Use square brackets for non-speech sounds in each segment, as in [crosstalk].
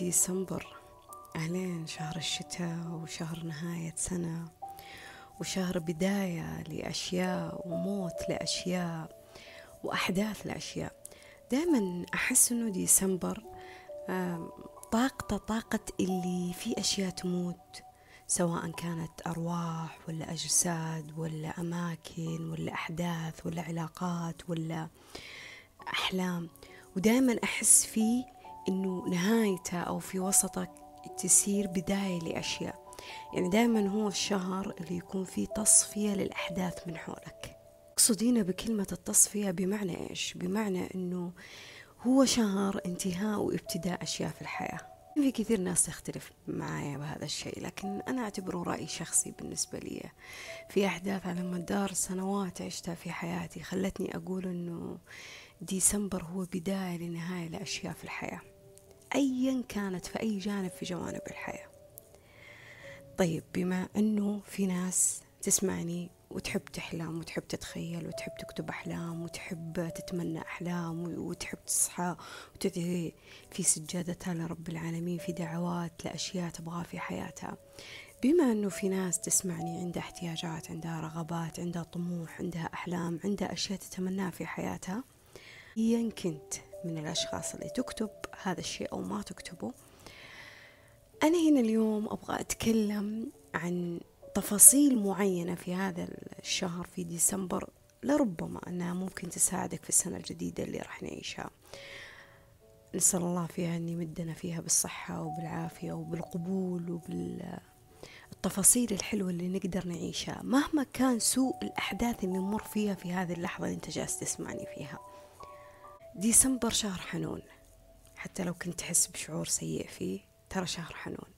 ديسمبر أهلين شهر الشتاء وشهر نهاية سنة وشهر بداية لأشياء وموت لأشياء وأحداث لأشياء. دائما أحس أنه ديسمبر طاقته طاقة اللي في أشياء تموت سواء كانت أرواح ولا أجساد ولا أماكن ولا أحداث ولا علاقات ولا أحلام. ودائما أحس فيه إنه نهايته أو في وسطه تصير بداية لأشياء. يعني دائما هو الشهر اللي يكون فيه تصفية للأحداث من حولك. أقصد بكلمة التصفية بمعنى إيش؟ بمعنى إنه هو شهر انتهاء وابتداء أشياء في الحياة. في كثير ناس تختلف معايا بهذا الشيء لكن أنا أعتبره رأي شخصي بالنسبة لي. في أحداث على مدار سنوات عشتها في حياتي خلتني أقول أنه ديسمبر هو بداية لنهاية لأشياء في الحياة. أيا كانت في أي جانب في جوانب الحياة. طيب بما أنه في ناس تسمعني وتحب تحلم وتحب تتخيل وتحب تكتب أحلام وتحب تتمنى أحلام وتحب تصحى وتدعي في سجادتها لرب العالمين في دعوات لأشياء تبغاها في حياتها. بما أنه في ناس تسمعني عندها احتياجات عندها رغبات عندها طموح عندها أحلام عندها أشياء تتمناها في حياتها إيا كنت من الأشخاص اللي تكتب هذا الشيء أو ما تكتبه. أنا هنا اليوم أبغى أتكلم عن تفاصيل معينة في هذا الشهر في ديسمبر لربما أنها ممكن تساعدك في السنة الجديدة اللي راح نعيشها. نسأل الله فيها أن يمدنا فيها بالصحة وبالعافية وبالقبول وبالتفاصيل الحلوة اللي نقدر نعيشها مهما كان سوء الأحداث اللي نمر فيها في هذه اللحظة اللي أنت جالس تسمعني فيها. ديسمبر شهر حنون. حتى لو كنت تحس بشعور سيء فيه ترى شهر حنون.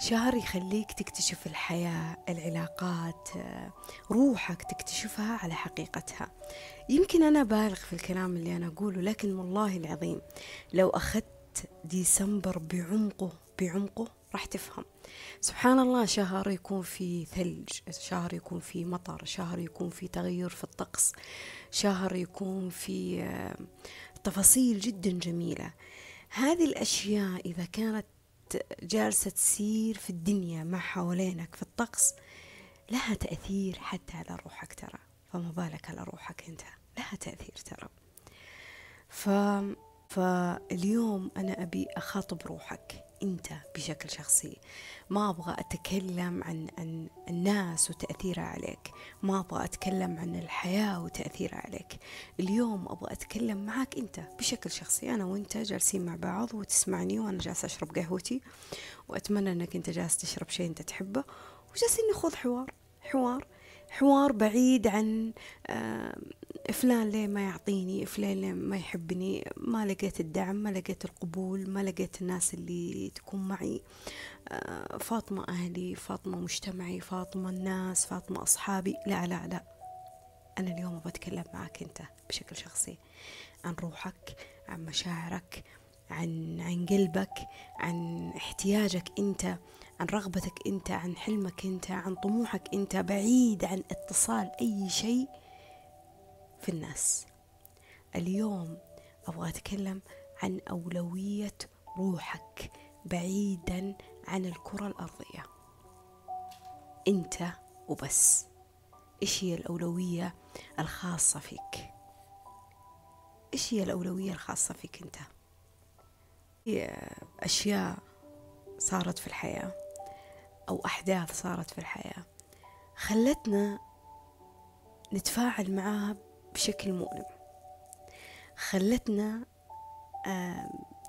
شهر يخليك تكتشف الحياة العلاقات روحك تكتشفها على حقيقتها. يمكن أنا بالغ في الكلام اللي أنا أقوله لكن والله العظيم لو أخذت ديسمبر بعمقه بعمقه راح تفهم. سبحان الله شهر يكون في ثلج شهر يكون في مطر شهر يكون في تغير في الطقس شهر يكون في تفاصيل جدا جميلة. هذه الأشياء إذا كانت جالسة تسير في الدنيا مع حوالينك في الطقس لها تأثير حتى على روحك ترى. فما بالك على روحك أنت؟ لها تأثير ترى. ف... فاليوم أنا أبي أخاطب روحك. أنت بشكل شخصي. ما أبغى أتكلم عن, عن الناس وتأثيرها عليك. ما أبغى أتكلم عن الحياة وتأثيرها عليك. اليوم أبغى أتكلم معك أنت بشكل شخصي. أنا وأنت جالسين مع بعض وتسمعني وأنا جالسة أشرب قهوتي وأتمنى أنك أنت جالس تشرب شيء أنت تحبه. وجالسين نخوض حوار حوار حوار بعيد عن فلان ليه ما يعطيني فلان ليه ما يحبني ما لقيت الدعم ما لقيت القبول ما لقيت الناس اللي تكون معي. فاطمة أهلي فاطمة مجتمعي فاطمة الناس فاطمة أصحابي. لا لا لا. أنا اليوم بتكلم معك أنت بشكل شخصي عن روحك عن مشاعرك عن عن قلبك عن احتياجك أنت عن رغبتك أنت عن حلمك أنت عن طموحك أنت بعيد عن اتصال أي شيء. في الناس. اليوم أبغى أتكلم عن أولوية روحك بعيدا عن الكرة الأرضية. أنت وبس. إيش هي الأولوية الخاصة فيك؟ إيش هي الأولوية الخاصة فيك أنت؟ هي أشياء صارت في الحياة أو أحداث صارت في الحياة. خلتنا نتفاعل معاها بشكل مؤلم. خلتنا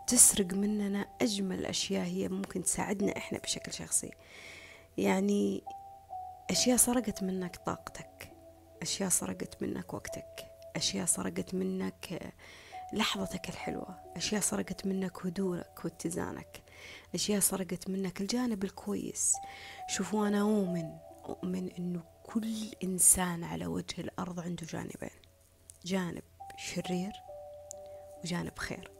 تسرق مننا أجمل أشياء هي ممكن تساعدنا إحنا بشكل شخصي. يعني أشياء سرقت منك طاقتك أشياء سرقت منك وقتك أشياء سرقت منك لحظتك الحلوة أشياء سرقت منك هدوءك واتزانك أشياء سرقت منك الجانب الكويس. شوفوا أنا أؤمن أؤمن أنه كل إنسان على وجه الأرض عنده جانبين. جانب شرير وجانب خير.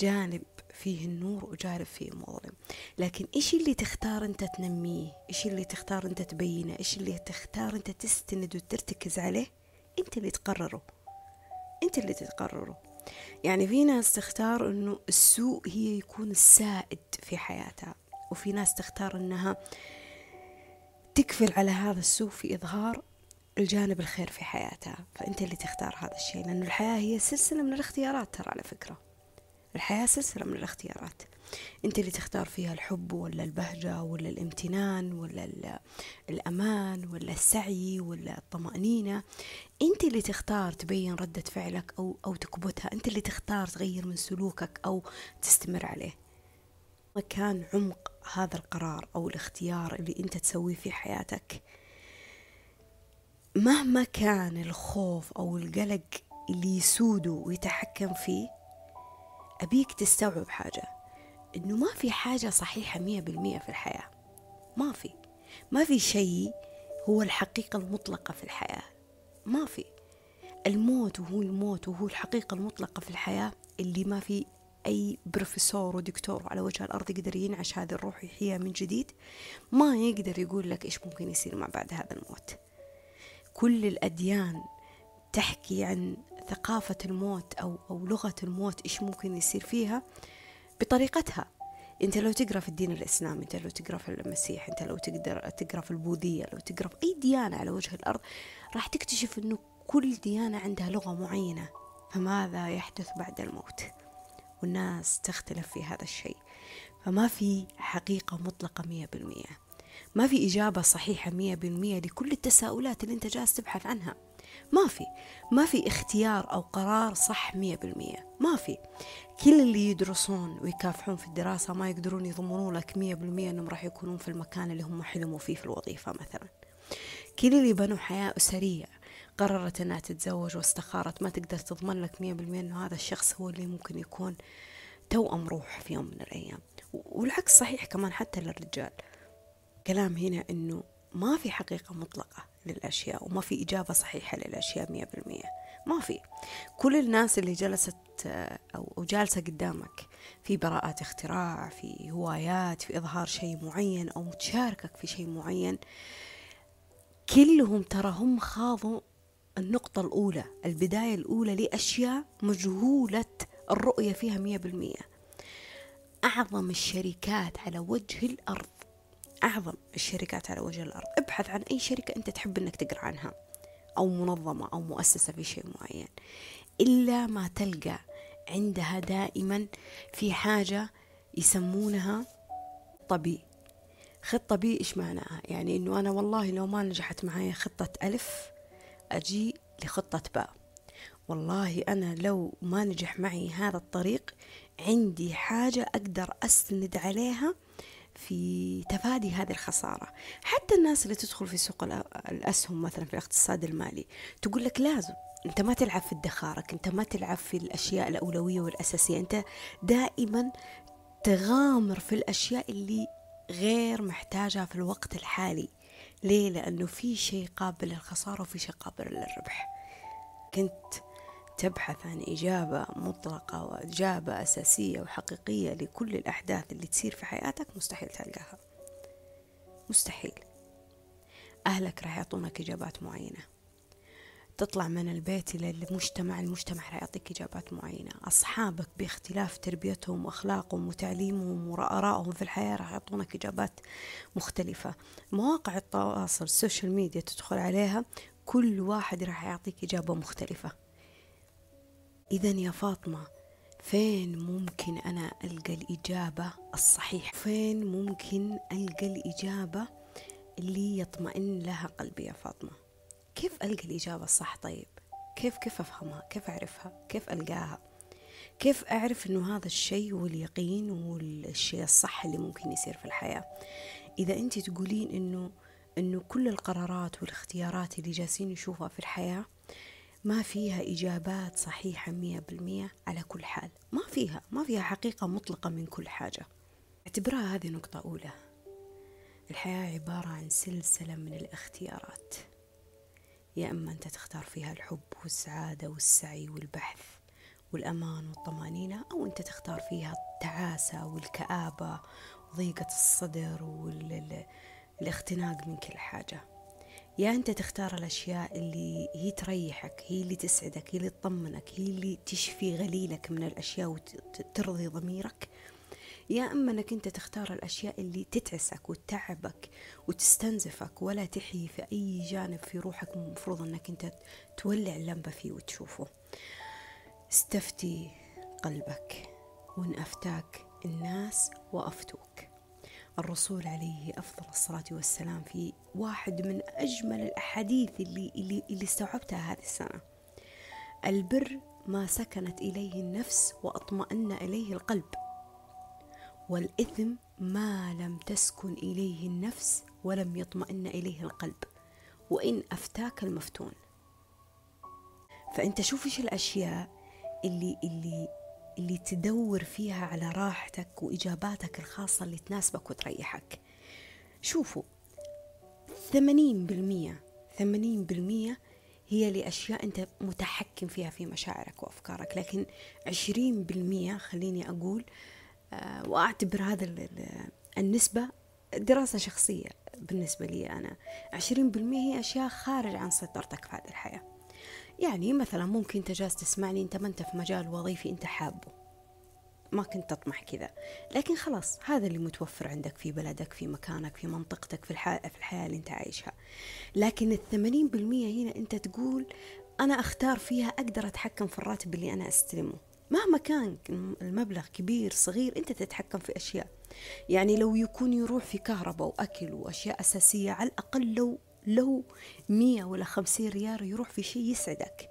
جانب فيه النور وجانب فيه مظلم لكن إيش اللي تختار أنت تنميه؟ إيش اللي تختار أنت تبينه؟ إيش اللي تختار أنت تستند وترتكز عليه؟ أنت اللي تقرره. أنت اللي تقرره يعني في ناس تختار إنه السوء هي يكون السائد في حياتها وفي ناس تختار إنها تكفل على هذا السوء في إظهار الجانب الخير في حياتها فأنت اللي تختار هذا الشيء لأنه الحياة هي سلسلة من الاختيارات ترى على فكرة. الحياة سلسلة من الاختيارات. أنت اللي تختار فيها الحب ولا البهجة ولا الامتنان ولا الأمان ولا السعي ولا الطمأنينة. أنت اللي تختار تبين ردة فعلك أو, أو تكبتها أنت اللي تختار تغير من سلوكك أو تستمر عليه. كان عمق هذا القرار أو الاختيار اللي أنت تسويه في حياتك. مهما كان الخوف أو القلق اللي يسوده ويتحكم فيه أبيك تستوعب حاجة إنه ما في حاجة صحيحة مية بالمية في الحياة. ما في. ما في شيء هو الحقيقة المطلقة في الحياة. ما في. الموت وهو الموت وهو الحقيقة المطلقة في الحياة اللي ما في أي بروفيسور ودكتور على وجه الأرض يقدر ينعش هذه الروح ويحييها من جديد ما يقدر يقول لك إيش ممكن يصير ما بعد هذا الموت. كل الأديان تحكي عن ثقافة الموت أو أو لغة الموت إيش ممكن يصير فيها؟ بطريقتها. أنت لو تقرأ في الدين الإسلامي أنت لو تقرأ في المسيح أنت لو تقدر تقرأ في البوذية لو تقرأ في أي ديانة على وجه الأرض راح تكتشف إنه كل ديانة عندها لغة معينة فماذا يحدث بعد الموت؟ والناس تختلف في هذا الشيء. فما في حقيقة مطلقة مية بالمية. ما في إجابة صحيحة مية بالمية لكل التساؤلات اللي أنت جالس تبحث عنها. ما في. ما في اختيار أو قرار صح مية بالمية. ما في. كل اللي يدرسون ويكافحون في الدراسة ما يقدرون يضمنون لك مية بالمية أنهم راح يكونون في المكان اللي هم حلموا فيه في الوظيفة مثلا. كل اللي بنوا حياة أسرية قررت أنها تتزوج واستخارت ما تقدر تضمن لك مية بالمية أنه هذا الشخص هو اللي ممكن يكون توأم روح في يوم من الأيام. والعكس صحيح كمان حتى للرجال. كلام هنا أنه ما في حقيقة مطلقة للأشياء وما في إجابة صحيحة للأشياء مية بالمية. ما في. كل الناس اللي جلست أو جالسة قدامك في براءات اختراع في هوايات في إظهار شيء معين أو متشاركك في شيء معين كلهم ترى هم خاضوا النقطة الأولى البداية الأولى لأشياء مجهولة الرؤية فيها مية بالمية. أعظم الشركات على وجه الأرض أعظم الشركات على وجه الأرض. ابحث عن أي شركة أنت تحب أنك تقرأ عنها أو منظمة أو مؤسسة في شيء معين. إلا ما تلقى عندها دائما في حاجة يسمونها طبي. خطة بي إيش معناها؟ يعني إنه أنا والله لو ما نجحت معايا خطة ألف أجي لخطة باء. والله أنا لو ما نجح معي هذا الطريق عندي حاجة أقدر أسند عليها في تفادي هذه الخسارة. حتى الناس اللي تدخل في سوق الأسهم مثلا في الاقتصاد المالي تقول لك لازم أنت ما تلعب في ادخارك أنت ما تلعب في الأشياء الأولوية والأساسية أنت دائما تغامر في الأشياء اللي غير محتاجها في الوقت الحالي. ليه؟ لأنه في شيء قابل للخسارة وفي شيء قابل للربح. كنت تبحث عن إجابة مطلقة وإجابة أساسية وحقيقية لكل الأحداث اللي تصير في حياتك مستحيل تلقاها. مستحيل. أهلك راح يعطونك إجابات معينة. تطلع من البيت إلى المجتمع المجتمع راح يعطيك إجابات معينة. أصحابك باختلاف تربيتهم وأخلاقهم وتعليمهم وآرائهم في الحياة راح يعطونك إجابات مختلفة. مواقع التواصل السوشيال ميديا تدخل عليها كل واحد راح يعطيك إجابة مختلفة. إذا يا فاطمة فين ممكن أنا ألقى الإجابة الصحيحة؟ فين ممكن ألقى الإجابة اللي يطمئن لها قلبي يا فاطمة؟ كيف ألقى الإجابة الصح طيب؟ كيف كيف أفهمها؟ كيف أعرفها؟ كيف ألقاها؟ كيف أعرف أنه هذا الشيء هو اليقين والشيء الصح اللي ممكن يصير في الحياة؟ إذا أنت تقولين أنه أنه كل القرارات والاختيارات اللي جالسين نشوفها في الحياة ما فيها إجابات صحيحة مية بالمية على كل حال. ما فيها ما فيها حقيقة مطلقة من كل حاجة. اعتبرها هذه نقطة أولى. الحياة عبارة عن سلسلة من الاختيارات. يا إما أنت تختار فيها الحب والسعادة والسعي والبحث والأمان والطمأنينة أو أنت تختار فيها التعاسة والكآبة وضيقة الصدر والاختناق من كل حاجة. يا أنت تختار الأشياء اللي هي تريحك هي اللي تسعدك هي اللي تطمنك هي اللي تشفي غليلك من الأشياء وترضي ضميرك. يا أما أنك أنت تختار الأشياء اللي تتعسك وتتعبك وتستنزفك ولا تحيي في أي جانب في روحك المفروض أنك أنت تولع اللمبة فيه وتشوفه. استفتي قلبك وإن أفتاك الناس وأفتوك. الرسول عليه أفضل الصلاة والسلام في واحد من أجمل الأحاديث اللي, اللي, اللي استوعبتها هذه السنة. البر ما سكنت إليه النفس وأطمأن إليه القلب والإثم ما لم تسكن إليه النفس ولم يطمئن إليه القلب وإن أفتاك المفتون. فأنت شوف إيش الأشياء اللي اللي اللي تدور فيها على راحتك وإجاباتك الخاصة اللي تناسبك وتريحك. شوفوا ثمانين بالمية ثمانين بالمية هي لأشياء أنت متحكم فيها في مشاعرك وأفكارك. لكن عشرين بالمية خليني أقول آه، وأعتبر هذا النسبة دراسة شخصية بالنسبة لي أنا. عشرين بالمية هي أشياء خارج عن سيطرتك في هذه الحياة. يعني مثلا ممكن أنت جالس تسمعني أنت ما أنت في مجال وظيفي أنت حابه. ما كنت تطمح كذا. لكن خلاص هذا اللي متوفر عندك في بلدك في مكانك في منطقتك في الحياة, في الحياة اللي أنت عايشها. لكن الثمانين بالمية هنا أنت تقول أنا أختار فيها أقدر أتحكم في الراتب اللي أنا أستلمه. مهما كان المبلغ كبير صغير أنت تتحكم في أشياء. يعني لو يكون يروح في كهرباء وأكل وأشياء أساسية على الأقل لو لو مية ولا خمسين ريال يروح في شيء يسعدك.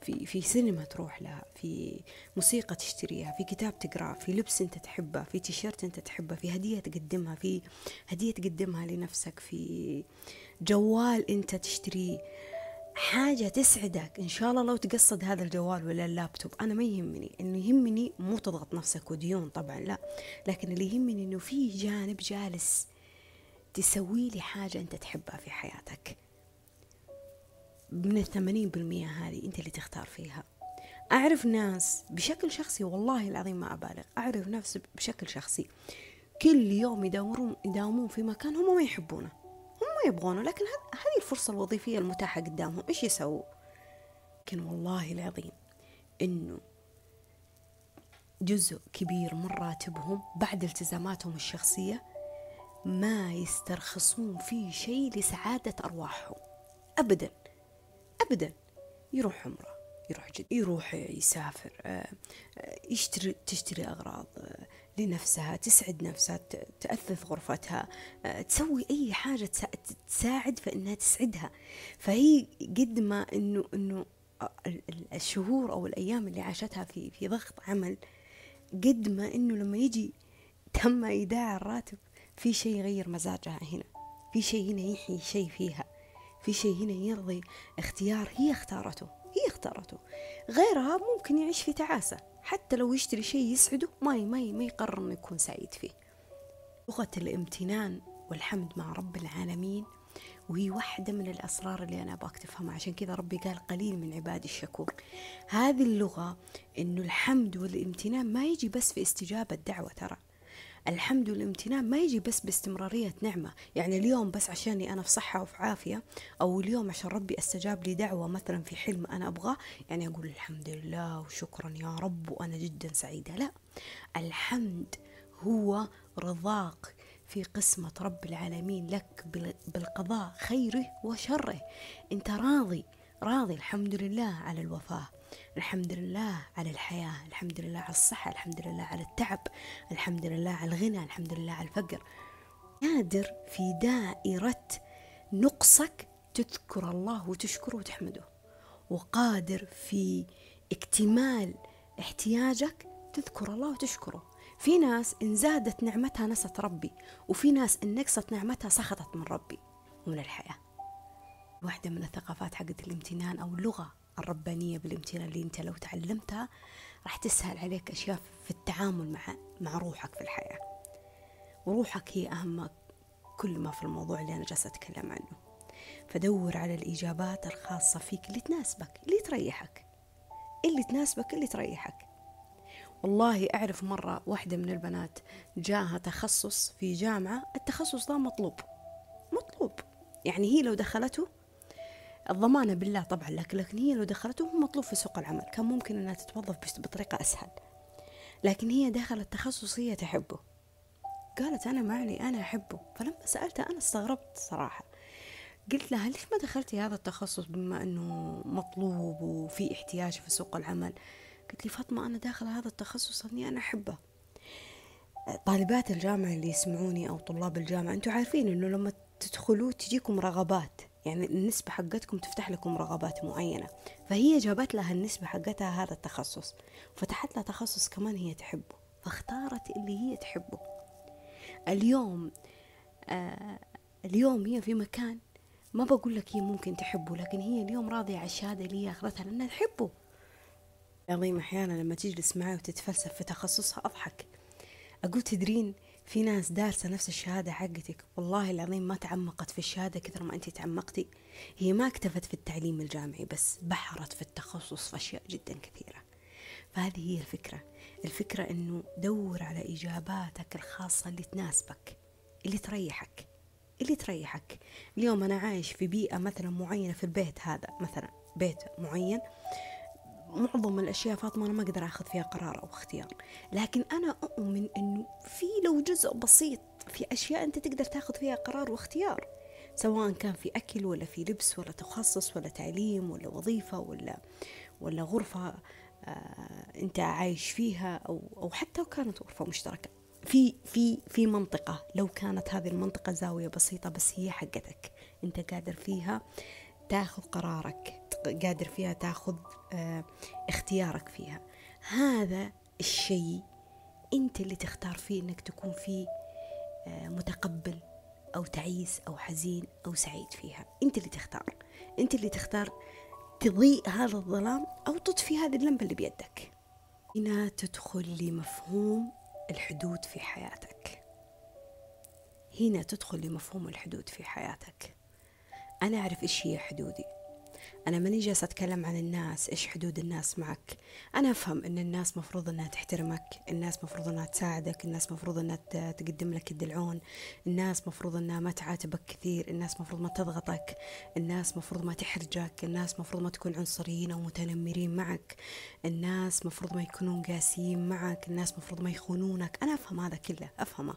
في في سينما تروح لها في موسيقى تشتريها في كتاب تقرأه في لبس انت تحبه في تيشيرت انت تحبه في هدية تقدمها في هدية تقدمها لنفسك في جوال انت تشتريه. حاجة تسعدك. إن شاء الله لو تقصد هذا الجوال ولا اللابتوب أنا ما يهمني. إنه يهمني مو تضغط نفسك وديون طبعا لا. لكن اللي يهمني إنه في جانب جالس تسوي لي حاجة أنت تحبها في حياتك. من الثمانين بالمية هذه أنت اللي تختار فيها. أعرف ناس بشكل شخصي والله العظيم ما أبالغ. أعرف ناس بشكل شخصي كل يوم يدورون يداومون في مكان هم ما يحبونه. هم ما يبغونه لكن هذه الفرصة الوظيفية المتاحة قدامهم. إيش يسووا؟ لكن والله العظيم إنه جزء كبير من راتبهم بعد التزاماتهم الشخصية ما يسترخصون في شيء لسعادة أرواحهم. أبدا أبدا. يروح عمرة يروح جد يروح يسافر آه، آه، يشتري تشتري أغراض آه، لنفسها تسعد نفسها تأثث غرفتها تسوي أي حاجة تساعد فإنها تسعدها. فهي قد ما إنه إنه الشهور أو الأيام اللي عاشتها في في ضغط عمل قد ما إنه لما يجي تم إيداع الراتب في شيء يغير مزاجها هنا. في شيء هنا يحيي شيء فيها. في شيء هنا يرضي اختيار هي اختارته. هي اختارته. غيرها ممكن يعيش في تعاسة. حتى لو يشتري شيء يسعده ما ما ما يقرر إنه يكون سعيد فيه. لغة الامتنان والحمد مع رب العالمين وهي واحدة من الأسرار اللي أنا أبغاك تفهمها. عشان كذا ربي قال قليل من عبادي الشكور. هذه اللغة إنه الحمد والامتنان ما يجي بس في استجابة دعوة ترى. الحمد والامتنان ما يجي بس باستمرارية نعمة. يعني اليوم بس عشاني أنا في صحة وفي عافية أو اليوم عشان ربي استجاب لي دعوة مثلا في حلم أنا أبغاه يعني أقول الحمد لله وشكرا يا رب وأنا جدا سعيدة. لا الحمد هو رضاك في قسمة رب العالمين لك بالقضاء خيره وشره. أنت راضي راضي الحمد لله على الوفاة. الحمد لله على الحياة الحمد لله على الصحة الحمد لله على التعب الحمد لله على الغنى الحمد لله على الفقر. قادر في دائرة نقصك تذكر الله وتشكره وتحمده. وقادر في اكتمال احتياجك تذكر الله وتشكره. في ناس إن زادت نعمتها نست ربي وفي ناس إن نقصت نعمتها سخطت من ربي. ومن الحياة. واحدة من الثقافات حقت الامتنان أو اللغة. الربانية بالامتنان اللي انت لو تعلمتها راح تسهل عليك أشياء في التعامل مع مع روحك في الحياة. وروحك هي أهم كل ما في الموضوع اللي أنا جالسة أتكلم عنه. فدور على الإجابات الخاصة فيك اللي تناسبك اللي تريحك. اللي تناسبك اللي تريحك. والله أعرف مرة واحدة من البنات جاها تخصص في جامعة التخصص ده مطلوب. مطلوب. يعني هي لو دخلته الضمانة بالله طبعا لكن, لكن هي لو دخلته هو مطلوب في سوق العمل. كان ممكن أنها تتوظف بطريقة أسهل. لكن هي دخلت تخصص هي تحبه. قالت أنا معني أنا أحبه. فلما سألتها أنا استغربت صراحة. قلت لها ليش ما دخلتي هذا التخصص بما أنه مطلوب وفي احتياج في سوق العمل؟ قلت لي فاطمة أنا داخلة هذا التخصص أني أنا أحبه. طالبات الجامعة اللي يسمعوني أو طلاب الجامعة أنتوا عارفين أنه لما تدخلوا تجيكم رغبات. يعني النسبة حقتكم تفتح لكم رغبات معينة. فهي جابت لها النسبة حقتها هذا التخصص فتحت لها تخصص كمان هي تحبه فاختارت اللي هي تحبه. اليوم آه اليوم هي في مكان ما بقول لك هي ممكن تحبه لكن هي اليوم راضية على الشهادة اللي هي أخذتها لأنها تحبه. عظيم أحيانا لما تجلس معي وتتفلسف في تخصصها أضحك. أقول تدرين في ناس دارسة نفس الشهادة حقتك. والله العظيم ما تعمقت في الشهادة كثر ما أنت تعمقتي. هي ما اكتفت في التعليم الجامعي بس بحرت في التخصص في أشياء جدا كثيرة. فهذه هي الفكرة. الفكرة أنه دور على إجاباتك الخاصة اللي تناسبك اللي تريحك اللي تريحك. اليوم أنا عايش في بيئة مثلا معينة في البيت هذا مثلا بيت معين. معظم الأشياء فاطمة أنا ما أقدر أخذ فيها قرار أو اختيار. لكن أنا أؤمن أنه في لو جزء بسيط في أشياء أنت تقدر تاخذ فيها قرار واختيار. سواء كان في أكل ولا في لبس ولا تخصص ولا تعليم ولا وظيفة ولا ولا غرفة آه أنت عايش فيها أو أو حتى لو كانت غرفة مشتركة. في في في منطقة لو كانت هذه المنطقة زاوية بسيطة بس هي حقتك أنت قادر فيها تاخذ قرارك. قادر فيها تاخذ آه اختيارك فيها. هذا الشيء انت اللي تختار فيه انك تكون فيه آه متقبل أو تعيس أو حزين أو سعيد فيها. انت اللي تختار. انت اللي تختار تضيء هذا الظلام أو تطفي هذه اللمبة اللي بيدك. هنا تدخل لمفهوم الحدود في حياتك. هنا تدخل لمفهوم الحدود في حياتك. أنا أعرف إيش هي حدودي. أنا ماني جالسة أتكلم عن الناس إيش حدود الناس معك؟ أنا أفهم إن الناس مفروض إنها تحترمك الناس مفروض إنها تساعدك الناس مفروض إنها تقدم لك الدلعون الناس مفروض إنها ما تعاتبك كثير الناس مفروض ما تضغطك الناس مفروض ما تحرجك الناس مفروض ما تكون عنصريين أو متنمرين معك الناس مفروض ما يكونون قاسيين معك الناس مفروض ما يخونونك. أنا أفهم هذا كله أفهمه.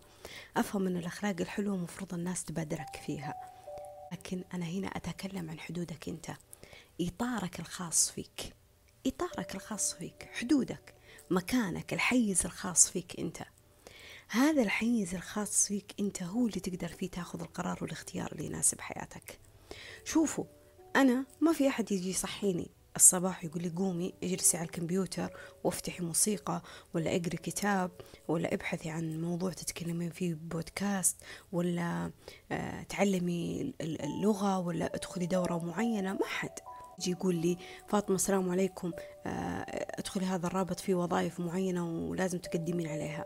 أفهم إن الأخلاق الحلوة مفروض الناس تبادرك فيها. لكن أنا هنا أتكلم عن حدودك أنت. إطارك الخاص فيك. إطارك الخاص فيك حدودك مكانك الحيز الخاص فيك أنت. هذا الحيز الخاص فيك أنت هو اللي تقدر فيه تاخذ القرار والاختيار اللي يناسب حياتك. شوفوا أنا ما في أحد يجي يصحيني الصباح يقول لي قومي اجلسي على الكمبيوتر وافتحي موسيقى ولا اقري كتاب ولا ابحثي عن موضوع تتكلمين فيه بودكاست ولا آه تعلمي اللغة ولا ادخلي دورة معينة. ما حد. يجي يقول لي فاطمة السلام عليكم. آه ادخلي هذا الرابط فيه وظائف معينة ولازم تقدمين عليها.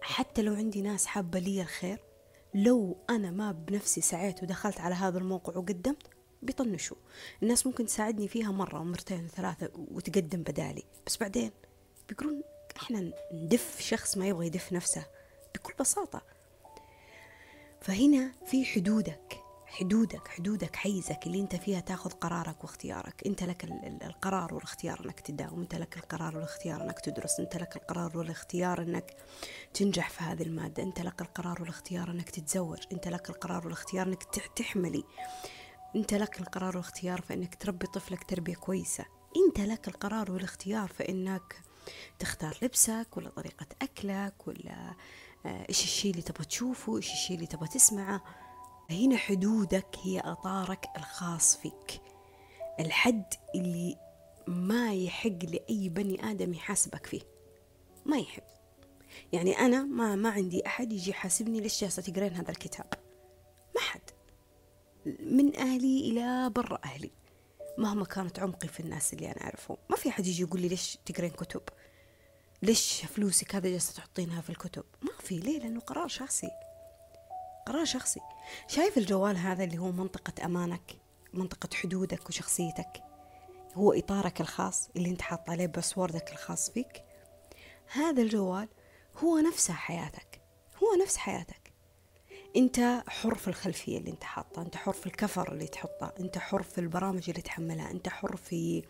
حتى لو عندي ناس حابة لي الخير لو أنا ما بنفسي سعيت ودخلت على هذا الموقع وقدمت بيطنشوا. الناس ممكن تساعدني فيها مرة ومرتين وثلاثة وتقدم بدالي. بس بعدين بيقولون إحنا ندف شخص ما يبغى يدف نفسه بكل بساطة. فهنا في حدودك. حدودك حدودك حيزك اللي أنت فيها تاخذ قرارك واختيارك. أنت لك القرار والاختيار إنك تداوم أنت لك القرار والاختيار إنك تدرس أنت لك القرار والاختيار إنك تنجح في هذه المادة أنت لك القرار والاختيار إنك تتزوج أنت لك القرار والاختيار إنك تحملي أنت لك القرار والاختيار في إنك تربي طفلك تربية كويسة. أنت لك القرار والاختيار في إنك تختار لبسك ولا طريقة أكلك ولا إيش الشيء اللي تبغى تشوفه إيش الشيء اللي تبغى تسمعه. هنا حدودك هي أطارك الخاص فيك؟ الحد اللي ما يحق لأي بني آدم يحاسبك فيه ما يحب يعني أنا ما ما عندي أحد يجي يحاسبني ليش جالسة تقرين هذا الكتاب؟ ما حد. من أهلي إلى برا أهلي. مهما كانت عمقي في الناس اللي أنا أعرفهم. ما في أحد يجي يقول لي ليش تقرين كتب؟ ليش فلوسك هذا جالسة تحطينها في الكتب؟ ما في. ليه؟ لأنه قرار شخصي. قرار شخصي. شايف الجوال هذا اللي هو منطقة أمانك منطقة حدودك وشخصيتك؟ هو إطارك الخاص اللي أنت حاط عليه باسوردك الخاص فيك؟ هذا الجوال هو نفسه حياتك هو نفس حياتك. أنت حر في الخلفية اللي أنت حاطها أنت حر في الكفر اللي تحطه أنت حر في البرامج اللي تحملها أنت حر في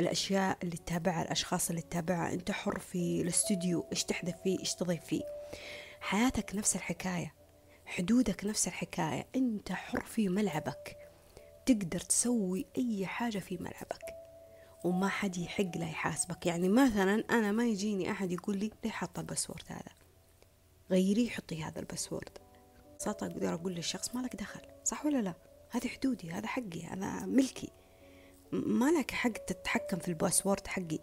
الأشياء اللي تتابعها الأشخاص اللي تتابعها أنت حر في الاستوديو إيش تحذف فيه إيش تضيف فيه. حياتك نفس الحكاية. حدودك نفس الحكاية. أنت حر في ملعبك. تقدر تسوي أي حاجة في ملعبك. وما حد يحق لا يحاسبك. يعني مثلا أنا ما يجيني أحد يقول لي ليه حاطة ال password هذا؟ غيريه حطي هذا ال password. ببساطة أقدر أقول للشخص ما لك دخل. صح ولا لا؟ هذه حدودي هذا حقي هذا ملكي. ما لك حق تتحكم في ال password حقي.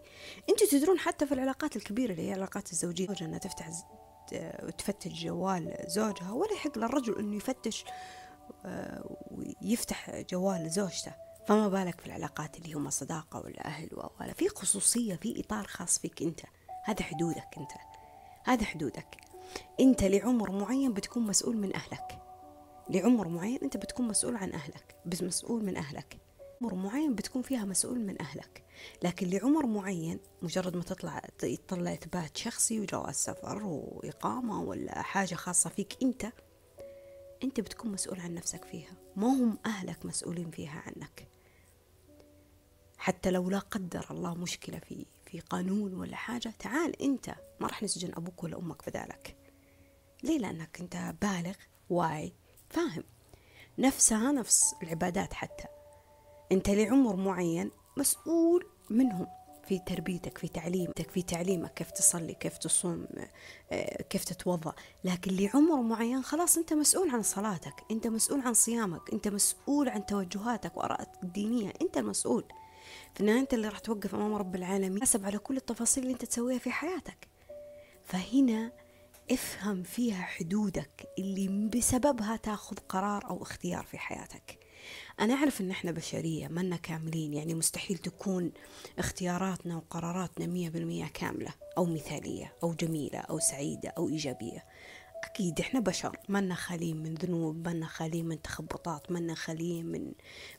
أنتوا تدرون حتى في العلاقات الكبيرة اللي هي العلاقات الزوجية إنها تفتح وتفتش جوال زوجها ولا يحق للرجل إنه يفتش آه، ويفتح جوال زوجته. فما بالك في العلاقات اللي هم صداقة ولا أهل ولا في خصوصية في إطار خاص فيك أنت. هذا حدودك أنت. هذا حدودك. أنت لعمر معين بتكون مسؤول من أهلك. لعمر معين أنت بتكون مسؤول عن أهلك. بس مسؤول من أهلك. عمر معين بتكون فيها مسؤول من أهلك. لكن لعمر معين مجرد ما تطلع يطلع إثبات شخصي وجواز سفر وإقامة ولا حاجة خاصة فيك أنت أنت بتكون مسؤول عن نفسك فيها. ما هم أهلك مسؤولين فيها عنك. حتى لو لا قدر الله مشكلة في في قانون ولا حاجة تعال أنت ما راح نسجن أبوك ولا أمك بدالك. ليه؟ لأنك أنت بالغ واعي فاهم. نفسها نفس العبادات حتى. أنت لعمر معين مسؤول منهم في تربيتك في تعليمك في تعليمك كيف تصلي كيف تصوم آه، كيف تتوضأ. لكن لعمر معين خلاص انت مسؤول عن صلاتك انت مسؤول عن صيامك انت مسؤول عن توجهاتك وارائك الدينية انت المسؤول. النهايه أنت اللي راح توقف أمام رب العالمين حسب على كل التفاصيل اللي انت تسويها في حياتك. فهنا افهم فيها حدودك اللي بسببها تاخذ قرار أو اختيار في حياتك. أنا أعرف إن إحنا بشرية منا كاملين يعني مستحيل تكون اختياراتنا وقراراتنا مية بالمية كاملة أو مثالية أو جميلة أو سعيدة أو إيجابية. أكيد إحنا بشر منا خاليين من ذنوب منا خاليين من تخبطات منا خاليين من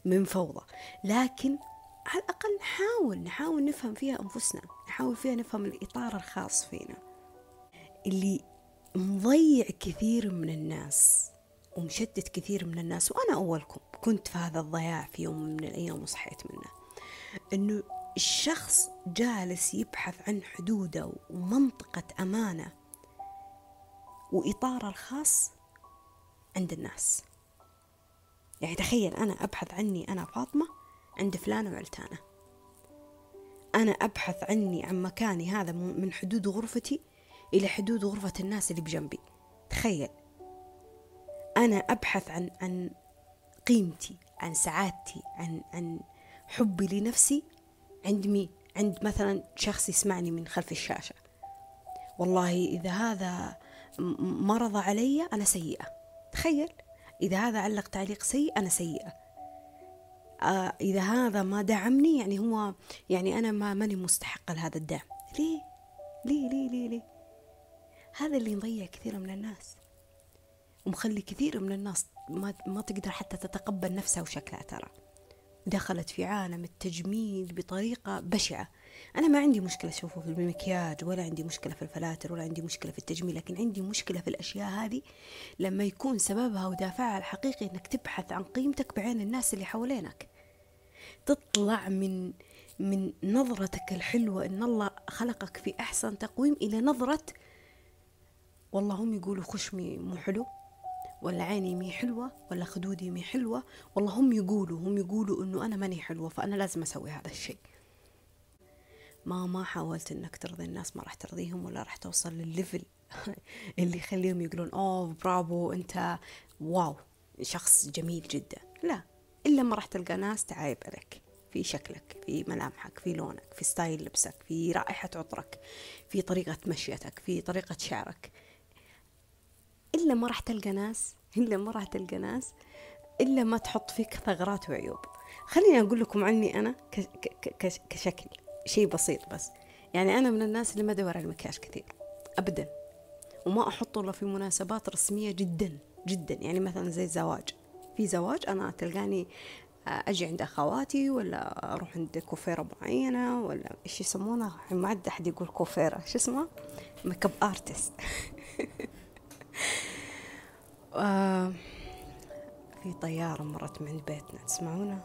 من فوضى. لكن على الأقل نحاول نحاول نفهم فيها أنفسنا نحاول فيها نفهم الإطار الخاص فينا. اللي مضيع كثير من الناس ومشتت كثير من الناس وأنا أولكم كنت في هذا الضياع في يوم من الأيام وصحيت منه. أنه الشخص جالس يبحث عن حدوده ومنطقة أمانة وإطاره الخاص عند الناس. يعني تخيل أنا أبحث عني أنا فاطمة عند فلانة وعلتانة. أنا أبحث عني عن مكاني هذا من حدود غرفتي إلى حدود غرفة الناس اللي بجنبي. تخيل. أنا أبحث عن عن قيمتي عن سعادتي عن عن حبي لنفسي عند مين عند مثلا شخص يسمعني من خلف الشاشة. والله إذا هذا ما رضى علي أنا سيئة. تخيل إذا هذا علق تعليق سيء أنا سيئة. آه إذا هذا ما دعمني يعني هو يعني أنا ما ماني مستحقة لهذا الدعم. ليه؟ ليه ليه ليه ليه؟ هذا اللي يضيع كثير من الناس. ومخلي كثير من الناس ما, ما تقدر حتى تتقبل نفسها وشكلها ترى. دخلت في عالم التجميل بطريقة بشعة. أنا ما عندي مشكلة أشوفه في المكياج ولا عندي مشكلة في الفلاتر ولا عندي مشكلة في التجميل لكن عندي مشكلة في الأشياء هذه لما يكون سببها ودافعها الحقيقي أنك تبحث عن قيمتك بعين الناس اللي حوالينك. تطلع من من نظرتك الحلوة إن الله خلقك في أحسن تقويم إلى نظرة والله هم يقولوا خشمي مو حلو. ولا عيني مي حلوة ولا خدودي مي حلوة والله هم يقولوا هم يقولوا إنه أنا ماني حلوة فأنا لازم أسوي هذا الشيء. ما ما حاولت إنك ترضي الناس ما راح ترضيهم ولا راح توصل للل level [laughs] اللي يخليهم يقولون أوه برافو أنت wow شخص جميل جدا. لا إلا ما راح تلقى ناس تعايب عليك في شكلك في ملامحك في لونك في style لبسك في رائحة عطرك في طريقة مشيتك في طريقة شعرك. إلا ما راح تلقى ناس إلا ما راح تلقى ناس إلا ما تحط فيك ثغرات وعيوب. خليني أقول لكم عني أنا كشكل شيء بسيط بس. يعني أنا من الناس اللي ما أدور على المكياج كثير أبدا. وما أحطه إلا في مناسبات رسمية جدا جدا. يعني مثلا زي الزواج. في زواج أنا تلقاني أجي عند أخواتي ولا أروح عند كوفيرة معينة ولا إيش يسمونها ما عاد أحد يقول كوفيرة. شو اسمها makeup artist آه في طيارة مرت من بيتنا تسمعونا؟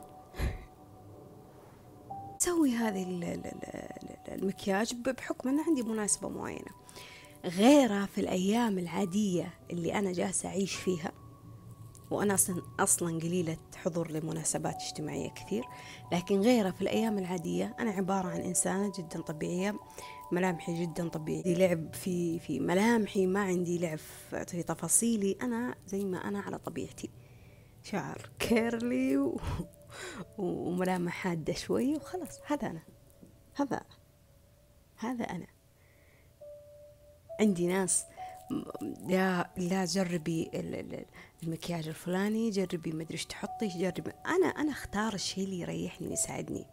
سوي هذه المكياج بحكم أن عندي مناسبة معينة. غيرها في الأيام العادية اللي أنا جالسة أعيش فيها وأنا أصلا أصلا قليلة حضور لمناسبات اجتماعية كثير لكن غيرها في الأيام العادية أنا عبارة عن إنسانة جدا طبيعية ملامحي جدا طبيعية. لعب في في ملامحي ما عندي لعب في تفاصيلي. أنا زي ما أنا على طبيعتي. شعر كيرلي و... وملامح حادة شوي وخلاص. هذا أنا. هذا هذا أنا. عندي ناس لا لا جربي المكياج الفلاني جربي ما أدري إيش تحطي جربي. أنا أنا أختار الشيء اللي يريحني ويساعدني.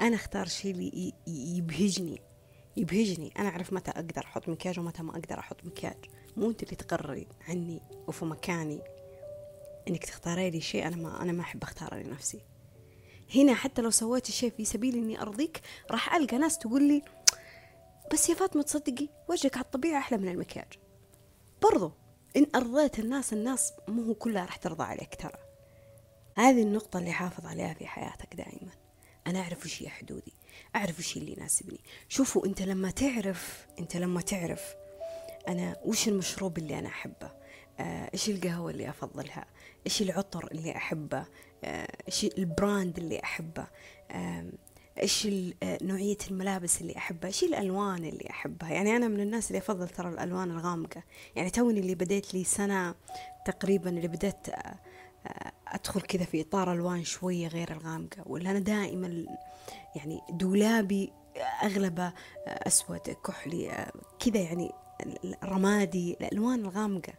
أنا أختار الشيء اللي يبهجني. يبهجني. أنا أعرف متى أقدر أحط مكياج ومتى ما أقدر أحط مكياج. مو أنت اللي تقرري عني وفي مكاني إنك تختاري لي شيء. أنا ما أنا ما أحب اختاره لنفسي. هنا حتى لو سويت الشيء في سبيل إني أرضيك راح ألقى ناس تقول لي بس يا فاطمة تصدقي وجهك على الطبيعة أحلى من المكياج. برضو إن أرضيت الناس الناس مو كلها راح ترضى عليك ترى. هذه النقطة اللي حافظ عليها في حياتك دائما. أنا أعرف وش هي حدودي. أعرف وش اللي يناسبني. شوفوا أنت لما تعرف أنت لما تعرف أنا وش المشروب اللي أنا أحبه؟ آه، إيش القهوة اللي أفضلها؟ إيش العطر اللي أحبه؟ آه، إيش ال brand اللي إيش آه، نوعية الملابس اللي أحبها؟ إيش الألوان اللي أحبها؟ يعني أنا من الناس اللي أفضل ترى الألوان الغامقة. يعني توني اللي بديت لي سنة تقريبا اللي بديت أدخل كذا في إطار ألوان شوية غير الغامقة ولا أنا دائما يعني دولابي أغلبه أسود كحلي كذا يعني رمادي الألوان الغامقة.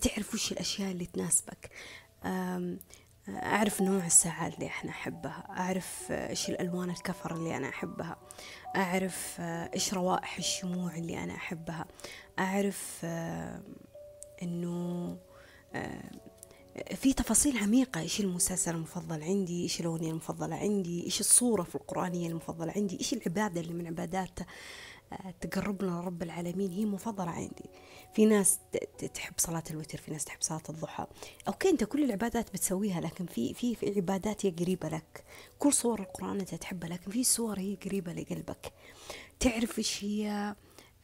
تعرف وش الأشياء اللي تناسبك؟ أعرف نوع الساعات اللي إحنا أحبها أعرف إيش الألوان الكفر اللي أنا أحبها أعرف إيش روائح الشموع اللي أنا أحبها أعرف إنه في تفاصيل عميقة. إيش المسلسل المفضل عندي؟ إيش الأغنية المفضلة عندي؟ إيش الصورة في القرآنية المفضلة عندي؟ إيش العبادة اللي من عبادات تقربنا لرب العالمين؟ هي مفضلة عندي. في ناس تحب صلاة الوتر في ناس تحب صلاة الضحى. أوكي أنت كل العبادات بتسويها لكن في في في عبادات هي قريبة لك. كل صور القرآن أنت تحبها لكن في صور هي قريبة لقلبك. تعرف إيش هي؟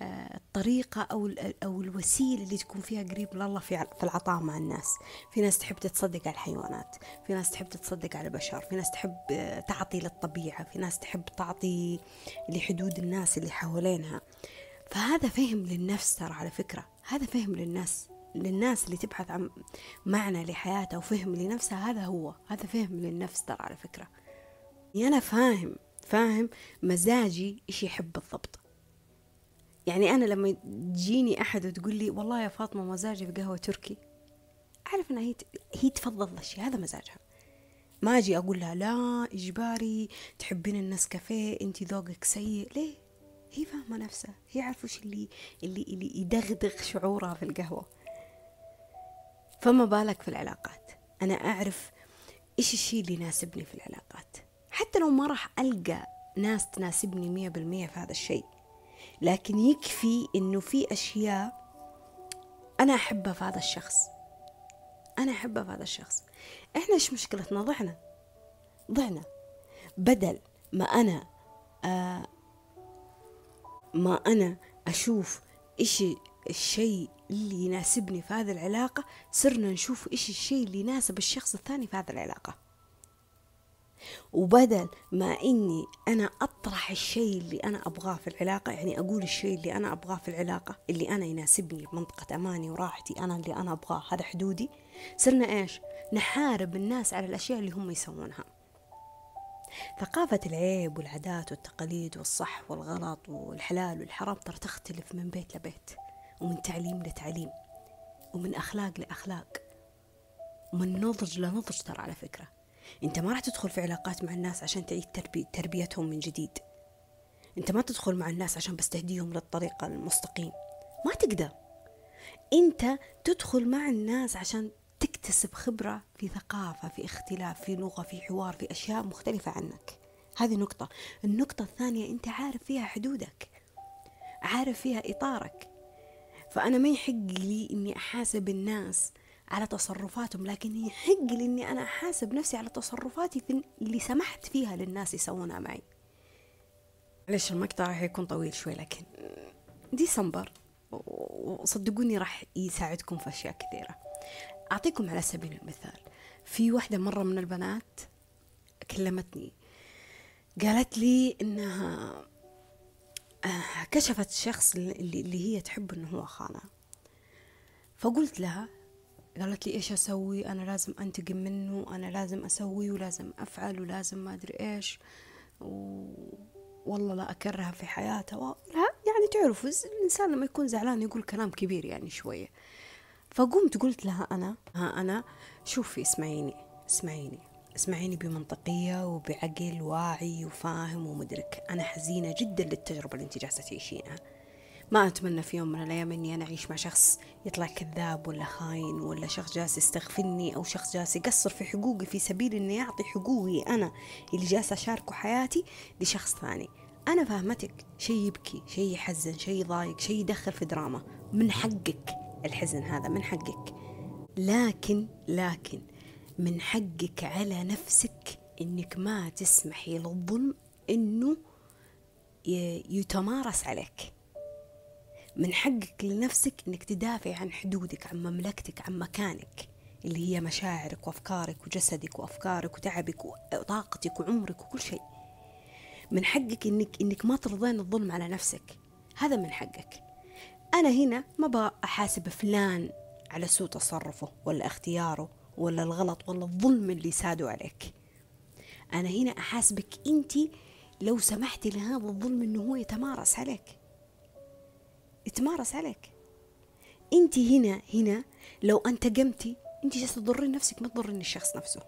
الطريقة أو أو الوسيلة اللي تكون فيها قريب لله في في العطاء مع الناس، في ناس تحب تتصدق على الحيوانات، في ناس تحب تتصدق على البشر، في ناس تحب تعطي للطبيعة، في ناس تحب تعطي لحدود الناس اللي حوالينها، فهذا فهم للنفس ترى على فكرة، هذا فهم للناس للناس اللي تبحث عن معنى لحياتها وفهم لنفسها هذا هو. هذا فهم للنفس ترى على فكرة. يعني أنا فاهم فاهم مزاجي إيش يحب بالضبط. يعني أنا لما تجيني أحد وتقول لي والله يا فاطمة مزاجي في قهوة تركي أعرف أنها هي هي تفضل الشيء هذا مزاجها. ما أجي أقول لها لا إجباري تحبين النسكافيه أنت ذوقك سيء. ليه؟ هي فاهمة نفسها هي عارفة وش اللي اللي اللي يدغدغ شعورها في القهوة. فما بالك في العلاقات. أنا أعرف إيش الشيء اللي يناسبني في العلاقات. حتى لو ما راح ألقى ناس تناسبني مية بالمية في هذا الشيء لكن يكفي إنه في أشياء أنا أحبها في هذا الشخص. أنا أحبها في هذا الشخص. إحنا إيش مشكلتنا؟ ضعنا. ضعنا. بدل ما أنا آه ما أنا أشوف إيش الشيء اللي يناسبني في هذه العلاقة صرنا نشوف إيش الشيء اللي يناسب الشخص الثاني في هذه العلاقة. وبدل ما إني أنا أطرح الشيء اللي أنا أبغاه في العلاقة يعني أقول الشيء اللي أنا أبغاه في العلاقة اللي أنا يناسبني منطقة أماني وراحتي أنا اللي أنا أبغاه هذا حدودي. صرنا إيش؟ نحارب الناس على الأشياء اللي هم يسوونها. ثقافة العيب والعادات والتقاليد والصح والغلط والحلال والحرام ترى تختلف من بيت لبيت ومن تعليم لتعليم ومن أخلاق لأخلاق ومن نضج لنضج ترى على فكرة. انت ما راح تدخل في علاقات مع الناس عشان تعيد تربي تربيتهم من جديد. انت ما تدخل مع الناس عشان بس تهديهم للطريق المستقيم. ما تقدر. انت تدخل مع الناس عشان تكتسب خبرة في ثقافة في اختلاف في لغة في حوار في أشياء مختلفة عنك. هذه نقطة. النقطة الثانية أنت عارف فيها حدودك. عارف فيها إطارك. فأنا ما يحق لي إني أحاسب الناس على تصرفاتهم لكن يحق لي إني أنا أحاسب نفسي على تصرفاتي في اللي سمحت فيها للناس يسوونها معي. ليش المقطع حيكون طويل شوي لكن؟ ديسمبر. وصدقوني راح يساعدكم في أشياء كثيرة. أعطيكم على سبيل المثال في واحدة مرة من البنات كلمتني قالت لي إنها آه، كشفت الشخص اللي, هي تحب إنه هو خانها فقلت لها قالت لي إيش أسوي؟ أنا لازم أنتقم منه أنا لازم أسوي ولازم أفعل ولازم ما أدري إيش. و... والله لا أكرهها في حياتها. و... يعني تعرفوا الإنسان لما يكون زعلان يقول كلام كبير يعني شوية. فقمت قلت لها أنا ها أنا شوفي اسمعيني اسمعيني اسمعيني بمنطقية وبعقل واعي وفاهم ومدرك. أنا حزينة جدا للتجربة اللي أنت جالسة تعيشينها. ما أتمنى في يوم من الأيام إني أنا أعيش مع شخص يطلع كذاب ولا خاين ولا شخص جالس يستغفلني أو شخص جالس يقصر في حقوقي في سبيل إنه يعطي حقوقي أنا اللي جالسة أشاركه حياتي لشخص ثاني. أنا فاهمتك. شيء يبكي شيء يحزن شيء يضايق شيء يدخل في دراما. من حقك الحزن هذا من حقك. لكن لكن من حقك على نفسك إنك ما تسمحي للظلم إنه يتمارس عليك. من حقك لنفسك إنك تدافع عن حدودك عن مملكتك عن مكانك اللي هي مشاعرك وأفكارك وجسدك وأفكارك وتعبك وطاقتك وعمرك وكل شيء. من حقك إنك إنك ما ترضين الظلم على نفسك. هذا من حقك. أنا هنا ما أبغى أحاسب فلان على سوء تصرفه ولا اختياره ولا الغلط ولا الظلم اللي سادوا عليك. أنا هنا أحاسبك أنت لو سمحتي لهذا الظلم إنه هو يتمارس عليك. يتمارس عليك. انت هنا هنا لو انتقمتي انت جالسة تضرين نفسك ما تضرين الشخص نفسه.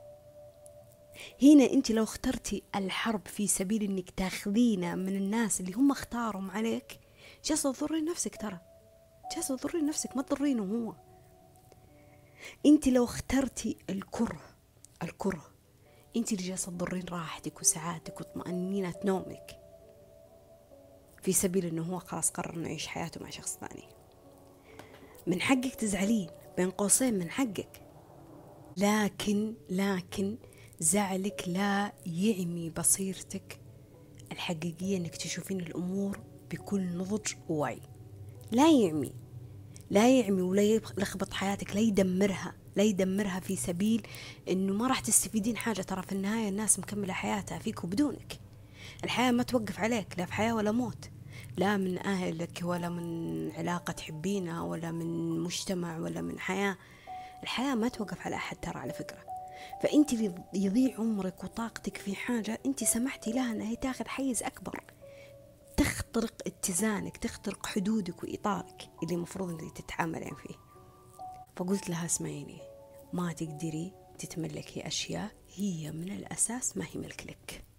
هنا انت لو اخترتي الحرب في سبيل انك تاخذينه من الناس اللي هم اختارهم عليك جالسة تضرين نفسك ترى. جالسة تضرين نفسك ما تضرينه هو. انت لو اخترتي الكره الكره انت اللي جالسة تضرين راحتك وسعادتك وطمأنينة نومك. في سبيل إنه هو خلاص قرر إنه يعيش حياته مع شخص ثاني. من حقك تزعلين بين قوسين من حقك. لكن لكن زعلك لا يعمي بصيرتك الحقيقية إنك تشوفين الأمور بكل نضج ووعي. لا يعمي لا يعمي ولا يلخبط حياتك لا يدمرها لا يدمرها في سبيل إنه ما راح تستفيدين حاجة. ترى في النهاية الناس مكملة حياتها فيك وبدونك. الحياة ما توقف عليك لا في حياة ولا موت. لا من أهلك ولا من علاقة تحبينها ولا من مجتمع ولا من حياة. الحياة ما توقف على أحد ترى على فكرة. فأنت يضيع عمرك وطاقتك في حاجة أنت سمحتي لها أنها تاخذ حيز أكبر. تخترق اتزانك تخترق حدودك وإطارك اللي المفروض أنك تتعاملين فيه. فقلت لها اسمعيني ما تقدري تتملكي أشياء هي من الأساس ما هي ملك لك.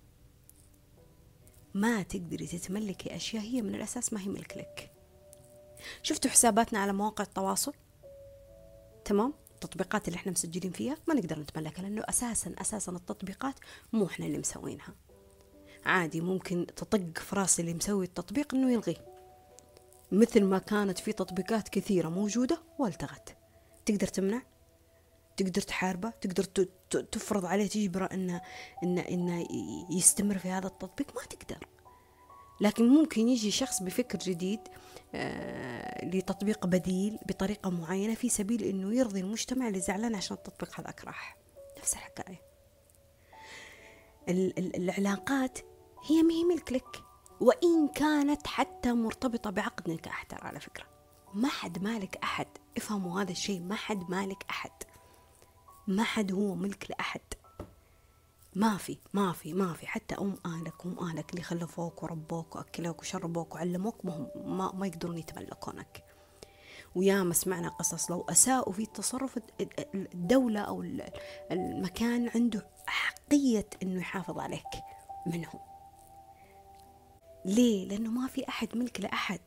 ما تقدري تتملكي أشياء هي من الأساس ما هي ملك لك. شفتوا حساباتنا على مواقع التواصل؟ تمام؟ التطبيقات اللي إحنا مسجلين فيها ما نقدر نتملكها لأنه أساسا أساسا التطبيقات مو إحنا اللي مسوينها. عادي ممكن تطق في راس اللي مسوي التطبيق إنه يلغيه مثل ما كانت في تطبيقات كثيرة موجودة والتغت. تقدر تمنع؟ تقدر تحاربه تقدر تفرض عليه تجبره إنه إنه إنه يستمر في هذا التطبيق. ما تقدر. لكن ممكن يجي شخص بفكر جديد آه لتطبيق بديل بطريقة معينة في سبيل إنه يرضي المجتمع اللي زعلان عشان التطبيق هذاك راح نفس الحكاية. العلاقات هي ما هي ملك لك وإن كانت حتى مرتبطة بعقد نكاح ترى على فكرة. ما حد مالك أحد. افهموا هذا الشيء. ما حد مالك أحد. ما حد هو ملك لأحد. ما في ما في ما في. حتى أم أهلك وأم أهلك اللي خلفوك وربوك وأكلوك وشربوك وعلموك ما, ما, ما يقدرون يتملكونك وياما سمعنا قصص لو أساءوا في التصرف الدولة أو المكان عنده حقية أنه يحافظ عليك منهم. ليه؟ لأنه ما في أحد ملك لأحد.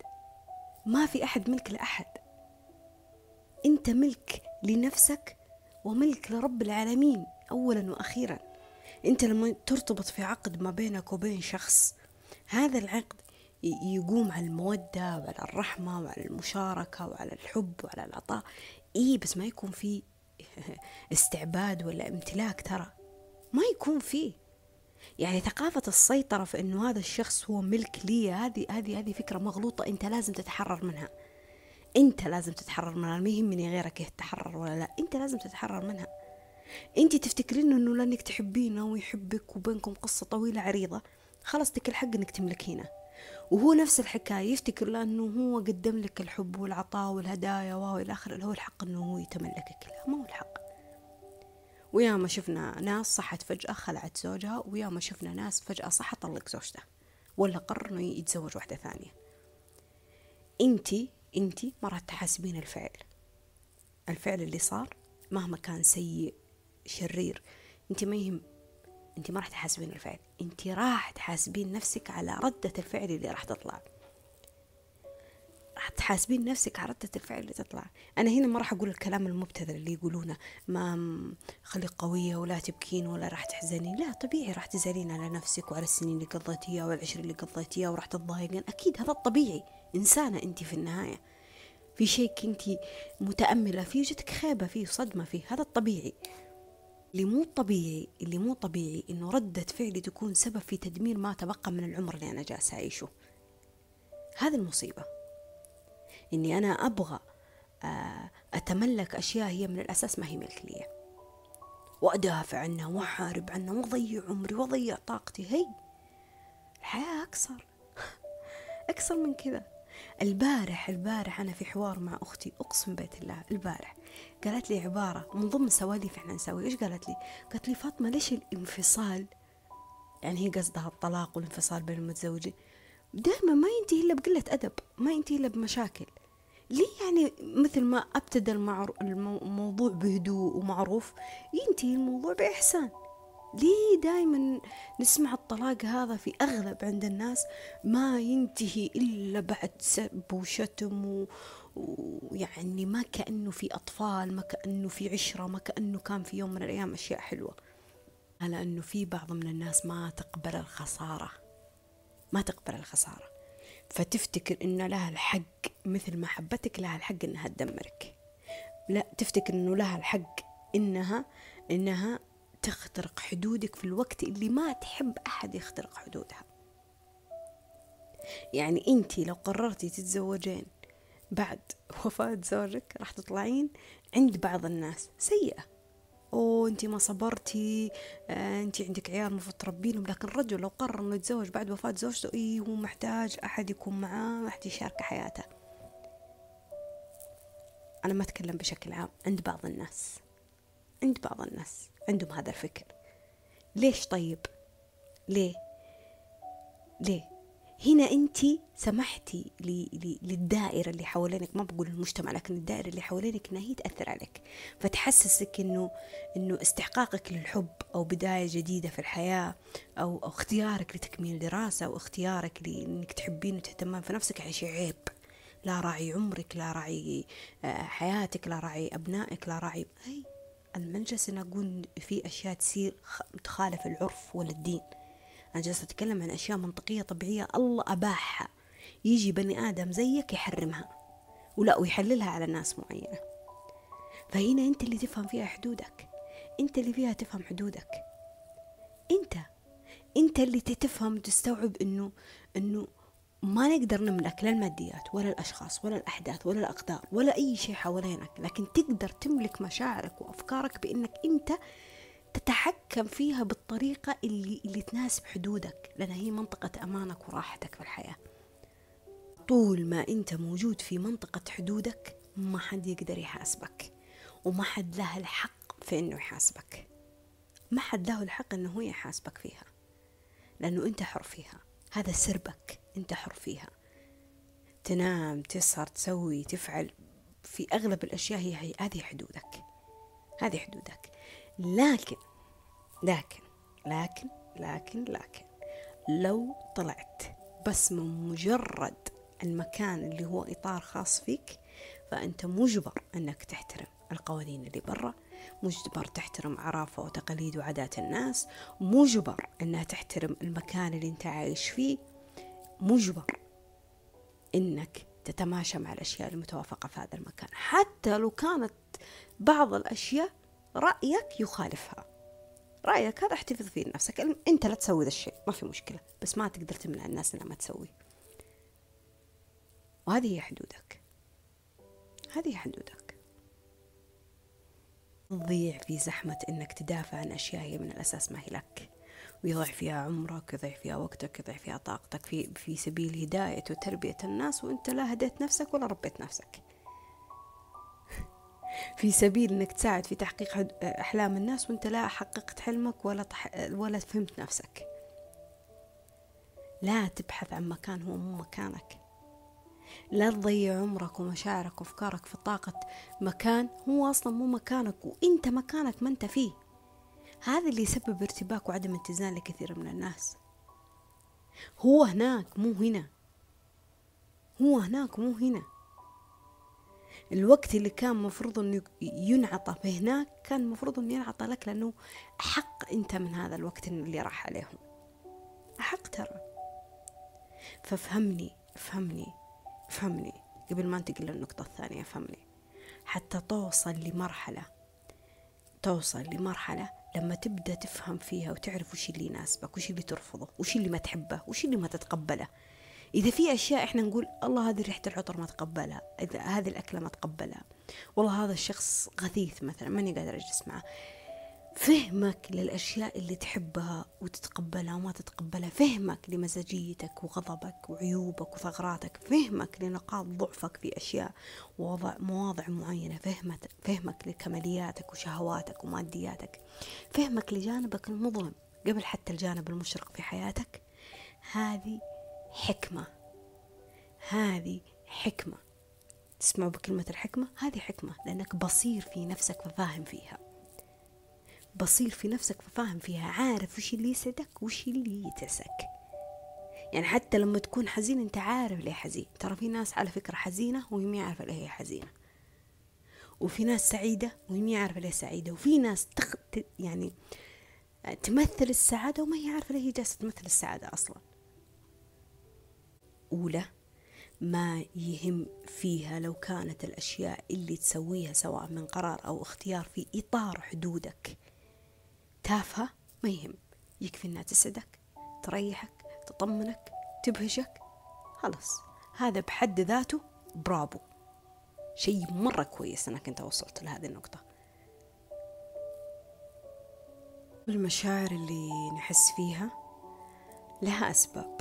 ما في أحد ملك لأحد. أنت ملك لنفسك وملك لرب العالمين أولا وأخيرا. أنت لما ترتبط في عقد ما بينك وبين شخص. هذا العقد يقوم على المودة وعلى الرحمة وعلى المشاركة وعلى الحب وعلى العطاء. إيه بس ما يكون في [laughs] استعباد ولا امتلاك ترى. ما يكون فيه يعني ثقافة السيطرة في إنه هذا الشخص هو ملك لي هذه هذه هذه فكرة مغلوطة أنت لازم تتحرر منها. انت لازم تتحرر منها ما يهمني غيرك يتحرر ولا لا انت لازم تتحرر منها. انت تفتكرين انه لانك تحبينه ويحبك وبينكم قصة طويلة عريضة خلاص لك الحق انك تملكينه وهو نفس الحكاية يفتكر لأنه هو قدم لك الحب والعطاء والهدايا وإلى آخره هو الحق أنه هو يتملكك لا ما هو الحق. ويا ما شفنا ناس صحت فجأة خلعت زوجها ويا ما شفنا ناس فجأة صحت طلق زوجته ولا قرر إنه يتزوج واحدة ثانية. انتي انتي ما راح تحاسبين الفعل. الفعل اللي صار مهما كان سيء شرير انت ما يهم انت ما راح تحاسبين الفعل. انت راح تحاسبين نفسك على ردة الفعل اللي راح تطلع. راح تحاسبين نفسك على ردة الفعل اللي تطلع. أنا هنا ما راح أقول الكلام المبتذل اللي يقولونه ما خليك قوية ولا تبكين ولا راح تحزنين لا طبيعي راح تزعلين على نفسك وعلى السنين اللي قضيتيها والعشر اللي قضيتيها وراح تتضايقين. أكيد هذا الطبيعي. إنسانة أنت في النهاية. في شيء كنتي متأملة فيه جتك خيبة فيه صدمة فيه. هذا الطبيعي. اللي مو طبيعي اللي مو طبيعي إنه ردة فعلي تكون سبب في تدمير ما تبقى من العمر اللي أنا جالسة أعيشه. هذه المصيبة. إني أنا أبغى آه، أتملك أشياء هي من الأساس ما هي ملك لي وأدافع عنها وأحارب عنها وأضيع عمري وأضيع طاقتي. هي الحياة أكثر. [laughs] أكثر من كذا. البارح البارح أنا في حوار مع أختي أقسم بيت الله البارح. قالت لي عبارة من ضمن سواليف إحنا نسوي إيش قالت لي؟ قالت لي فاطمة ليش الانفصال؟ يعني هي قصدها الطلاق والانفصال بين المتزوجين. دائما ما ينتهي إلا بقلة أدب ما ينتهي إلا بمشاكل. ليه يعني مثل ما أبتدى الموضوع بهدوء ومعروف ينتهي الموضوع بإحسان. ليه دائما نسمع الطلاق هذا في أغلب عند الناس ما ينتهي إلا بعد سب وشتم ويعني ما كأنه في أطفال ما كأنه في عشرة ما كأنه كان في يوم من الأيام أشياء حلوة. على أنه في بعض من الناس ما تقبل الخسارة. ما تقبل الخسارة. فتفتكر إن لها الحق مثل ما حبتك لها الحق إنها تدمرك. لا تفتكر إنه لها الحق إنها إنها تخترق حدودك في الوقت اللي ما تحب أحد يخترق حدودها. يعني أنت لو قررتي تتزوجين بعد وفاة زوجك راح تطلعين عند بعض الناس سيئة. أوه أنت ما صبرتي آه أنت عندك عيال المفروض تربينهم لكن الرجل لو قرر إنه يتزوج بعد وفاة زوجته إيه هو محتاج أحد يكون معاه أحد يشارك حياته. أنا ما أتكلم بشكل عام عند بعض الناس عند بعض الناس. عندهم هذا الفكر. ليش طيب؟ ليه؟ ليه؟ هنا انت سمحتي للدائرة اللي حوالينك ما بقول المجتمع لكن الدائرة اللي حوالينك إنها هي تأثر عليك. فتحسسك انه إنه استحقاقك للحب أو بداية جديدة في الحياة أو, أو اختيارك لتكميل دراسة أو اختيارك لإنك تحبين وتهتمين في نفسك شيء عيب. لا راعي عمرك لا راعي آه، حياتك لا راعي أبنائك لا راعي هي المنجس ان أقول في أشياء تصير تخالف العرف ولا الدين أنا جالسة أتكلم عن أشياء منطقية طبيعية الله أباحها. يجي بني آدم زيك يحرمها ولا ويحللها على ناس معينة. فهنا أنت اللي تفهم فيها حدودك. أنت اللي فيها تفهم حدودك. أنت أنت اللي تفهم وتستوعب إنه إنه ما نقدر نملك لا الماديات ولا الأشخاص ولا الأحداث ولا الأقدار ولا أي شيء حوالينك لكن تقدر تملك مشاعرك وأفكارك بأنك أنت تتحكم فيها بالطريقة اللي, اللي تناسب حدودك لأن هي منطقة أمانك وراحتك في الحياة. طول ما أنت موجود في منطقة حدودك ما حد يقدر يحاسبك وما حد له الحق في أنه يحاسبك. ما حد له الحق أنه هو يحاسبك فيها لأنه أنت حر فيها. هذا سربك. أنت حر فيها. تنام تسهر تسوي تفعل. في أغلب الأشياء هي هذه حدودك. هذه حدودك. لكن لكن لكن لكن لكن لو طلعت بس من مجرد المكان اللي هو إطار خاص فيك فأنت مجبر أنك تحترم القوانين اللي برا مجبر تحترم عرافة وتقاليد وعادات الناس مجبر أنها تحترم المكان اللي أنت عايش فيه مجبر إنك تتماشى مع الأشياء المتوافقة في هذا المكان. حتى لو كانت بعض الأشياء رأيك يخالفها. رأيك هذا احتفظ فيه لنفسك. أنت لا تسوي ذا الشيء ما في مشكلة. بس ما تقدر تمنع الناس إنها ما تسوي. وهذه هي حدودك. هذه هي حدودك. تضيع في زحمة إنك تدافع عن أشياء هي من الأساس ما هي لك. ويضيع فيها عمرك يضيع فيها وقتك يضيع فيها طاقتك في, في سبيل هداية وتربية الناس وانت لا هديت نفسك ولا ربيت نفسك. [laughs] في سبيل انك تساعد في تحقيق أحلام الناس وانت لا حققت حلمك ولا تح... ولا فهمت نفسك. لا تبحث عن مكان هو مو مكانك. لا تضيع عمرك ومشاعرك وأفكارك في طاقة مكان هو أصلا مو مكانك وإنت مكانك ما أنت فيه. هذا اللي يسبب ارتباك وعدم اتزان لكثير من الناس. هو هناك مو هنا. هو هناك مو هنا. الوقت اللي كان مفروض إنه ينعطى في هناك كان مفروض إنه ينعطى لك لأنه أحق أنت من هذا الوقت اللي راح عليهم أحق ترى. فافهمني افهمني افهمني قبل ما انتقل للنقطة الثانية افهمني حتى توصل لمرحلة توصل لمرحلة لما تبدأ تفهم فيها وتعرف وش اللي يناسبك وش اللي ترفضه وش اللي ما تحبه وش اللي ما تتقبله. إذا في أشياء إحنا نقول الله هذه ريحة العطر ما تقبلها إذا هذه الأكلة ما تقبلها. والله هذا الشخص غثيث مثلا ماني قادر أجلس معه. فهمك للأشياء اللي تحبها وتتقبلها وما تتقبلها. فهمك لمزاجيتك وغضبك وعيوبك وثغراتك. فهمك لنقاط ضعفك في أشياء ووضع مواضع معينة. فهمت فهمك لكمالياتك وشهواتك ومادياتك. فهمك لجانبك المظلم قبل حتى الجانب المشرق في حياتك. هذه حكمة. هذه حكمة. تسمعوا بكلمة الحكمة؟ هذه حكمة لأنك بصير في نفسك وفاهم فيها. بصير في نفسك فاهم فيها عارف وش اللي يسعدك وش اللي يتعسك. يعني حتى لما تكون حزين أنت عارف ليه حزين. ترى في ناس على فكرة حزينة وهي ما عارفة ليه هي حزينة. وفي ناس سعيدة وهي ما عارفة ليه سعيدة. وفي ناس تخ... يعني تمثل السعادة وما هي عارفة ليه هي جالسة تمثل السعادة أصلا. أولى ما يهم فيها لو كانت الأشياء اللي تسويها سواء من قرار أو اختيار في إطار حدودك. تافهة؟ ما يهم. يكفي إنها تسعدك تريحك تطمنك تبهجك. خلاص. هذا بحد ذاته برافو. شيء مرة كويس إنك أنت وصلت لهذه النقطة. المشاعر اللي نحس فيها لها أسباب.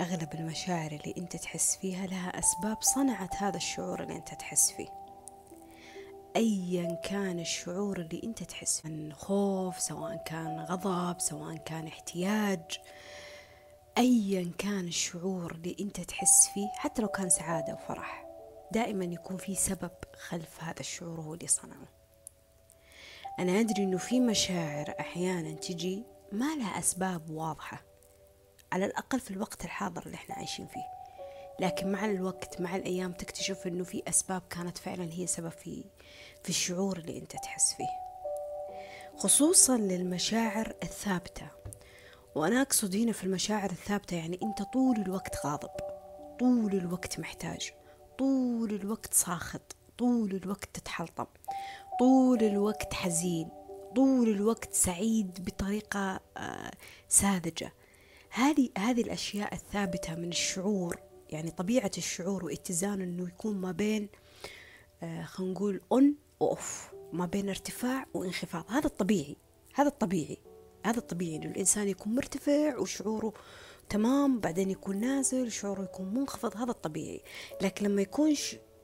أغلب المشاعر اللي أنت تحس فيها لها أسباب صنعت هذا الشعور اللي أنت تحس فيه. أيا كان الشعور اللي أنت تحس من خوف سواء كان غضب سواء كان احتياج أيا كان الشعور اللي أنت تحس فيه حتى لو كان سعادة وفرح دائما يكون في سبب خلف هذا الشعور هو اللي صنعه. أنا أدري أنه في مشاعر أحيانا تجي ما لها أسباب واضحة على الأقل في الوقت الحاضر اللي إحنا عايشين فيه. لكن مع الوقت مع الأيام تكتشف أنه في أسباب كانت فعلا هي سبب في في الشعور اللي أنت تحس فيه خصوصا للمشاعر الثابتة. وأنا أقصد هنا في المشاعر الثابتة يعني أنت طول الوقت غاضب طول الوقت محتاج طول الوقت ساخط طول الوقت تتحلطم طول الوقت حزين طول الوقت سعيد بطريقة آه، ساذجة. هذه هذه الأشياء الثابتة من الشعور يعني طبيعة الشعور واتزان إنه يكون ما بين آه خلينا نقول اون واوف ما بين ارتفاع وانخفاض. هذا الطبيعي هذا الطبيعي هذا الطبيعي إنه الإنسان يكون مرتفع وشعوره تمام بعدين يكون نازل شعوره يكون منخفض هذا الطبيعي. لكن لما يكون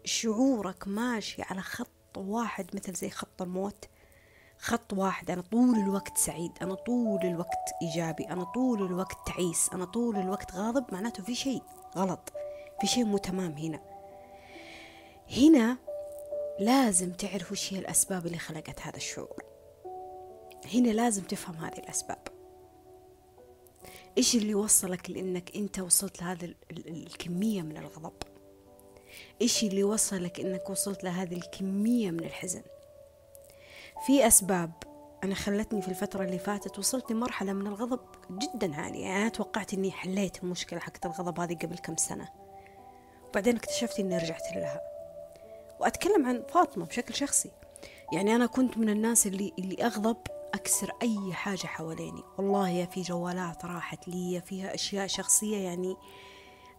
شعورك ماشي على خط واحد مثل زي خط الموت خط واحد أنا طول الوقت سعيد أنا طول الوقت إيجابي أنا طول الوقت تعيس أنا طول الوقت غاضب معناته في شيء غلط في شيء مو تمام هنا. هنا لازم تعرف وش هي الأسباب اللي خلقت هذا الشعور. هنا لازم تفهم هذه الأسباب. إيش اللي وصلك لأنك أنت وصلت لهذه الكمية من الغضب؟ إيش اللي وصلك أنك وصلت لهذه الكمية من الحزن؟ في أسباب أنا خلتني في الفترة اللي فاتت وصلت لمرحلة من الغضب جدا عالية. يعني أنا توقعت إني حليت المشكلة حقت الغضب هذه قبل كم سنة. بعدين اكتشفت إني رجعت لها. وأتكلم عن فاطمة بشكل شخصي. يعني أنا كنت من الناس اللي اللي أغضب أكسر أي حاجة حواليني. والله يا في جوالات راحت لي فيها أشياء شخصية يعني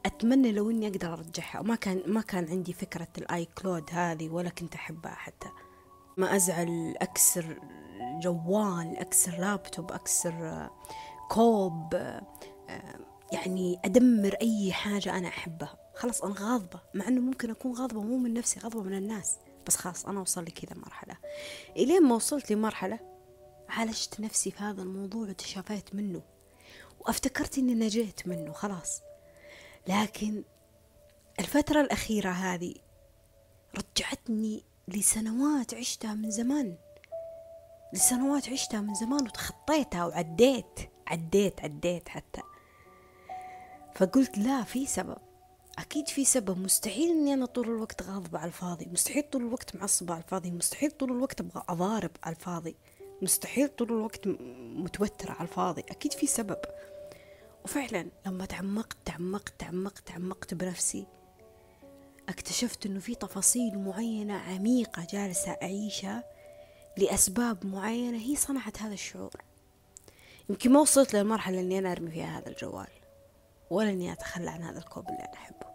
أتمنى لو إني أقدر أرجعها. ما كان ما كان عندي فكرة ال iCloud هذه ولا كنت أحبها حتى. ما أزعل أكسر جوال أكسر لابتوب أكسر كوب يعني أدمر أي حاجة أنا أحبها. خلاص أنا غاضبة مع إنه ممكن أكون غاضبة مو من نفسي غاضبة من الناس. بس خلاص أنا وصل لي كذا مرحلة. إلين ما وصلت لمرحلة عالجت نفسي في هذا الموضوع وتشافيت منه. وافتكرت إني نجيت منه خلاص. لكن الفترة الأخيرة هذه رجعتني لسنوات عشتها من زمان. لسنوات عشتها من زمان وتخطيتها وعديت عديت عديت حتى. فقلت لا في سبب. أكيد في سبب. مستحيل إني أنا طول الوقت غاضبة على الفاضي. مستحيل طول الوقت معصبة على الفاضي. مستحيل طول الوقت أبغى أضارب على الفاضي. مستحيل طول الوقت متوترة على الفاضي. أكيد في سبب. وفعلا لما تعمقت تعمقت تعمقت تعمقت بنفسي اكتشفت إنه في تفاصيل معينة عميقة جالسة أعيشها لأسباب معينة هي صنعت هذا الشعور. يمكن ما وصلت للمرحلة اللي أنا أرمي فيها هذا الجوال. ولا إني أتخلى عن هذا الكوب اللي أنا أحبه.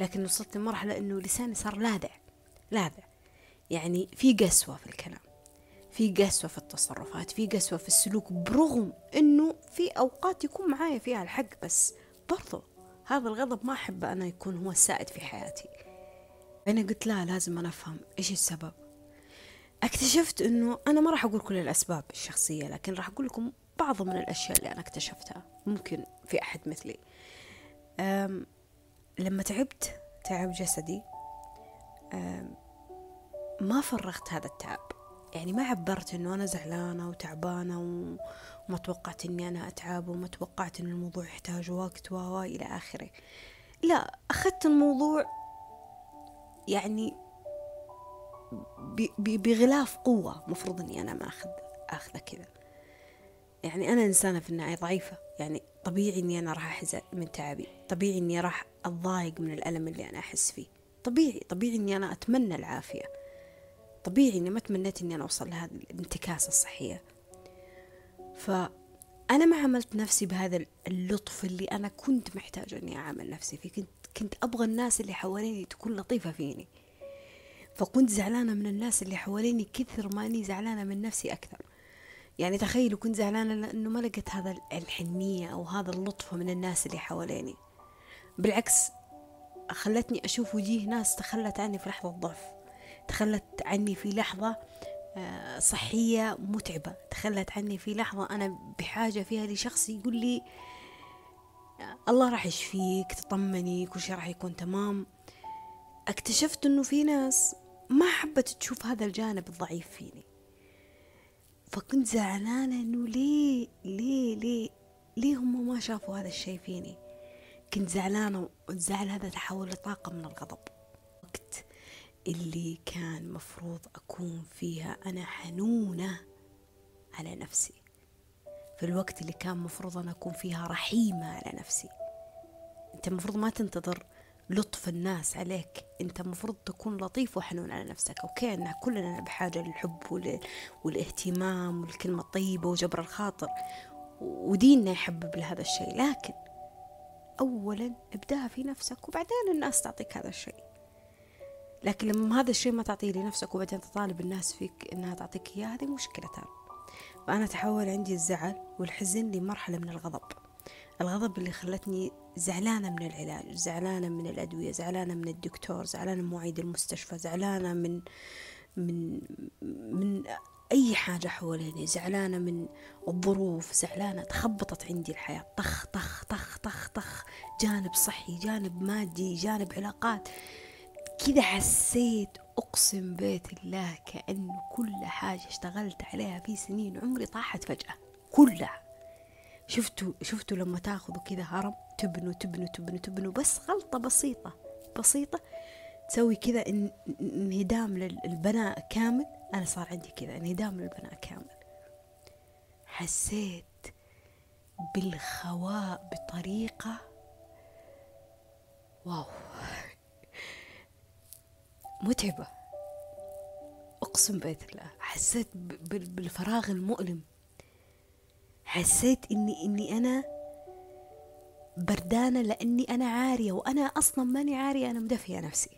لكن وصلت لمرحلة إنه لساني صار لاذع لاذع. يعني في قسوة في الكلام في قسوة في التصرفات في قسوة في السلوك برغم إنه في أوقات يكون معايا فيها الحق بس برضو هذا الغضب ما احب أنا يكون هو السائد في حياتي. أنا قلت لا لازم أنا أفهم إيش السبب. اكتشفت إنه أنا ما راح أقول كل الأسباب الشخصية لكن راح أقول لكم بعض من الأشياء اللي أنا اكتشفتها. ممكن في أحد مثلي. لما تعبت تعب جسدي ما فرغت هذا التعب. يعني ما عبرت إنه أنا زعلانة وتعبانة وما توقعت إني أنا أتعب وما توقعت ان الموضوع يحتاج وقت و إلى آخره. لا أخذت الموضوع يعني بغلاف قوة. مفروض إني أنا ما أخذ أخذه كذا. يعني أنا إنسانة في النهاية ضعيفة. يعني طبيعي إني أنا راح احزن من تعبي. طبيعي إني راح أتضايق من الألم اللي أنا أحس فيه. طبيعي طبيعي إني أنا أتمنى العافية. طبيعي إني ما تمنيت إني أنا أوصل لهذه الانتكاسة الصحية. فأنا ما عملت نفسي بهذا اللطف اللي أنا كنت محتاجة إني أعامل نفسي فيه. كنت, كنت أبغى الناس اللي حواليني تكون لطيفة فيني. فكنت زعلانة من الناس اللي حواليني كثر ما أني زعلانة من نفسي أكثر. يعني تخيلوا كنت زعلانة لأنه ما لقيت هذا الحنية أو هذا اللطف من الناس اللي حواليني. بالعكس خلتني أشوف وجيه ناس تخلت عني في لحظة ضعف تخلت عني في لحظة آه، صحية متعبة تخلت عني في لحظة أنا بحاجة فيها لشخص يقول لي الله راح يشفيك تطمني كل شيء راح يكون تمام. اكتشفت إنه في ناس ما حبت تشوف هذا الجانب الضعيف فيني. فكنت زعلانة إنه ليه ليه ليه ليه هم ما شافوا هذا الشيء فيني؟ كنت زعلانة والزعل هذا تحول لطاقة من الغضب. وقت اللي كان مفروض أكون فيها أنا حنونة على نفسي. في الوقت اللي كان مفروض أنا أكون فيها رحيمة على نفسي. أنت المفروض ما تنتظر لطف الناس عليك. أنت المفروض تكون لطيف وحنون على نفسك أوكي؟ أنها كلنا بحاجة للحب وال... والاهتمام والكلمة الطيبة وجبر الخاطر. وديننا يحبب لهذا الشيء. لكن أولا ابدأها في نفسك وبعدين الناس تعطيك هذا الشيء. لكن لما هذا الشيء ما تعطيه لنفسك وبعدين تطالب الناس فيك إنها تعطيك إياه هذه مشكلة ترى فأنا تحول عندي الزعل والحزن لمرحلة من الغضب. الغضب اللي خلتني زعلانة من العلاج زعلانة من الأدوية زعلانة من الدكتور زعلانة من مواعيد المستشفى زعلانة من من من أي حاجة حواليني زعلانة من الظروف زعلانة تخبطت عندي الحياة طخ طخ طخ طخ طخ جانب صحي جانب مادي جانب علاقات. كذا حسيت أقسم بيت الله كأنه كل حاجة اشتغلت عليها في سنين عمري طاحت فجأة كلها. شفتوا شفتوا لما تاخذوا كذا هرم تبنوا تبنوا تبنوا تبنوا بس غلطة بسيطة بسيطة. تسوي كذا انهدام للبناء كامل. أنا صار عندي كذا انهدام للبناء كامل. حسيت بالخواء بطريقة واو. متعبة. أقسم بيت الله حسيت بالفراغ المؤلم. حسيت إني إني أنا بردانة لأني أنا عارية وأنا أصلا ماني عارية أنا مدفية نفسي.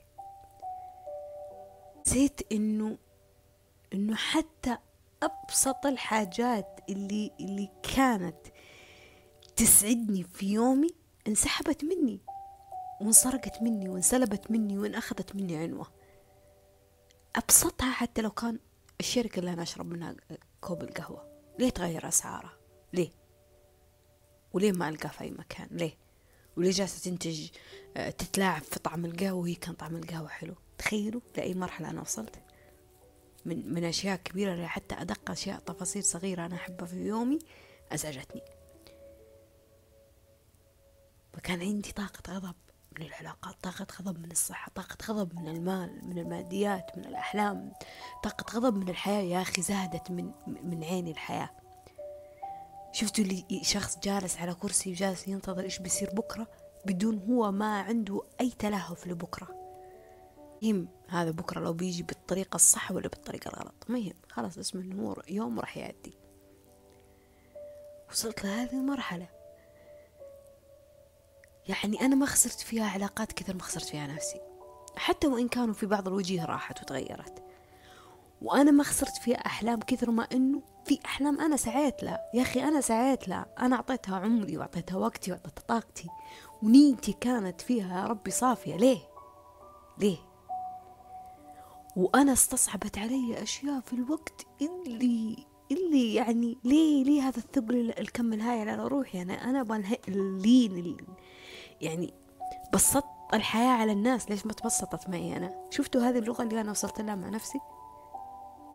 حسيت إنه إنه حتى أبسط الحاجات اللي اللي كانت تسعدني في يومي انسحبت مني وانسرقت مني وانسلبت مني وانأخذت مني عنوة. أبسطها حتى لو كان الشركة اللي أنا أشرب منها كوب القهوة ليه تغير أسعارها؟ ليه؟ وليه ما ألقاه في أي مكان؟ ليه؟ وليه جالسة تنتج آه، تتلاعب في طعم القهوة وهي كان طعم القهوة حلو؟ تخيلوا لأي مرحلة أنا وصلت. من من أشياء كبيرة حتى أدق أشياء تفاصيل صغيرة أنا أحبها في يومي أزعجتني. فكان عندي طاقة غضب من العلاقات طاقة غضب من الصحة طاقة غضب من المال من الماديات من الأحلام طاقة غضب من الحياة. يا أخي زادت من من عيني الحياة. شفتوا اللي شخص جالس على كرسي وجالس ينتظر إيش بيصير بكرة؟ بدون هو ما عنده أي تلهف لبكرة. يهم هذا بكرة لو بيجي بالطريقة الصح ولا بالطريقة الغلط. ما يهم خلاص اسمه هو يوم راح يعدي. وصلت لهذه المرحلة. يعني أنا ما خسرت فيها علاقات كثر ما خسرت فيها نفسي. حتى وإن كانوا في بعض الوجيه راحت وتغيرت. وأنا ما خسرت فيها أحلام كثر ما إنه في أحلام أنا سعيت لها. يا أخي أنا سعيت لها. أنا أعطيتها عمري وأعطيتها وقتي وأعطيتها طاقتي. ونيتي كانت فيها يا ربي صافية. ليه؟ ليه؟ وأنا استصعبت علي أشياء في الوقت اللي اللي يعني ليه ليه هذا الثقل الكم الهائل على روحي؟ أنا أنا أبغى اللين يعني بسطت الحياة على الناس. ليش ما تبسطت معي أنا؟ شفتوا هذه اللغة اللي أنا وصلت لها مع نفسي؟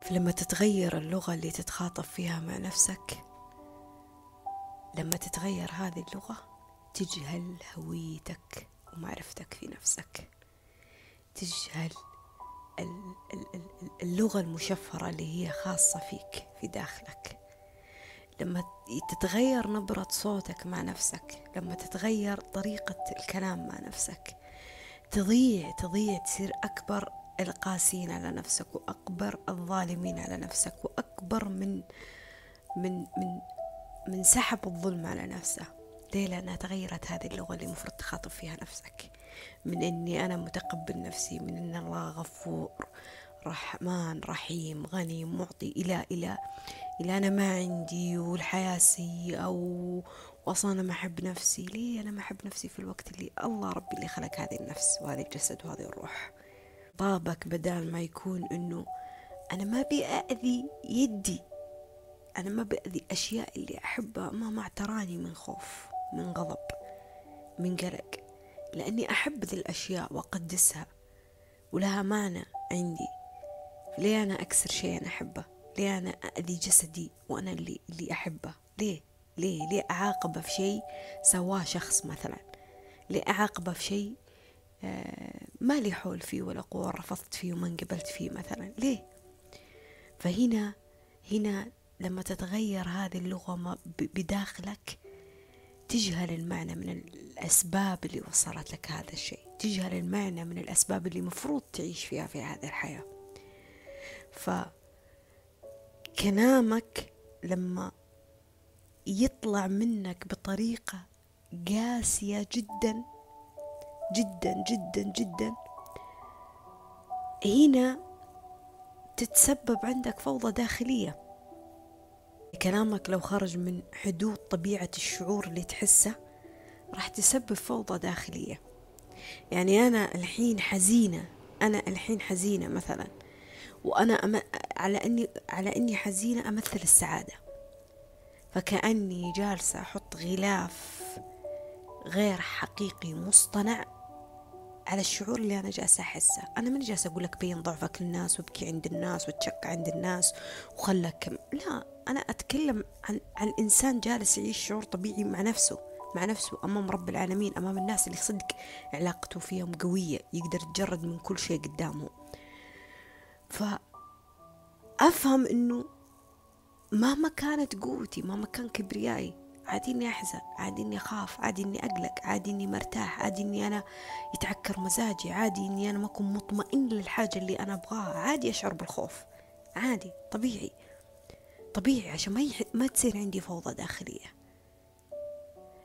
فلما تتغير اللغة اللي تتخاطب فيها مع نفسك لما تتغير هذه اللغة تجهل هويتك ومعرفتك في نفسك. تجهل اللغة المشفرة اللي هي خاصة فيك في داخلك. لما تتغير نبرة صوتك مع نفسك لما تتغير طريقة الكلام مع نفسك تضيع تضيع تصير أكبر القاسين على نفسك وأكبر الظالمين على نفسك وأكبر من من من من سحب الظلم على نفسه. ليه؟ لأنها تغيرت هذه اللغة اللي المفروض تخاطب فيها نفسك. من إني أنا متقبل نفسي من إن الله غفور رحمن رحيم غني معطي إلى إلى إلى أنا ما عندي والحياة سيئة واصلا أنا ما أحب نفسي. ليه؟ أنا ما أحب نفسي في الوقت اللي الله ربي اللي خلق هذه النفس وهذا الجسد وهذه الروح. طابك بدال ما يكون إنه أنا ما ابي اذي يدي. أنا ما بأذي أشياء اللي أحبها. ما مع تراني من خوف من غضب من قلق. لأني أحب ذي الأشياء وأقدسها ولها معنى عندي. ليه أنا أكسر شيء أنا أحبه؟ ليه أنا أذي جسدي وأنا اللي, اللي أحبه؟ ليه؟ ليه؟ ليه أعاقبه في شيء؟ سواه شخص مثلا. ليه أعاقبه في شيء؟ ما لي حول فيه ولا قوة رفضت فيه وما انقبلت فيه مثلا. ليه؟ فهنا هنا لما تتغير هذه اللغة بداخلك تجهل المعنى من الأسباب اللي وصلت لك هذا الشيء. تجهل المعنى من الأسباب اللي مفروض تعيش فيها في هذه الحياة. فكلامك لما يطلع منك بطريقة قاسية جدا جدا جدا جدا. هنا تتسبب عندك فوضى داخلية. كلامك لو خرج من حدود طبيعة الشعور اللي تحسه راح تسبب فوضى داخلية. يعني أنا الحين حزينة أنا الحين حزينة مثلا وأنا أم... على أني على أني حزينة أمثل السعادة. فكأني جالسة أحط غلاف غير حقيقي مصطنع على الشعور اللي أنا جالسة أحسه. أنا ماني جالسة أقول لك بين ضعفك للناس وابكي عند الناس وتشك عند الناس وخلك لا أنا أتكلم عن عن إنسان جالس يعيش شعور طبيعي مع نفسه مع نفسه أمام رب العالمين أمام الناس اللي صدق علاقته فيهم قوية يقدر يتجرد من كل شيء قدامه. فأفهم إنه مهما كانت قوتي مهما كان كبريائي عادي إني أحزن عادي إني أخاف عادي إني أقلق عادي إني مرتاح عادي إني أنا يتعكر مزاجي عادي إني أنا ما أكون مطمئن للحاجة اللي أنا أبغاها عادي أشعر بالخوف. عادي طبيعي. طبيعي عشان ما, يح... ما تصير عندي فوضى داخلية.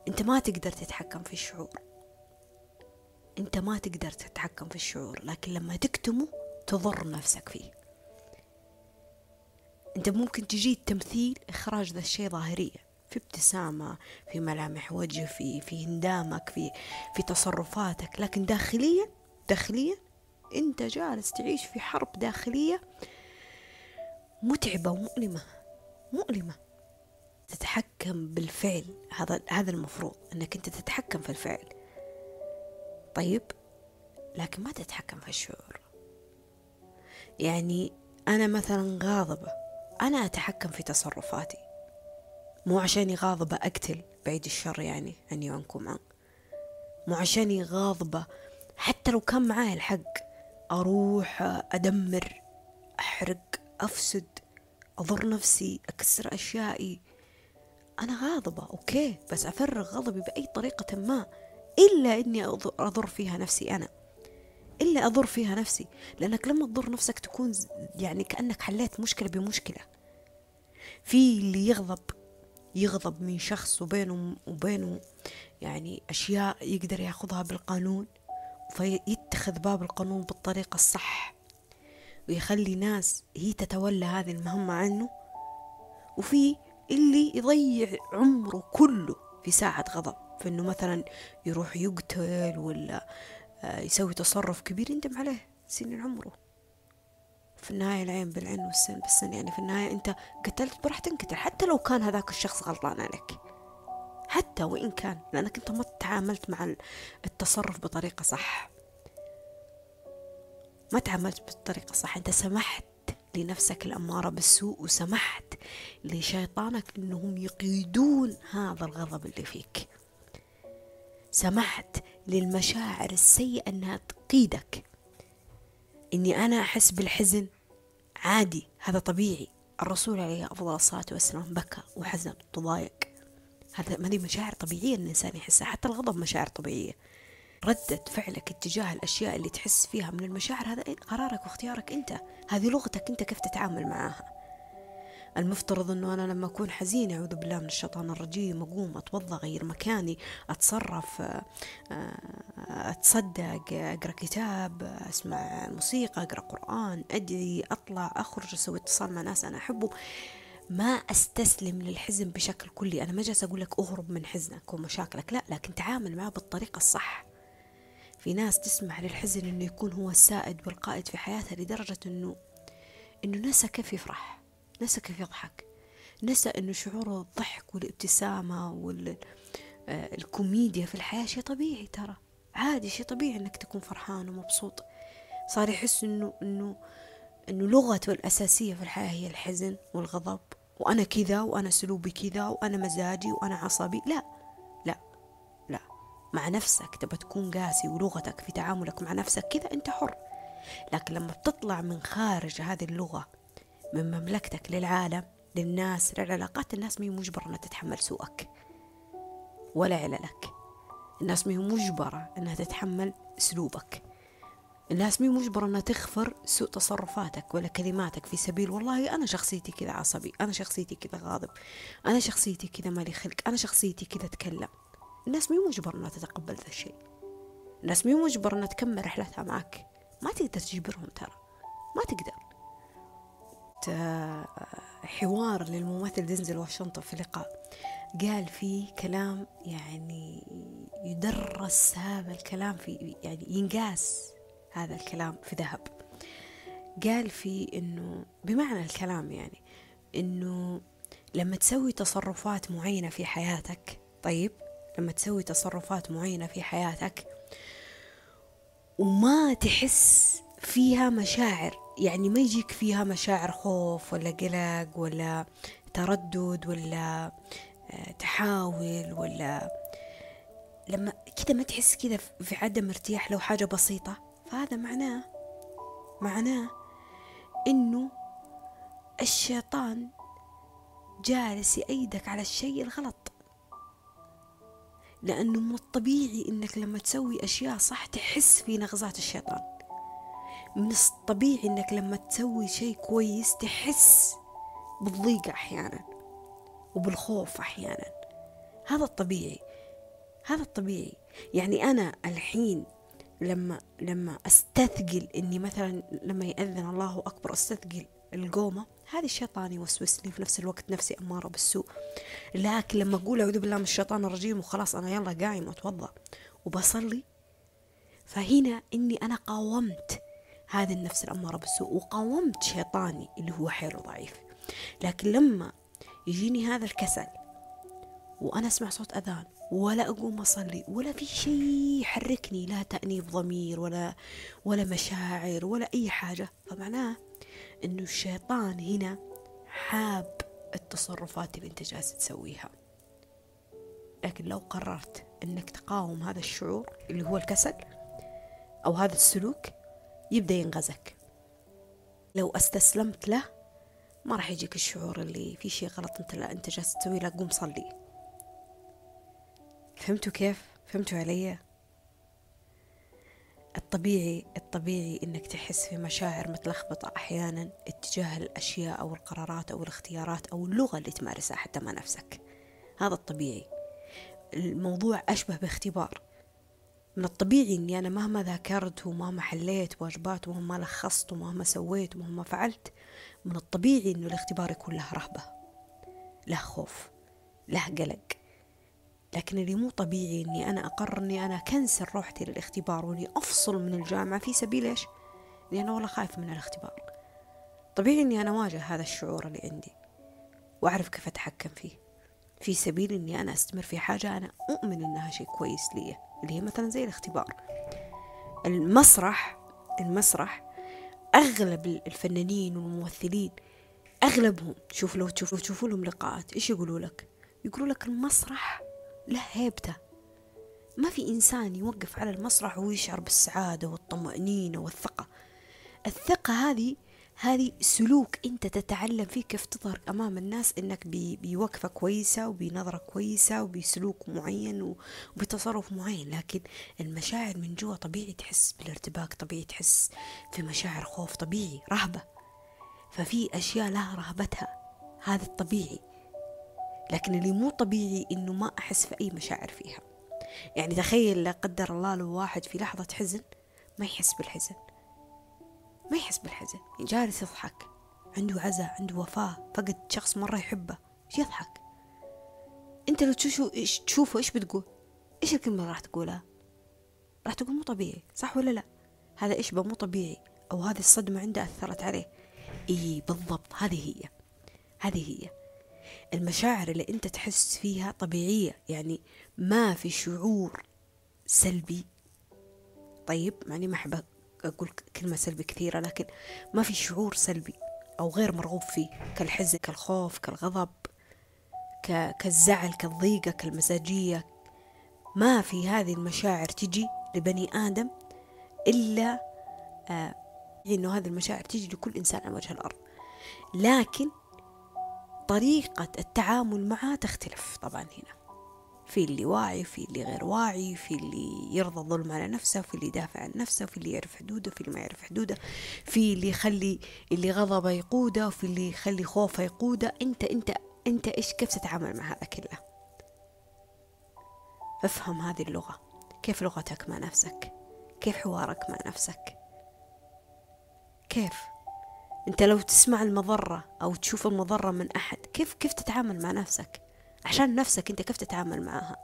أنت ما تقدر تتحكم في الشعور. أنت ما تقدر تتحكم في الشعور لكن لما تكتمه تضر نفسك فيه. أنت ممكن تجيد تمثيل إخراج ذا الشيء ظاهريا. في ابتسامة في ملامح وجه في في هندامك في في تصرفاتك. لكن داخليا داخليا أنت جالس تعيش في حرب داخلية متعبة ومؤلمة مؤلمة. تتحكم بالفعل. هذا هذا المفروض إنك أنت تتحكم في الفعل. طيب لكن ما تتحكم في الشعور. يعني أنا مثلا غاضبة أنا أتحكم في تصرفاتي. مو عشاني غاضبه أقتل بعيد الشر يعني عني وعنكم عن. مو عشاني غاضبه حتى لو كان معاي الحق أروح أدمر أحرق أفسد أضر نفسي أكسر أشيائي. أنا غاضبة أوكي بس أفرغ غضبي بأي طريقة ما إلا إني أضر فيها نفسي أنا. إلا أضر فيها نفسي لأنك لما تضر نفسك تكون يعني كأنك حليت مشكلة بمشكلة. في اللي يغضب يغضب من شخص وبينه وبينه يعني أشياء يقدر يأخذها بالقانون فيتخذ باب القانون بالطريقة الصح ويخلي ناس هي تتولى هذه المهمة عنه وفي اللي يضيع عمره كله في ساعة غضب فإنه مثلا يروح يقتل ولا آه، يسوي تصرف كبير يندم عليه سنين عمره. في النهاية العين بالعين والسن بالسن. يعني في النهاية أنت قتلت براح تنقتل حتى لو كان هذاك الشخص غلطان عليك. حتى وإن كان. لأنك أنت ما تعاملت مع التصرف بطريقة صح. ما تعاملت بالطريقة صح. أنت سمحت لنفسك الأمارة بالسوء وسمحت لشيطانك أنهم يقيدون هذا الغضب اللي فيك. سمحت للمشاعر السيئة أنها تقيدك. إني أنا أحس بالحزن. عادي هذا طبيعي. الرسول عليه أفضل الصلاة والسلام بكى وحزن تضايق. هذا هذه مشاعر طبيعية الإنسان يحسها حتى الغضب مشاعر طبيعية. ردة فعلك اتجاه الأشياء اللي تحس فيها من المشاعر هذا قرارك واختيارك أنت. هذه لغتك أنت كيف تتعامل معاها. المفترض أنه أنا لما أكون حزينة أعوذ بالله من الشيطان الرجيم أقوم أتوضأ أغير مكاني أتصرف آه، أتصدق أقرأ كتاب أسمع موسيقى أقرأ قرآن أدعي أطلع أخرج أسوي اتصال مع ناس أنا أحبه. ما أستسلم للحزن بشكل كلي. أنا ما جالس أقول لك أهرب من حزنك ومشاكلك لا لكن تعامل معه بالطريقة الصح. في ناس تسمح للحزن إنه يكون هو السائد والقائد في حياتها لدرجة إنه إنه نسى كيف يفرح. نسى كيف يضحك. نسى إنه شعور الضحك والابتسامة والكوميديا في الحياة شيء طبيعي ترى. عادي شيء طبيعي إنك تكون فرحان ومبسوط. صار يحس إنه إنه إنه لغته الأساسية في الحياة هي الحزن والغضب. وأنا كذا وأنا سلوبي كذا وأنا مزاجي وأنا عصبي. لا. مع نفسك تبى تكون قاسي ولغتك في تعاملك مع نفسك كذا أنت حر. لكن لما بتطلع من خارج هذه اللغة من مملكتك للعالم للناس للعلاقات الناس ما مجبرة إنها تتحمل سوءك. ولا عللك الناس ما مجبرة إنها تتحمل أسلوبك. الناس مي مجبرة إنها تغفر سوء تصرفاتك ولا كلماتك في سبيل. والله أنا شخصيتي كذا عصبي أنا شخصيتي كذا غاضب أنا شخصيتي كذا مالي خلق أنا شخصيتي كذا أتكلم. الناس مي مجبر إنها تتقبل ذا الشيء. الناس مي مجبر إنها تكمل رحلتها معك. ما تقدر تجبرهم ترى. ما تقدر. حوار للممثل دينزل واشنطن في لقاء قال فيه كلام يعني يدرس هذا الكلام في يعني ينقاس هذا الكلام في ذهب. قال فيه إنه بمعنى الكلام يعني إنه لما تسوي تصرفات معينة في حياتك طيب لما تسوي تصرفات معينة في حياتك وما تحس فيها مشاعر. يعني ما يجيك فيها مشاعر خوف ولا قلق ولا تردد ولا آه، تحاول ولا لما كده ما تحس كده في عدم ارتياح لو حاجة بسيطة. فهذا معناه معناه إنه الشيطان جالس يأيدك على الشيء الغلط. لأنه من الطبيعي إنك لما تسوي أشياء صح تحس في نغزات الشيطان. من الطبيعي إنك لما تسوي شيء كويس تحس بالضيق أحيانا وبالخوف أحيانا. هذا الطبيعي هذا الطبيعي. يعني أنا الحين لما لما أستثقل إني مثلا لما يأذن الله أكبر أستثقل القومة هذه الشيطان يوسوس لي في نفس الوقت نفسي أمارة بالسوء. لكن لما أقول أعوذ بالله من الشيطان الرجيم وخلاص أنا يلا قايم أتوضأ وبصلي فهنا إني أنا قاومت هذه النفس الأمارة بالسوء وقاومت شيطاني اللي هو حيل ضعيف. لكن لما يجيني هذا الكسل وأنا أسمع صوت أذان ولا أقوم أصلي ولا في شيء يحركني لا تأنيب ضمير ولا ولا مشاعر ولا أي حاجة فمعناه إنه الشيطان هنا حاب التصرفات اللي أنت جالس تسويها. لكن لو قررت إنك تقاوم هذا الشعور اللي هو الكسل أو هذا السلوك يبدأ ينغزك. لو استسلمت له ما راح يجيك الشعور اللي في شيء غلط أنت لا أنت جالس تسوي لا قوم صلي. فهمتوا كيف؟ فهمتوا علي؟ الطبيعي الطبيعي إنك تحس في مشاعر متلخبطة أحيانا اتجاه الأشياء أو القرارات أو الاختيارات أو اللغة اللي تمارسها حتى مع نفسك. هذا الطبيعي. الموضوع أشبه باختبار. من الطبيعي إني أنا مهما ذاكرت ومهما حليت واجبات ومهما لخصت ومهما سويت ومهما فعلت من الطبيعي إنه الاختبار يكون له رهبة له خوف له قلق. لكن اللي مو طبيعي إني أنا أقرر إني أنا كنسل روحتي للاختبار وإني أفصل من الجامعة في سبيل إيش؟ اني أنا والله خايف من الاختبار. طبيعي إني أنا أواجه هذا الشعور اللي عندي وأعرف كيف أتحكم فيه. في سبيل إني أنا أستمر في حاجة أنا أؤمن إنها شيء كويس لي. اللي هي مثلا زي الاختبار. المسرح المسرح أغلب الفنانين والممثلين أغلبهم شوف لو تشوفوا تشوفوا لهم لقاءات إيش يقولوا لك؟ يقولوا لك المسرح له هيبته. ما في إنسان يوقف على المسرح ويشعر بالسعادة والطمأنينة والثقة. الثقة هذه هذه سلوك أنت تتعلم فيه كيف تظهر أمام الناس إنك بوقفة كويسة وبنظرة كويسة وبسلوك معين وبتصرف معين. لكن المشاعر من جوا طبيعي تحس بالارتباك طبيعي تحس في مشاعر خوف طبيعي رهبة. ففي أشياء لها رهبتها. هذا الطبيعي. لكن اللي مو طبيعي إنه ما أحس في أي مشاعر فيها. يعني تخيل لا قدر الله لو واحد في لحظة حزن ما يحس بالحزن. ما يحس بالحزن يعني جالس يضحك. عنده عزاء عنده وفاة فقد شخص مرة يحبه. يضحك؟ أنت لو تشوفه إيش تشوفه إيش بتقول؟ إيش الكلمة اللي راح تقولها؟ راح تقول مو طبيعي صح ولا لا؟ هذا إيش مو طبيعي. أو هذه الصدمة عنده أثرت عليه. إي بالضبط هذه هي. هذه هي. المشاعر اللي أنت تحس فيها طبيعية يعني ما في شعور سلبي. طيب يعني ما أقول كلمة سلبي كثيرة لكن ما في شعور سلبي أو غير مرغوب فيه كالحزن كالخوف كالغضب كالزعل كالضيقة كالمزاجية. ما في هذه المشاعر تجي لبني آدم إلا آه إنه هذه المشاعر تجي لكل إنسان على وجه الأرض. لكن طريقة التعامل معها تختلف طبعا هنا. في اللي واعي في اللي غير واعي في اللي يرضى الظلم على نفسه في اللي يدافع عن نفسه في اللي يعرف حدوده في اللي ما يعرف حدوده في اللي يخلي اللي غضبه يقوده وفي اللي يخلي خوفه يقوده. انت انت انت إيش كيف تتعامل مع هذا كله؟ افهم هذه اللغة. كيف لغتك مع نفسك؟ كيف حوارك مع نفسك؟ كيف؟ انت لو تسمع المضرة أو تشوف المضرة من أحد كيف كيف تتعامل مع نفسك؟ عشان نفسك انت كيف تتعامل معها.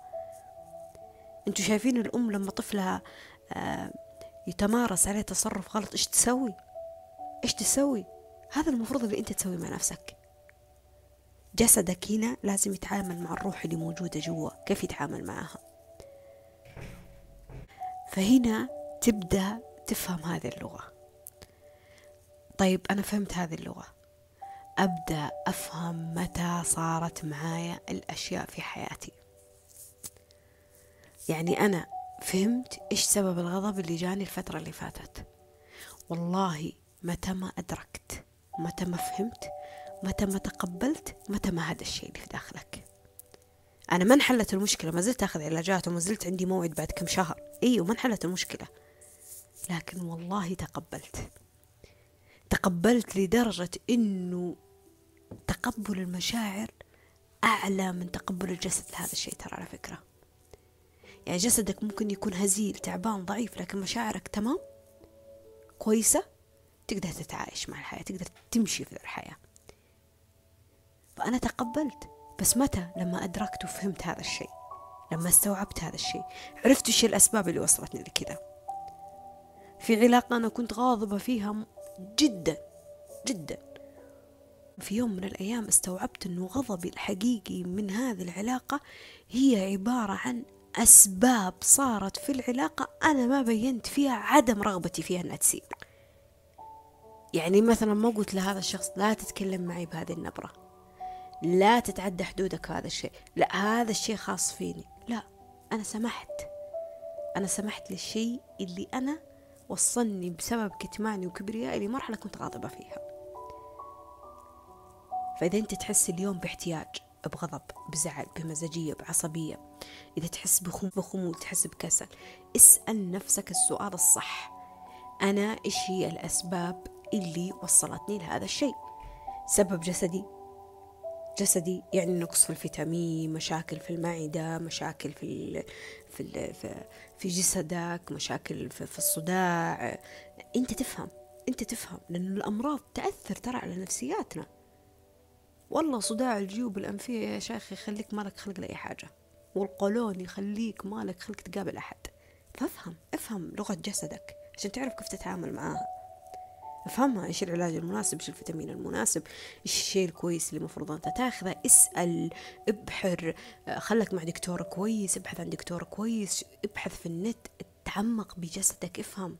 أنتوا شايفين الام لما طفلها آه، يتمارس عليه تصرف غلط إيش تسوي؟ إيش تسوي؟ هذا المفروض اللي انت تسوي مع نفسك. جسدك هنا لازم يتعامل مع الروح اللي موجودة جوا كيف يتعامل معها؟ فهنا تبدأ تفهم هذه اللغة. طيب أنا فهمت هذه اللغة. أبدأ أفهم متى صارت معايا الأشياء في حياتي. يعني أنا فهمت إيش سبب الغضب اللي جاني الفترة اللي فاتت. والله متى ما أدركت متى ما فهمت متى ما تقبلت متى ما هذا الشيء اللي في داخلك. أنا ما انحلت المشكلة ما زلت أخذ علاجات وما زلت عندي موعد بعد كم شهر. أيوة ما انحلت المشكلة. لكن والله تقبلت. تقبلت لدرجة إنه تقبل المشاعر أعلى من تقبل الجسد. لهذا الشيء ترى على فكرة. يعني جسدك ممكن يكون هزيل تعبان ضعيف لكن مشاعرك تمام؟ كويسة؟ تقدر تتعايش مع الحياة تقدر تمشي في الحياة. فأنا تقبلت بس متى؟ لما أدركت وفهمت هذا الشيء لما استوعبت هذا الشيء عرفت إيش الأسباب اللي وصلتني لكذا. في علاقة أنا كنت غاضبة فيها جدا جدا. في يوم من الأيام استوعبت أنه غضبي الحقيقي من هذه العلاقة هي عبارة عن أسباب صارت في العلاقة أنا ما بينت فيها عدم رغبتي فيها أنها تصير يعني مثلا ما قلت لهذا الشخص لا تتكلم معي بهذه النبرة لا تتعدى حدودك هذا الشيء لا هذا الشيء خاص فيني. لا أنا سمحت. أنا سمحت للشيء اللي أنا وصلني بسبب كتماني وكبريائي لمرحلة كنت غاضبة فيها. فإذا أنت تحس اليوم باحتياج بغضب بزعل بمزاجية بعصبية إذا تحس بخمول تحس بكسل اسأل نفسك السؤال الصح. أنا إيش هي الأسباب اللي وصلتني لهذا الشيء؟ سبب جسدي. جسدي يعني نقص في الفيتامين مشاكل في المعدة مشاكل في ال في ال في جسدك مشاكل في, في الصداع. أنت تفهم أنت تفهم لأن الأمراض تأثر ترى على نفسياتنا. والله صداع الجيوب الأنفية يا شيخ يخليك مالك خلق لأي حاجة. والقولون يخليك مالك خلق تقابل أحد. فافهم افهم لغة جسدك عشان تعرف كيف تتعامل معاها. افهمها إيش العلاج المناسب إيش الفيتامين المناسب إيش الشيء الكويس اللي المفروض أنت تاخذه. اسأل ابحر. خلك مع دكتور كويس ابحث عن دكتور كويس ابحث في النت تعمق بجسدك افهم.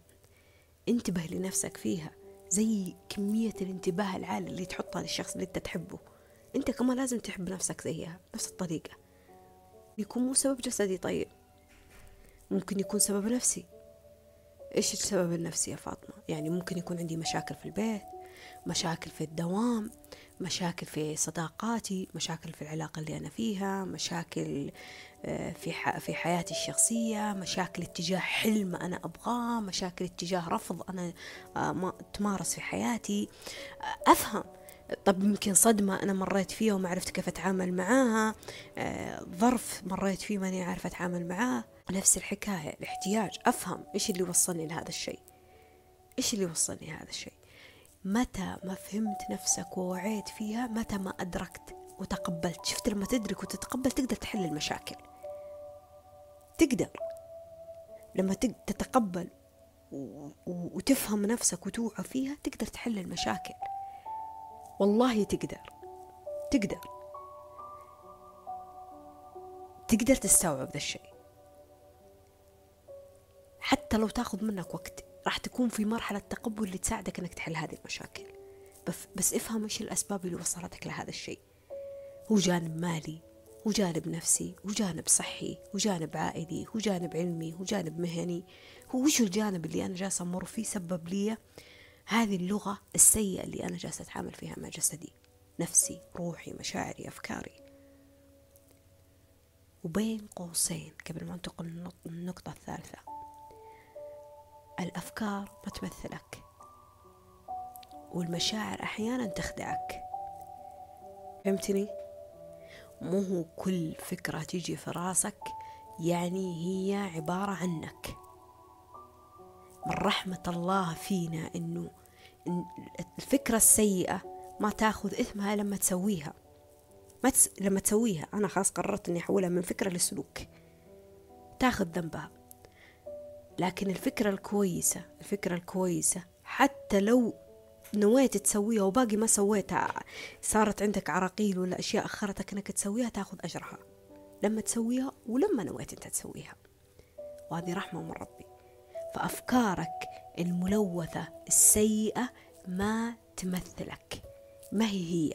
انتبه لنفسك فيها زي كمية الانتباه العالي اللي تحطها للشخص اللي انت تحبه. أنت كمان لازم تحب نفسك زيها نفس الطريقة. يكون مو سبب جسدي طيب. ممكن يكون سبب نفسي. إيش السبب النفسي يا فاطمة؟ يعني ممكن يكون عندي مشاكل في البيت مشاكل في الدوام مشاكل في صداقاتي مشاكل في العلاقة اللي أنا فيها مشاكل آه، في في حياتي الشخصية مشاكل اتجاه حلم أنا أبغاه مشاكل اتجاه رفض أنا آه، ما تمارس في حياتي. آه، أفهم. طب يمكن صدمة أنا مريت فيها وما عرفت كيف أتعامل معاها. ظرف مريت فيه ماني عارفة أتعامل معاه. نفس الحكاية الاحتياج. أفهم إيش اللي وصلني لهذا الشيء. إيش اللي وصلني لهذا الشيء؟ متى ما فهمت نفسك ووعيت فيها متى ما أدركت وتقبلت. شفت لما تدرك وتتقبل تقدر تحل المشاكل. تقدر. لما تتقبل وتفهم نفسك وتوعى فيها تقدر تحل المشاكل. والله تقدر. تقدر. تقدر تستوعب ذا الشيء. حتى لو تاخذ منك وقت راح تكون في مرحلة تقبل اللي تساعدك إنك تحل هذه المشاكل. بس, افهم إيش الأسباب اللي وصلتك لهذا الشيء. هو جانب مالي هو جانب نفسي هو جانب صحي هو جانب عائلي هو جانب علمي هو جانب مهني. هو وش الجانب اللي أنا جالسة أمر فيه سبب لي هذه اللغة السيئة اللي أنا جالسة أتعامل فيها مع جسدي نفسي روحي مشاعري أفكاري. وبين قوسين قبل ما ننتقل للنقطة الثالثة. الأفكار ما تمثلك. والمشاعر أحيانا تخدعك. فهمتني؟ مو هو كل فكرة تيجي في راسك يعني هي عبارة عنك. من رحمة الله فينا إنه الفكرة السيئة ما تاخذ إثمها لما تسويها. ما تس... لما تسويها. أنا خلاص قررت إني أحولها من فكرة لسلوك. تاخذ ذنبها. لكن الفكرة الكويسة الفكرة الكويسة حتى لو نويت تسويها وباقي ما سويتها صارت عندك عراقيل ولا أشياء أخرتك أنك تسويها تاخذ أجرها. لما تسويها ولما نويت أنت تسويها. وهذه رحمة من ربي. فأفكارك الملوثة السيئة ما تمثلك. ما هي هي؟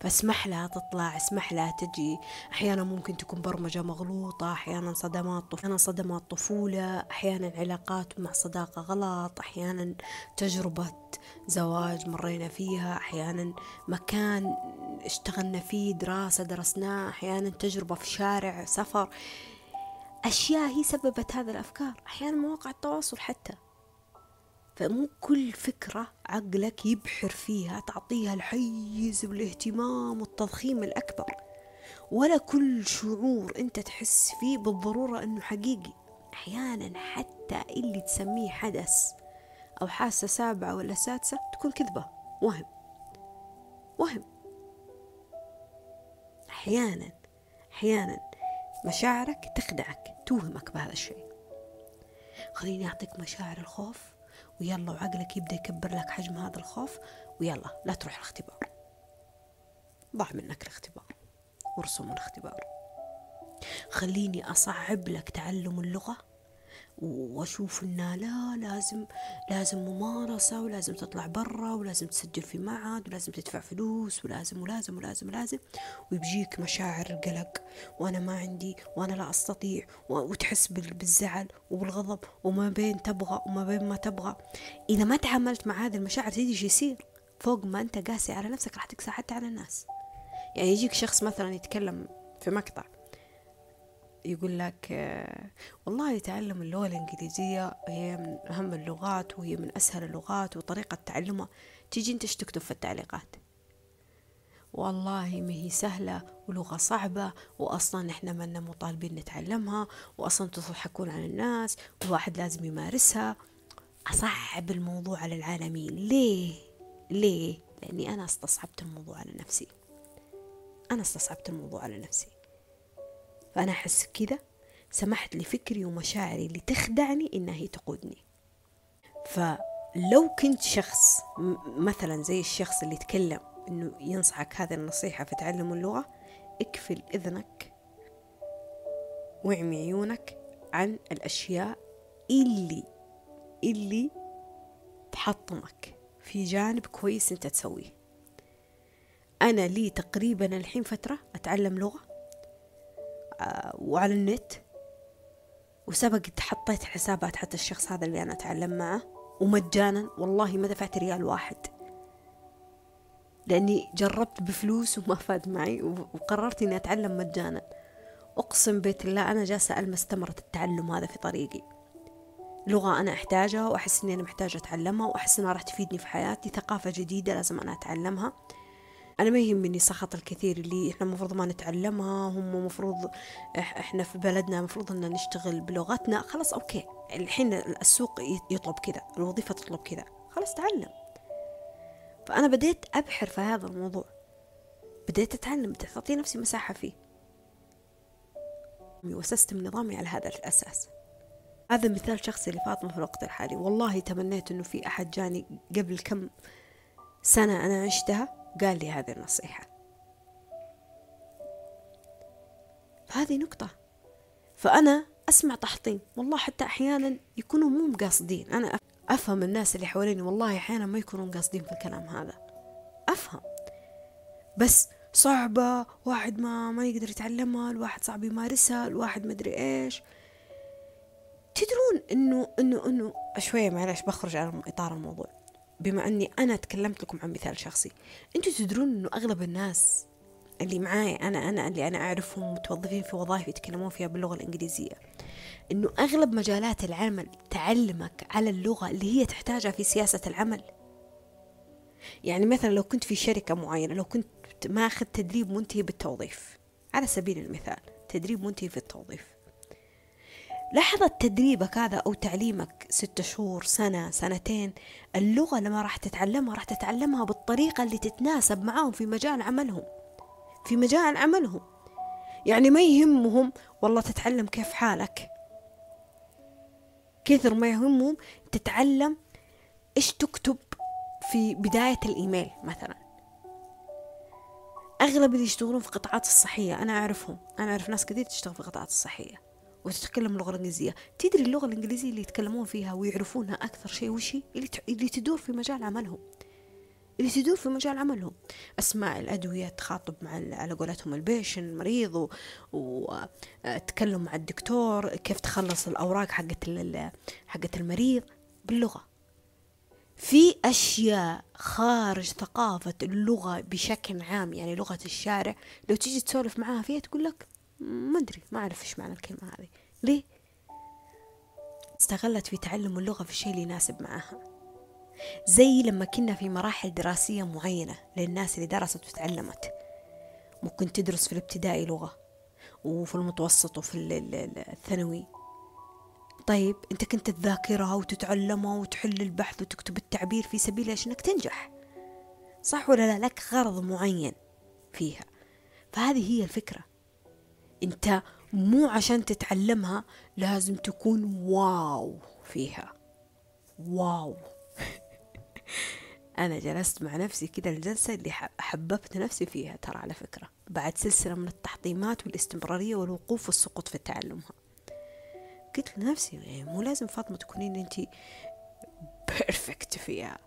فاسمح لها تطلع اسمح لها تجي. أحيانا ممكن تكون برمجة مغلوطة أحيانا صدمات أحيانا صدمات طفولة أحيانا علاقات مع صداقة غلط أحيانا تجربة زواج مرينا فيها أحيانا مكان اشتغلنا فيه دراسة درسناه أحيانا تجربة في شارع سفر. أشياء هي سببت هذه الأفكار. أحيانا مواقع التواصل حتى. فمو كل فكرة عقلك يبحر فيها تعطيها الحيز والاهتمام والتضخيم الأكبر. ولا كل شعور أنت تحس فيه بالضرورة أنه حقيقي. أحيانا حتى اللي تسميه حدث أو حاسة سابعة ولا سادسة تكون كذبة. وهم. وهم. أحيانا أحيانا مشاعرك تخدعك توهمك بهذا الشيء. خليني أعطيك مشاعر الخوف. ويلا وعقلك يبدأ يكبر لك حجم هذا الخوف ويلا لا تروح الاختبار. ضع منك الاختبار وارسم الاختبار. خليني أصعب لك تعلم اللغة وأشوف إنه لا لازم لازم ممارسة ولازم تطلع برا ولازم تسجل في معهد ولازم تدفع فلوس ولازم ولازم ولازم ولازم. ويجيك مشاعر القلق وأنا ما عندي وأنا لا أستطيع وتحس بالزعل وبالغضب وما بين تبغى وما بين ما تبغى. إذا ما تعاملت مع هذه المشاعر تدري إيش يصير. فوق ما أنت قاسي على نفسك راح تقسى حتى على الناس. يعني يجيك شخص مثلا يتكلم في مقطع. يقول لك والله تعلم اللغة الإنجليزية هي من أهم اللغات وهي من أسهل اللغات وطريقة تعلمها. تيجي أنت تكتب في التعليقات؟ والله ما هي سهلة ولغة صعبة وأصلا إحنا منا مطالبين نتعلمها وأصلا تضحكون على الناس والواحد لازم يمارسها. أصعب الموضوع على العالمين. ليه؟ ليه؟ لأني أنا استصعبت الموضوع على نفسي. أنا استصعبت الموضوع على نفسي. فأنا أحس كذا سمحت لفكري ومشاعري اللي تخدعني إنها هي تقودني. فلو كنت شخص مثلا زي الشخص اللي يتكلم إنه ينصحك هذه النصيحة في تعلم اللغة اكفل إذنك واعمي عيونك عن الأشياء اللي اللي تحطمك في جانب كويس أنت تسويه. أنا لي تقريبا الحين فترة أتعلم لغة. وعلى النت. وسبق حطيت حسابات حتى الشخص هذا اللي أنا أتعلم معه. ومجانا والله ما دفعت ريال واحد. لأني جربت بفلوس وما فاد معي وقررت إني أتعلم مجانا. أقسم بيت الله أنا جالسة ألمس ثمرة التعلم هذا في طريقي. لغة أنا أحتاجها وأحس إني أنا محتاجة أتعلمها وأحس إنها راح تفيدني في حياتي. ثقافة جديدة لازم أنا أتعلمها. أنا ما يهمني سخط الكثير اللي إحنا المفروض ما نتعلمها هم مفروض إحنا في بلدنا مفروض إن نشتغل بلغتنا. خلاص أوكي. الحين السوق يطلب كذا الوظيفة تطلب كذا. خلاص تعلم. فأنا بديت أبحر في هذا الموضوع. بديت أتعلم بديت أعطي نفسي مساحة فيه. وسستم نظامي على هذا الأساس. هذا مثال شخصي لفاطمة في الوقت الحالي. والله تمنيت أنه في أحد جاني قبل كم سنة أنا عشتها. قال لي هذه النصيحة. فهذه نقطة. فأنا أسمع تحطيم. والله حتى أحيانا يكونوا مو مقاصدين. أنا أفهم الناس اللي حواليني. والله أحيانا ما يكونوا مقاصدين في الكلام هذا. أفهم. بس صعبة. واحد ما ما يقدر يتعلمها. الواحد صعب يمارسها. الواحد مدري إيش. تدرون إنه إنه إنه شوية معلش بخرج عن إطار الموضوع. بما أني أنا تكلمت لكم عن مثال شخصي. أنتوا تدرون أنه أغلب الناس اللي معاي أنا أنا اللي أنا أعرفهم متوظفين في وظائف يتكلمون فيها باللغة الإنجليزية أنه أغلب مجالات العمل تعلمك على اللغة اللي هي تحتاجها في سياسة العمل. يعني مثلا لو كنت في شركة معينة لو كنت ماخذ تدريب منتهي بالتوظيف على سبيل المثال تدريب منتهي في التوظيف. لحظة تدريبك هذا أو تعليمك ستة شهور سنة سنتين اللغة لما راح تتعلمها راح تتعلمها بالطريقة اللي تتناسب معاهم في مجال عملهم. في مجال عملهم. يعني ما يهمهم والله تتعلم كيف حالك. كثر ما يهمهم تتعلم إيش تكتب في بداية الإيميل مثلا. أغلب اللي يشتغلون في قطاعات الصحية أنا أعرفهم. أنا أعرف ناس كثير تشتغل في قطاعات الصحية. وتتكلم اللغة الإنجليزية. تدري اللغة الإنجليزية اللي يتكلمون فيها ويعرفونها أكثر شيء وشي اللي, اللي تدور في مجال عملهم. اللي تدور في مجال عملهم. أسماء الأدوية تخاطب مع على قولتهم البيشن المريض وتكلم مع الدكتور كيف تخلص الأوراق حقت حقت المريض. باللغة. في أشياء خارج ثقافة اللغة بشكل عام يعني لغة الشارع لو تيجي تسولف معاها فيها تقول لك ما أدري ما أعرف إيش معنى الكلمة هذه. ليه؟ استغلت في تعلم اللغة في الشيء اللي يناسب معاها. زي لما كنا في مراحل دراسية معينة للناس اللي درست وتعلمت. ممكن تدرس في الابتدائي لغة وفي المتوسط وفي الثانوي. طيب أنت كنت تذاكرها وتتعلمها وتحل البحث وتكتب التعبير في سبيل إيش انك تنجح. صح ولا لا؟ لك غرض معين فيها. فهذه هي الفكرة. انت مو عشان تتعلمها لازم تكون واو فيها. wow. [laughs] أنا جلست مع نفسي كده الجلسة اللي حببت نفسي فيها ترى على فكرة بعد سلسلة من التحطيمات والاستمرارية والوقوف والسقوط في تعلمها. قلت لنفسي يعني مو لازم فاطمة تكونين أنت perfect فيها.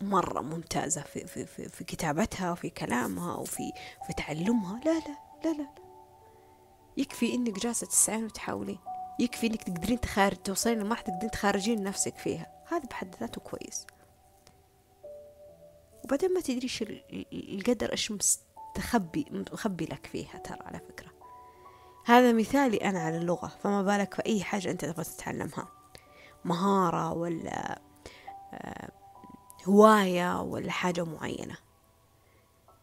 مرة ممتازة في, في, في, في كتابتها وفي كلامها وفي في تعلمها. لا لا لا لا, لا. يكفي إنك جالسة تسعين وتحاولين. يكفي إنك تقدرين تخارج توصلين لمرحلة تقدرين تخارجين نفسك فيها. هذا بحد ذاته كويس. وبعدين ما تدري إيش القدر إيش مستخبي مخبي لك فيها ترى على فكرة. هذا مثالي أنا على اللغة فما بالك في أي حاجة أنت تبغى تتعلمها. مهارة ولا آه، هواية ولا حاجة معينة.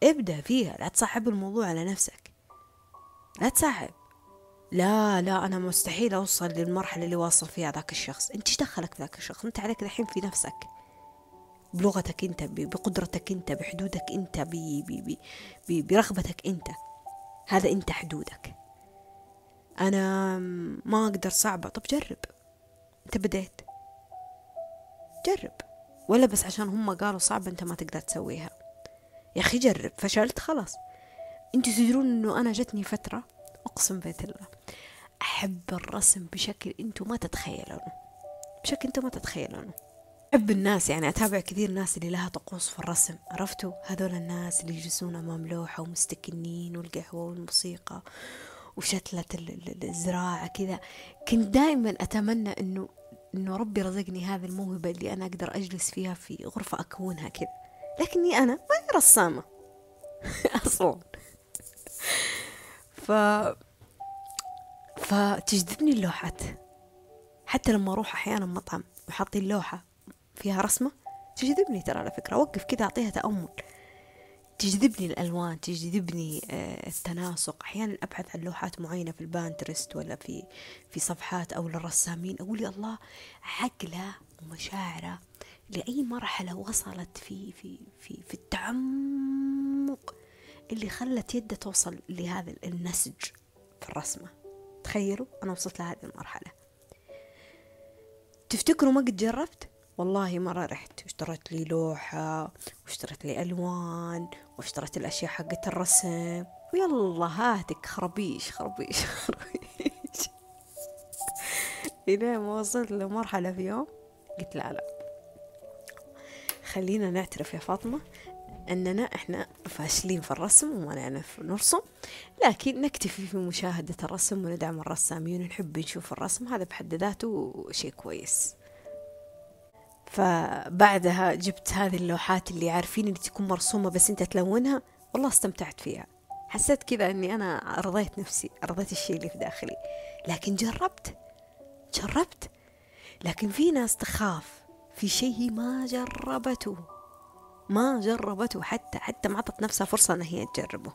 ابدأ فيها لا تصعب الموضوع على نفسك. لا تصعب لا لا أنا مستحيل أوصل للمرحلة اللي واصل فيها ذاك الشخص. أنت إيش دخلك ذاك الشخص؟ أنت عليك الحين في نفسك. بلغتك أنت بقدرتك أنت بحدودك أنت برغبتك أنت. هذا أنت حدودك. أنا ما أقدر صعبة. طب جرب. أنت بديت. جرب. ولا بس عشان هم قالوا صعبة أنت ما تقدر تسويها. يا أخي جرب. فشلت خلاص. أنتوا تدرون أنه أنا جتني فترة. أقسم بيت الله أحب الرسم بشكل أنتوا ما تتخيلونه. بشكل أنتوا ما تتخيلونه. أحب الناس يعني أتابع كثير ناس اللي لها طقوس في الرسم. عرفتوا؟ هذول الناس اللي يجلسون أمام لوحة ومستكنين والقهوة والموسيقى وشتلة الزراعة كذا. كنت دائما أتمنى أنه أنه ربي رزقني هذه الموهبة اللي أنا أقدر أجلس فيها في غرفة أكونها كذا. لكني أنا ما رسامة. [laughs] أصلا. ف فتجذبني اللوحات. حتى لما أروح أحيانا مطعم وحاطين لوحة فيها رسمة تجذبني ترى على فكرة. أوقف كذا أعطيها تأمل. تجذبني الألوان تجذبني آه، التناسق. أحيانا أبحث عن لوحات معينة في البانترست ولا في في صفحات أو للرسامين. أقول يا الله عقلة ومشاعرة لأي مرحلة وصلت في في في في التعمق اللي خلت يده توصل لهذا النسج في الرسمة. تخيلوا أنا وصلت لهذه المرحلة. تفتكروا ما قد جربت؟ والله مرة رحت واشتريت لي لوحة واشتريت لي ألوان واشتريت الأشياء حقت الرسم. ويلا هاتك خربيش خربيش [laughs] خربيش. إلين ما وصلت لمرحلة في يوم قلت لا لا. خلينا نعترف يا فاطمة. أننا إحنا فاشلين في الرسم وما نعرف نرسم لكن نكتفي في مشاهدة الرسم وندعم الرسامين ونحب نشوف الرسم هذا بحد ذاته شيء كويس. فبعدها جبت هذه اللوحات اللي عارفين اللي تكون مرسومة بس أنت تلونها والله استمتعت فيها. حسيت كذا إني أنا رضيت نفسي رضيت الشيء اللي في داخلي. لكن جربت جربت لكن في ناس تخاف في شيء ما جربته. ما جربته حتى حتى ما أعطت نفسها فرصة أن هي تجربه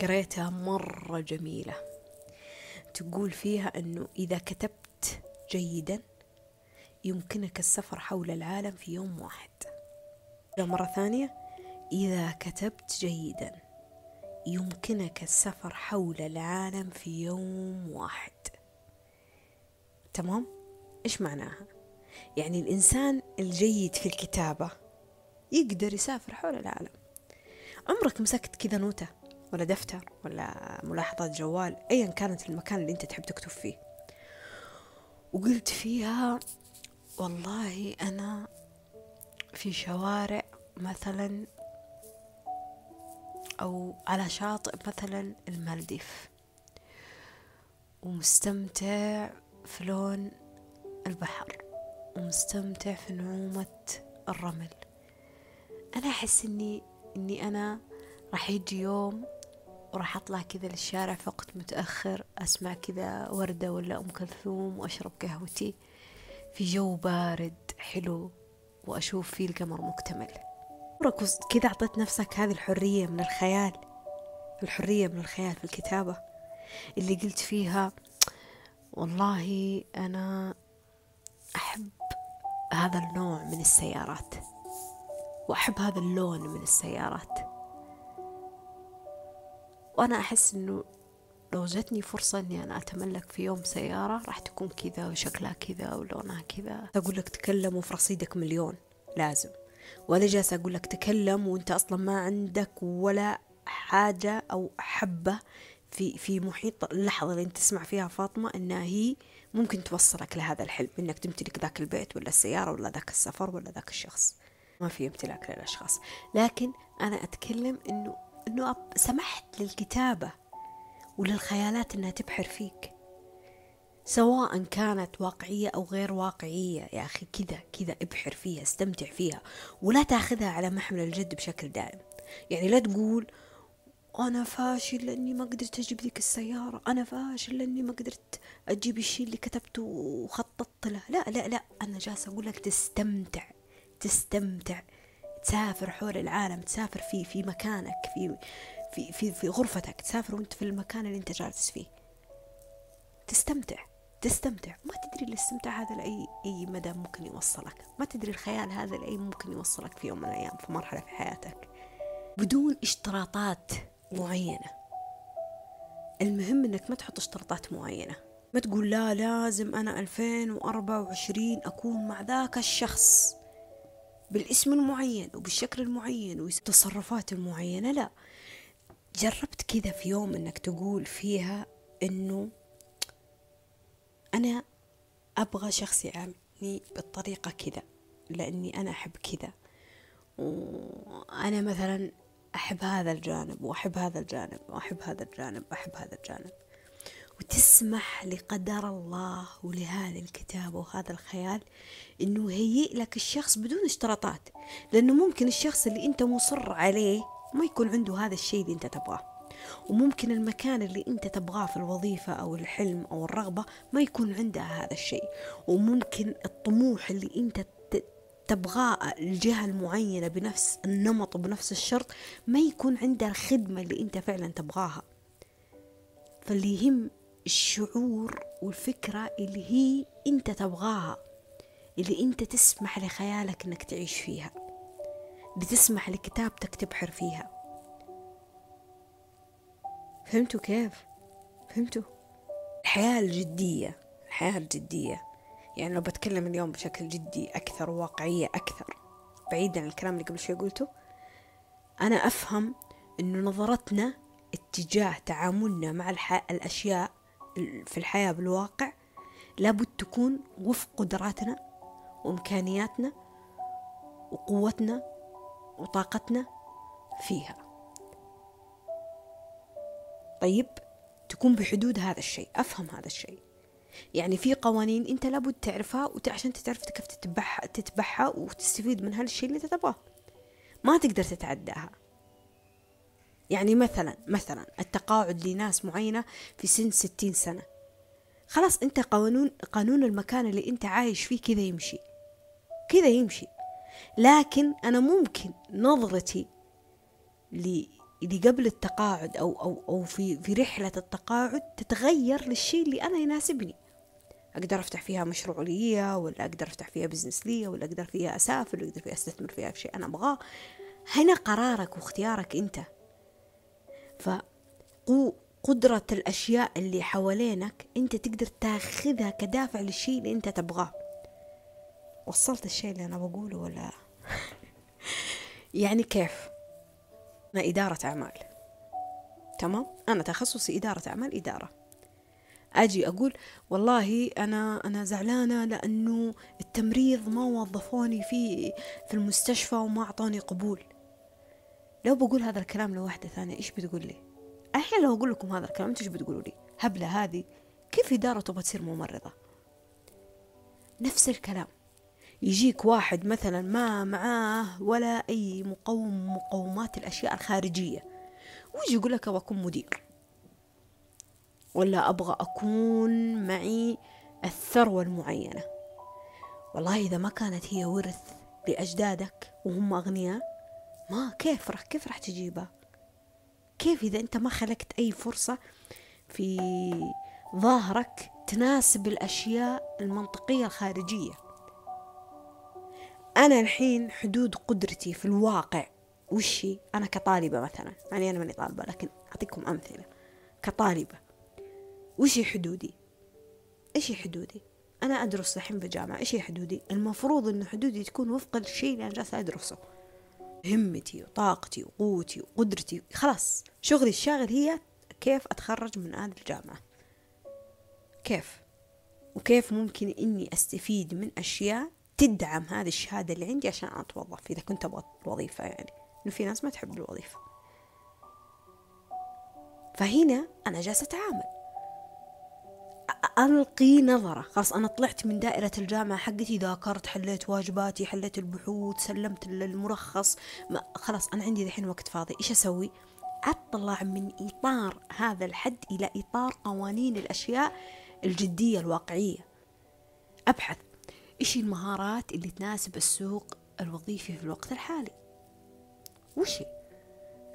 قريتها مرة جميلة تقول فيها أنه إذا كتبت جيدا يمكنك السفر حول العالم في يوم واحد مرة ثانية إذا كتبت جيدا يمكنك السفر حول العالم في يوم واحد تمام؟ إيش معناها؟ يعني الإنسان الجيد في الكتابة يقدر يسافر حول العالم. عمرك مسكت كذا نوتة ولا دفتر ولا ملاحظات جوال أيا كانت المكان اللي أنت تحب تكتب فيه. وقلت فيها والله أنا في شوارع مثلا أو على شاطئ مثلا المالديف. ومستمتع في لون البحر. ومستمتع في نعومة الرمل. أنا أحس إني إني أنا راح يجي يوم وراح أطلع كذا للشارع في وقت متأخر أسمع كذا وردة ولا أم كلثوم وأشرب قهوتي في جو بارد حلو وأشوف فيه القمر مكتمل. كذا أعطيت نفسك هذه الحرية من الخيال الحرية من الخيال في الكتابة اللي قلت فيها والله أنا أحب هذا النوع من السيارات. وأحب هذا اللون من السيارات. وأنا أحس إنه لو جتني فرصة إني أنا أتملك في يوم سيارة راح تكون كذا وشكلها كذا ولونها كذا. أقول لك تكلم وفي رصيدك مليون لازم. ولا جالسة أقول لك تكلم وأنت أصلا ما عندك ولا حاجة أو حبة في في محيط اللحظة اللي أنت تسمع فيها فاطمة إنها هي ممكن توصلك لهذا الحلم إنك تمتلك ذاك البيت ولا السيارة ولا ذاك السفر ولا ذاك الشخص. ما في امتلاك للأشخاص. لكن أنا أتكلم إنه إنه سمحت للكتابة وللخيالات إنها تبحر فيك. سواء كانت واقعية أو غير واقعية يا أخي كذا كذا ابحر فيها استمتع فيها ولا تأخذها على محمل الجد بشكل دائم. يعني لا تقول أنا فاشل لأني ما قدرت أجيب ذيك السيارة أنا فاشل لأني ما قدرت أجيب الشيء اللي كتبته وخططت له. لا لا لا أنا جالسة أقول لك تستمتع. تستمتع تسافر حول العالم تسافر في في مكانك في في في, في غرفتك تسافر وانت في المكان اللي انت جالس فيه. تستمتع تستمتع. ما تدري الاستمتاع هذا لأي أي مدى ممكن يوصلك. ما تدري الخيال هذا لأي ممكن يوصلك في يوم من الأيام في مرحلة في حياتك. بدون اشتراطات معينة. المهم إنك ما تحط اشتراطات معينة. ما تقول لا لازم أنا 2024 أكون مع ذاك الشخص. بالاسم المعين وبالشكل المعين والتصرفات المعينة لا. جربت كذا في يوم إنك تقول فيها إنه أنا أبغى شخص يعاملني بالطريقة كذا لأني أنا أحب كذا. وأنا مثلا أحب هذا الجانب وأحب هذا الجانب وأحب هذا الجانب وأحب هذا الجانب. وتسمح لقدر الله ولهذه الكتابة وهذا الخيال إنه يهيئ لك الشخص بدون اشتراطات. لأنه ممكن الشخص اللي أنت مصر عليه ما يكون عنده هذا الشيء اللي أنت تبغاه. وممكن المكان اللي أنت تبغاه في الوظيفة أو الحلم أو الرغبة ما يكون عندها هذا الشيء. وممكن الطموح اللي أنت تبغاه الجهة المعينة بنفس النمط وبنفس الشرط ما يكون عندها الخدمة اللي أنت فعلا تبغاها. فاللي يهم الشعور والفكرة اللي هي أنت تبغاها اللي أنت تسمح لخيالك إنك تعيش فيها اللي تسمح لكتابتك تبحر فيها. فهمتوا كيف؟ فهمتوا؟ الحياة الجدية الحياة الجدية. يعني لو بتكلم اليوم بشكل جدي أكثر وواقعية أكثر بعيدا عن الكلام اللي قبل شوي قلته أنا أفهم إنه نظرتنا اتجاه تعاملنا مع. الأشياء في الحياة بالواقع لابد تكون وفق قدراتنا وإمكانياتنا وقوتنا وطاقتنا فيها. طيب تكون بحدود هذا الشيء أفهم هذا الشيء. يعني في قوانين أنت لابد تعرفها عشان تعرف كيف تتبعها تتبعها وتستفيد من هالشيء اللي تبغاه. ما تقدر تتعداها. يعني مثلا مثلا التقاعد لناس معينة في سن ستين سنة. خلاص أنت قانون قانون المكان اللي أنت عايش فيه كذا يمشي. كذا يمشي. لكن أنا ممكن نظرتي اللي قبل التقاعد أو أو أو في في رحلة التقاعد تتغير للشيء اللي أنا يناسبني. أقدر أفتح فيها مشروع لي ولا أقدر أفتح فيها بزنس لي ولا أقدر فيها أسافر ولا أقدر فيها أستثمر فيها في شيء أنا ابغاه هنا قرارك واختيارك أنت. فقدرة الأشياء اللي حوالينك أنت تقدر تاخذها كدافع للشيء اللي أنت تبغاه. وصلت الشيء اللي أنا بقوله ولا؟ [laughs] يعني كيف؟ أنا إدارة أعمال. تمام؟ أنا تخصصي إدارة أعمال إدارة. أجي أقول والله أنا أنا زعلانة لأنه التمريض ما وظفوني في في المستشفى وما أعطوني قبول. لو بقول هذا الكلام لواحدة ثانية إيش بتقول لي؟ الحين لو أقول لكم هذا الكلام إيش بتقولوا لي؟ هبلة هذه. كيف إدارة تبغى تصير ممرضة؟ نفس الكلام. يجيك واحد مثلا ما معاه ولا أي مقوم مقومات الأشياء الخارجية. ويجي يقول لك أبغى أكون مدير. ولا أبغى أكون معي الثروة المعينة. والله إذا ما كانت هي ورث لأجدادك وهم أغنياء ما كيف راح كيف راح تجيبها كيف إذا أنت ما خلقت أي فرصة في ظاهرك تناسب الأشياء المنطقية الخارجية؟ أنا الحين حدود قدرتي في الواقع وشي أنا كطالبة مثلا يعني أنا ماني طالبة لكن أعطيكم أمثلة. كطالبة وش حدودي؟ إيش حدودي؟ أنا أدرس الحين بجامعة إيش حدودي؟ المفروض إن حدودي تكون وفق الشيء اللي أنا جالسة أدرسه. همتي وطاقتي وقوتي وقدرتي. خلاص شغلي الشاغل هي كيف أتخرج من هذه الجامعة. كيف؟ وكيف ممكن إني أستفيد من أشياء تدعم هذه الشهادة اللي عندي عشان أتوظف إذا كنت أبغى الوظيفة يعني. إنه في ناس ما تحب الوظيفة. فهنا أنا جالسة أتعامل. ألقي نظرة. خلاص أنا طلعت من دائرة الجامعة حقتي ذاكرت حليت واجباتي حليت البحوث سلمت المرخص. ما خلاص أنا عندي الحين وقت فاضي. إيش أسوي؟ أطلع من إطار هذا الحد إلى إطار قوانين الأشياء الجدية الواقعية. أبحث. إيش المهارات اللي تناسب السوق الوظيفي في الوقت الحالي؟ وشي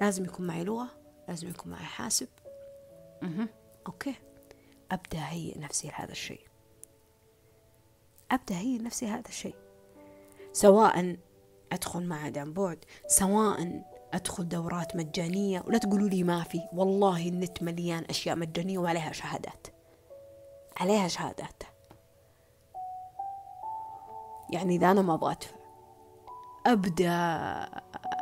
لازم يكون معي لغة لازم يكون معي حاسب. أه. أوكي. أبدأ أهيئ نفسي لهذا الشيء. أبدأ أهيئ نفسي لهذا الشيء. سواء أدخل معهد عن بعد سواء أدخل دورات مجانية ولا تقولوا لي ما في. والله النت مليان أشياء مجانية وعليها شهادات. عليها شهادات. يعني إذا أنا ما أبغى أدفع. أبدأ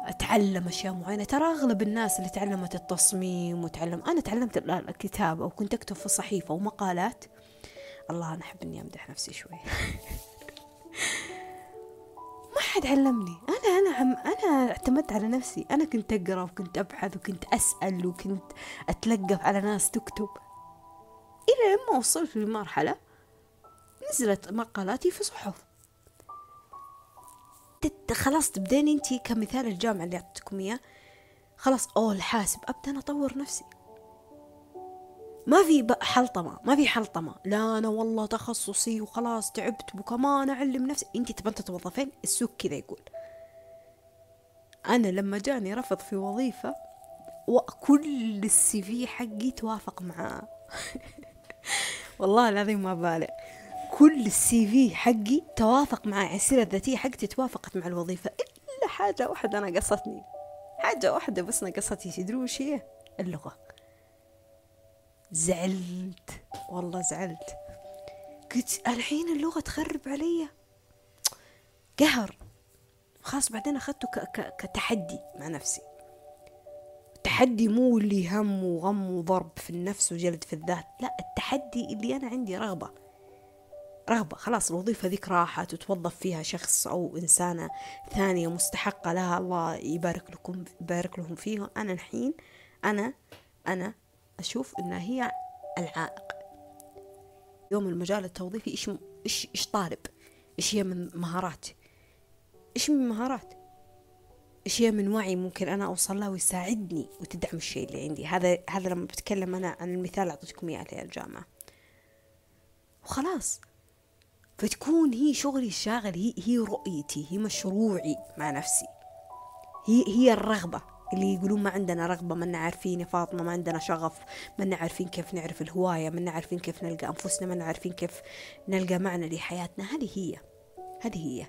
أتعلم أشياء معينة. ترى أغلب الناس اللي تعلمت التصميم وتعلم أنا تعلمت الكتابة وكنت أكتب في صحيفة ومقالات. الله أنا أحب إني أمدح نفسي شوي. [laughs] ما حد علمني. أنا أنا عم أنا اعتمدت على نفسي. أنا كنت أقرأ وكنت أبحث وكنت أسأل وكنت أتلقف على ناس تكتب. إلى لما وصلت لمرحلة نزلت مقالاتي في صحف. خلاص تبدين انت كمثال الجامعة اللي اعطيتكم إياه. خلاص أوه الحاسب أبدأ أطور نفسي. ما في حلطمة ما في حلطمة. لا أنا والله تخصصي وخلاص تعبت وكمان أعلم نفسي. أنت تبغى تتوظفين السوق كذا يقول. أنا لما جاني رفض في وظيفة وكل السي في حقي توافق معاه. [laughs] والله العظيم ما بالغ كل السي في حقي توافق مع السيرة الذاتية حقتي توافقت مع الوظيفة. إلا حاجة واحدة ناقصتني حاجة واحدة بس ناقصتني تدروا وش هي؟ اللغة. زعلت. والله زعلت. قلت الحين اللغة تخرب علي. قهر. خلاص بعدين أخذته كتحدي مع نفسي. التحدي مو اللي هم وغم وضرب في النفس وجلد في الذات. لا التحدي اللي أنا عندي رغبة. رغبة. خلاص الوظيفة ذيك راحت وتوظف فيها شخص أو إنسانة ثانية مستحقة لها الله يبارك لكم يبارك لهم فيها. أنا الحين أنا أنا أشوف إنها هي العائق. يوم المجال التوظيفي إيش إيش إيش طالب؟ إيش هي من مهارات؟ إيش من مهارات؟ إيش هي من وعي ممكن أنا أوصل له ويساعدني وتدعم الشيء اللي عندي؟ هذا هذا لما بتكلم أنا عن المثال اللي أعطيتكم إياه في الجامعة. وخلاص. فتكون هي شغلي الشاغل هي هي رؤيتي هي مشروعي مع نفسي. هي هي الرغبة اللي يقولون ما عندنا رغبة ما عارفين يا فاطمة ما عندنا شغف ما عارفين كيف نعرف الهواية ما عارفين كيف نلقى أنفسنا ما عارفين كيف نلقى معنى لحياتنا. هذه هي هذه هي.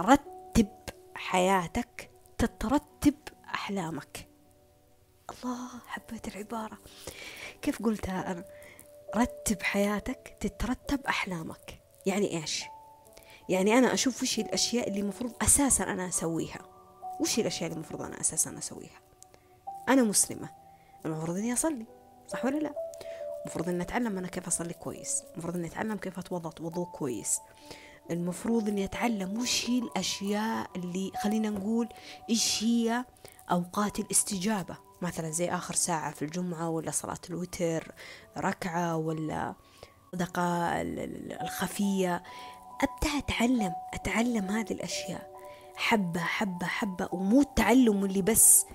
رتب حياتك تترتب أحلامك. الله حبيت العبارة. كيف قلتها أنا؟ رتب حياتك تترتب أحلامك. يعني إيش؟ يعني أنا أشوف وش الأشياء اللي المفروض أساسا أنا أسويها. وش الأشياء اللي المفروض أنا أساسا أسويها؟ أنا مسلمة. المفروض إني أصلي صح ولا لا؟ المفروض إني أتعلم أنا كيف أصلي كويس. المفروض إني أتعلم كيف اتوضا وضوء كويس. المفروض إني أتعلم وش هي الأشياء اللي خلينا نقول إيش هي أوقات الاستجابة. مثلا زي آخر ساعة في الجمعة ولا صلاة الوتر ركعة ولا الصدقة الخفية. أبدأ أتعلم أتعلم هذه الأشياء. حبة حبة حبة ومو التعلم اللي بس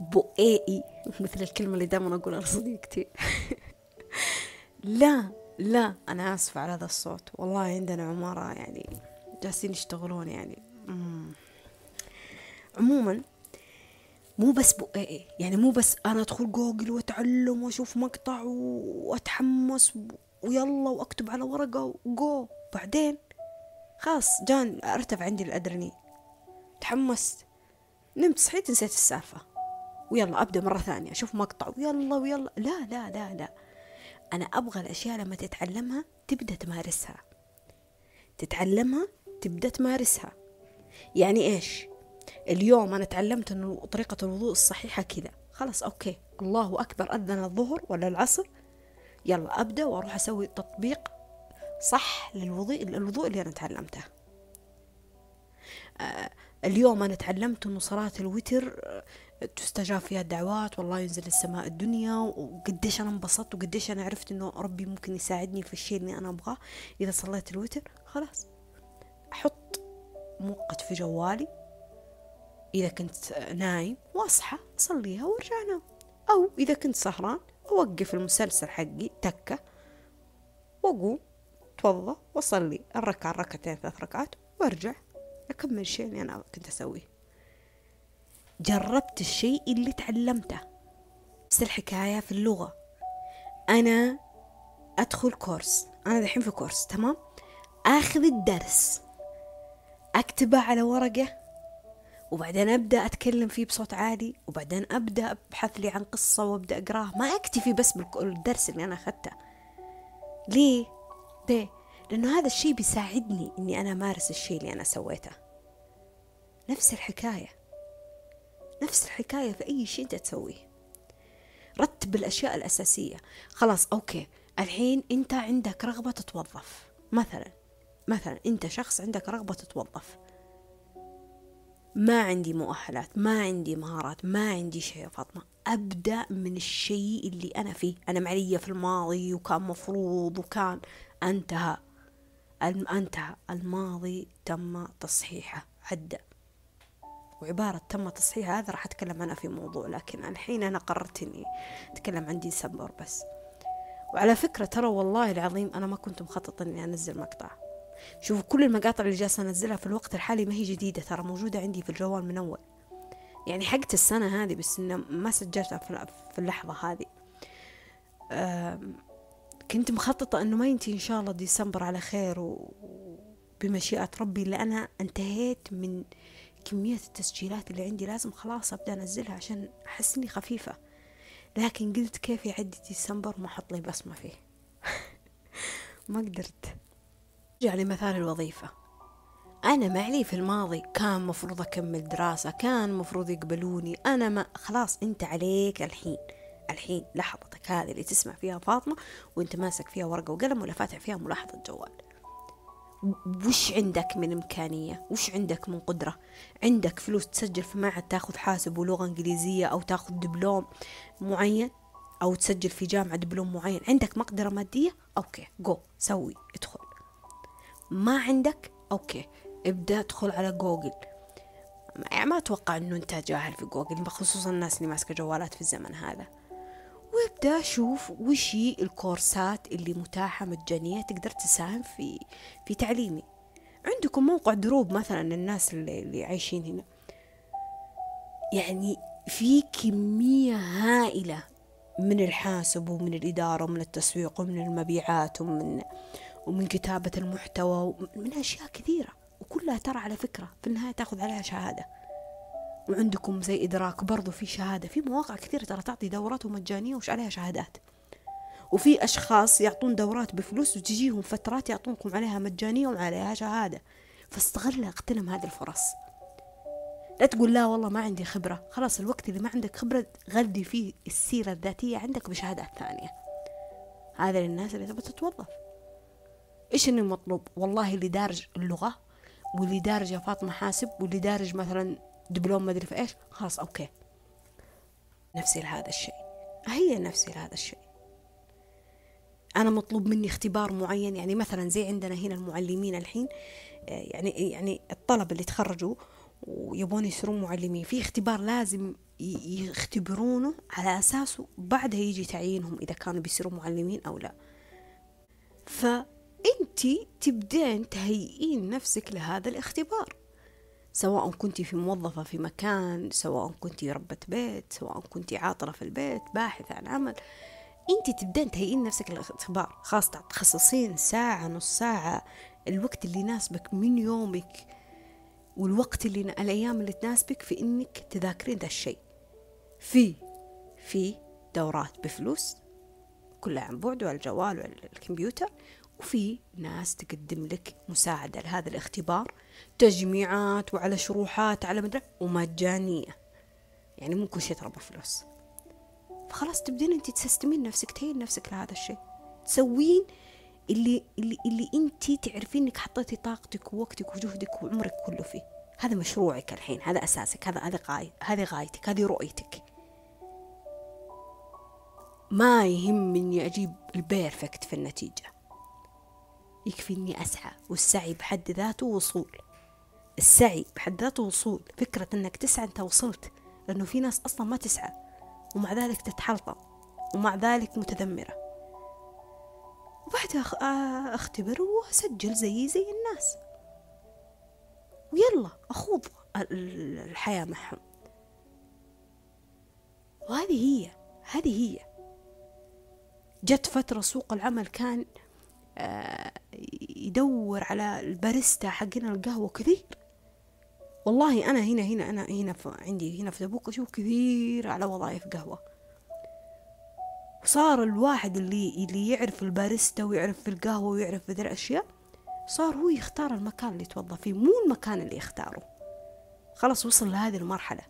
بؤائي [laughs] مثل الكلمة اللي دائما أقولها لصديقتي. [laughs] لا لا أنا آسفة على هذا الصوت. والله عندنا عمارة يعني جالسين يشتغلون يعني. مم. عموما مو بس بؤائي يعني مو بس أنا أدخل جوجل وأتعلم وأشوف مقطع وأتحمس ويلا وأكتب على ورقة وجو. بعدين خلاص جان ارتفع عندي الأدرينالين. تحمست. نمت صحيت نسيت السالفة. ويلا أبدأ مرة ثانية أشوف مقطع. ويلا ويلا. لا لا لا لا. أنا أبغى الأشياء لما تتعلمها تبدأ تمارسها. تتعلمها تبدأ تمارسها. يعني إيش؟ اليوم أنا تعلمت أنه طريقة الوضوء الصحيحة كذا. خلاص أوكي. الله أكبر أذن الظهر ولا العصر؟ يلا أبدأ وأروح أسوي تطبيق صح للوضوء الوضوء اللي أنا تعلمته. آه اليوم أنا تعلمت أنه صلاة الوتر تستجاب فيها الدعوات والله ينزل السماء الدنيا وقديش أنا انبسطت وقديش أنا عرفت إنه ربي ممكن يساعدني في الشيء اللي أنا أبغاه. إذا صليت الوتر خلاص. أحط مؤقت في جوالي. إذا كنت نايم وأصحى أصليها وأرجع أنام. أو إذا كنت سهران أوقف المسلسل حقي تكة وأقوم أتوضأ وأصلي الركعة الركعتين ثلاث ركعات وأرجع أكمل الشيء اللي أنا كنت أسويه. جربت الشيء اللي تعلمته. نفس الحكاية في اللغة. أنا أدخل كورس. أنا دحين في كورس تمام؟ أخذ الدرس. أكتبه على ورقة. وبعدين أبدأ أتكلم فيه بصوت عالي وبعدين أبدأ أبحث لي عن قصة وأبدأ أقراه ما أكتفي بس بالدرس اللي أنا أخذته. ليه؟ ليه؟ لأنه هذا الشيء بيساعدني إني أنا أمارس الشيء اللي أنا سويته. نفس الحكاية. نفس الحكاية في أي شيء أنت تسويه. رتب الأشياء الأساسية. خلاص أوكي. الحين أنت عندك رغبة تتوظف. مثلا مثلا أنت شخص عندك رغبة تتوظف. ما عندي مؤهلات ما عندي مهارات ما عندي شيء يا فاطمة. أبدأ من الشيء اللي أنا فيه. أنا معلية في الماضي وكان مفروض وكان. انتهى. انتهى. الماضي تم تصحيحه. عدى. وعبارة تم تصحيح هذا راح أتكلم عنها في موضوع لكن الحين أنا قررت إني أتكلم عن ديسمبر بس. وعلى فكرة ترى والله العظيم أنا ما كنت مخططة إني أنزل مقطع. شوفوا كل المقاطع اللي جالسة أنزلها في الوقت الحالي ما هي جديدة ترى موجودة عندي في الجوال من أول. يعني حقت السنة هذه بس إنه ما سجلتها في اللحظة هذه. كنت مخططة إنه ما ينتهي إن شاء الله ديسمبر على خير وبمشيئة ربي لأنها انتهيت من كمية التسجيلات اللي عندي. لازم خلاص أبدأ أنزلها عشان أحس إني خفيفة. لكن قلت كيف يعدي ديسمبر ما أحط لي بصمة فيه. [laughs] ما قدرت. رجع لمثال الوظيفة. أنا معلي في الماضي كان مفروض أكمل دراسة كان مفروض يقبلوني. أنا ما خلاص أنت عليك الحين. الحين لحظتك هذه اللي تسمع فيها فاطمة وأنت ماسك فيها ورقة وقلم ولا فاتح فيها ملاحظة جوال. وش عندك من إمكانية؟ وش عندك من قدرة؟ عندك فلوس تسجل في معهد تاخذ حاسب ولغة إنجليزية أو تاخذ دبلوم معين؟ أو تسجل في جامعة دبلوم معين؟ عندك مقدرة مادية؟ okay go سوي ادخل. ما عندك؟ okay. ابدأ ادخل على جوجل. يعني ما أتوقع أنه أنت جاهل في جوجل بخصوص الناس اللي ماسكة جوالات في الزمن هذا. وابدأ أشوف وش هي الكورسات اللي متاحة مجانية تقدر تساهم في في تعليمي. عندكم موقع دروب مثلا للناس اللي, اللي عايشين هنا. يعني في كمية هائلة من الحاسب ومن الإدارة ومن التسويق ومن المبيعات ومن ومن كتابة المحتوى ومن أشياء كثيرة. وكلها ترى على فكرة في النهاية تأخذ عليها شهادة. وعندكم زي إدراك برضو في شهادة. في مواقع كثيرة ترى تعطي دورات مجانية وش عليها شهادات. وفي أشخاص يعطون دورات بفلوس وتجيهم فترات يعطونكم عليها مجانية وعليها شهادة. فاستغلها اغتنم هذه الفرص. لا تقول لا والله ما عندي خبرة. خلاص الوقت اللي ما عندك خبرة غذي فيه السيرة الذاتية عندك بشهادات ثانية. هذا للناس اللي تبغى تتوظف. إيش اللي مطلوب؟ والله اللي دارج اللغة واللي دارج يا فاطمة حاسب واللي دارج مثلا دبلوم مدري في إيش. خلاص أوكي. نفسي لهذا الشيء. هي نفسي لهذا الشيء. أنا مطلوب مني اختبار معين يعني مثلا زي عندنا هنا المعلمين الحين يعني يعني الطلبة اللي تخرجوا ويبون يصيرون معلمين في اختبار لازم يختبرونه على أساسه بعدها يجي تعيينهم إذا كانوا بيصيروا معلمين أو لا. فأنت تبدين تهيئين نفسك لهذا الاختبار. سواء كنت في موظفة في مكان سواء كنت ربة بيت سواء كنت عاطلة في البيت باحثة عن عمل انت تبدين تهيئين نفسك للاختبار. خاصة تخصصين ساعة نص ساعة الوقت اللي يناسبك من يومك والوقت اللي الأيام اللي تناسبك في إنك تذاكرين ذا الشيء. في في دورات بفلوس كلها عن بعد وعلى الجوال وعلى الكمبيوتر وفي ناس تقدم لك مساعدة لهذا الاختبار تجميعات وعلى شروحات على مدري ومجانية. يعني مو كل شيء ترى بفلوس فخلاص تبدين انت تسستمين نفسك تهين نفسك لهذا الشيء تسوين اللي اللي اللي انت تعرفين انك حطيتي طاقتك ووقتك وجهدك وعمرك كله فيه. هذا مشروعك الحين هذا أساسك هذا هذا غاية هذه غايتك هذه رؤيتك. ما يهمني أجيب البيرفكت في النتيجة. يكفي إني أسعى والسعي بحد ذاته وصول. السعي بحد ذاته وصول. فكرة إنك تسعى أنت وصلت لأنه في ناس أصلا ما تسعى ومع ذلك تتحلطم ومع ذلك متذمرة. وبعدها آه، أختبر وأسجل زيي زي الناس. ويلا أخوض الحياة معهم. وهذه هي هذه هي. جت فترة سوق العمل كان يدور على الباريستا حقنا القهوة كثير. والله أنا هنا هنا أنا هنا في عندي هنا في تبوك أشوف كثير على وظائف قهوة. صار الواحد اللي اللي يعرف الباريستا ويعرف في القهوة ويعرف في الأشياء صار هو يختار المكان اللي يتوظف فيه مو المكان اللي يختاره. خلاص وصل لهذه المرحلة.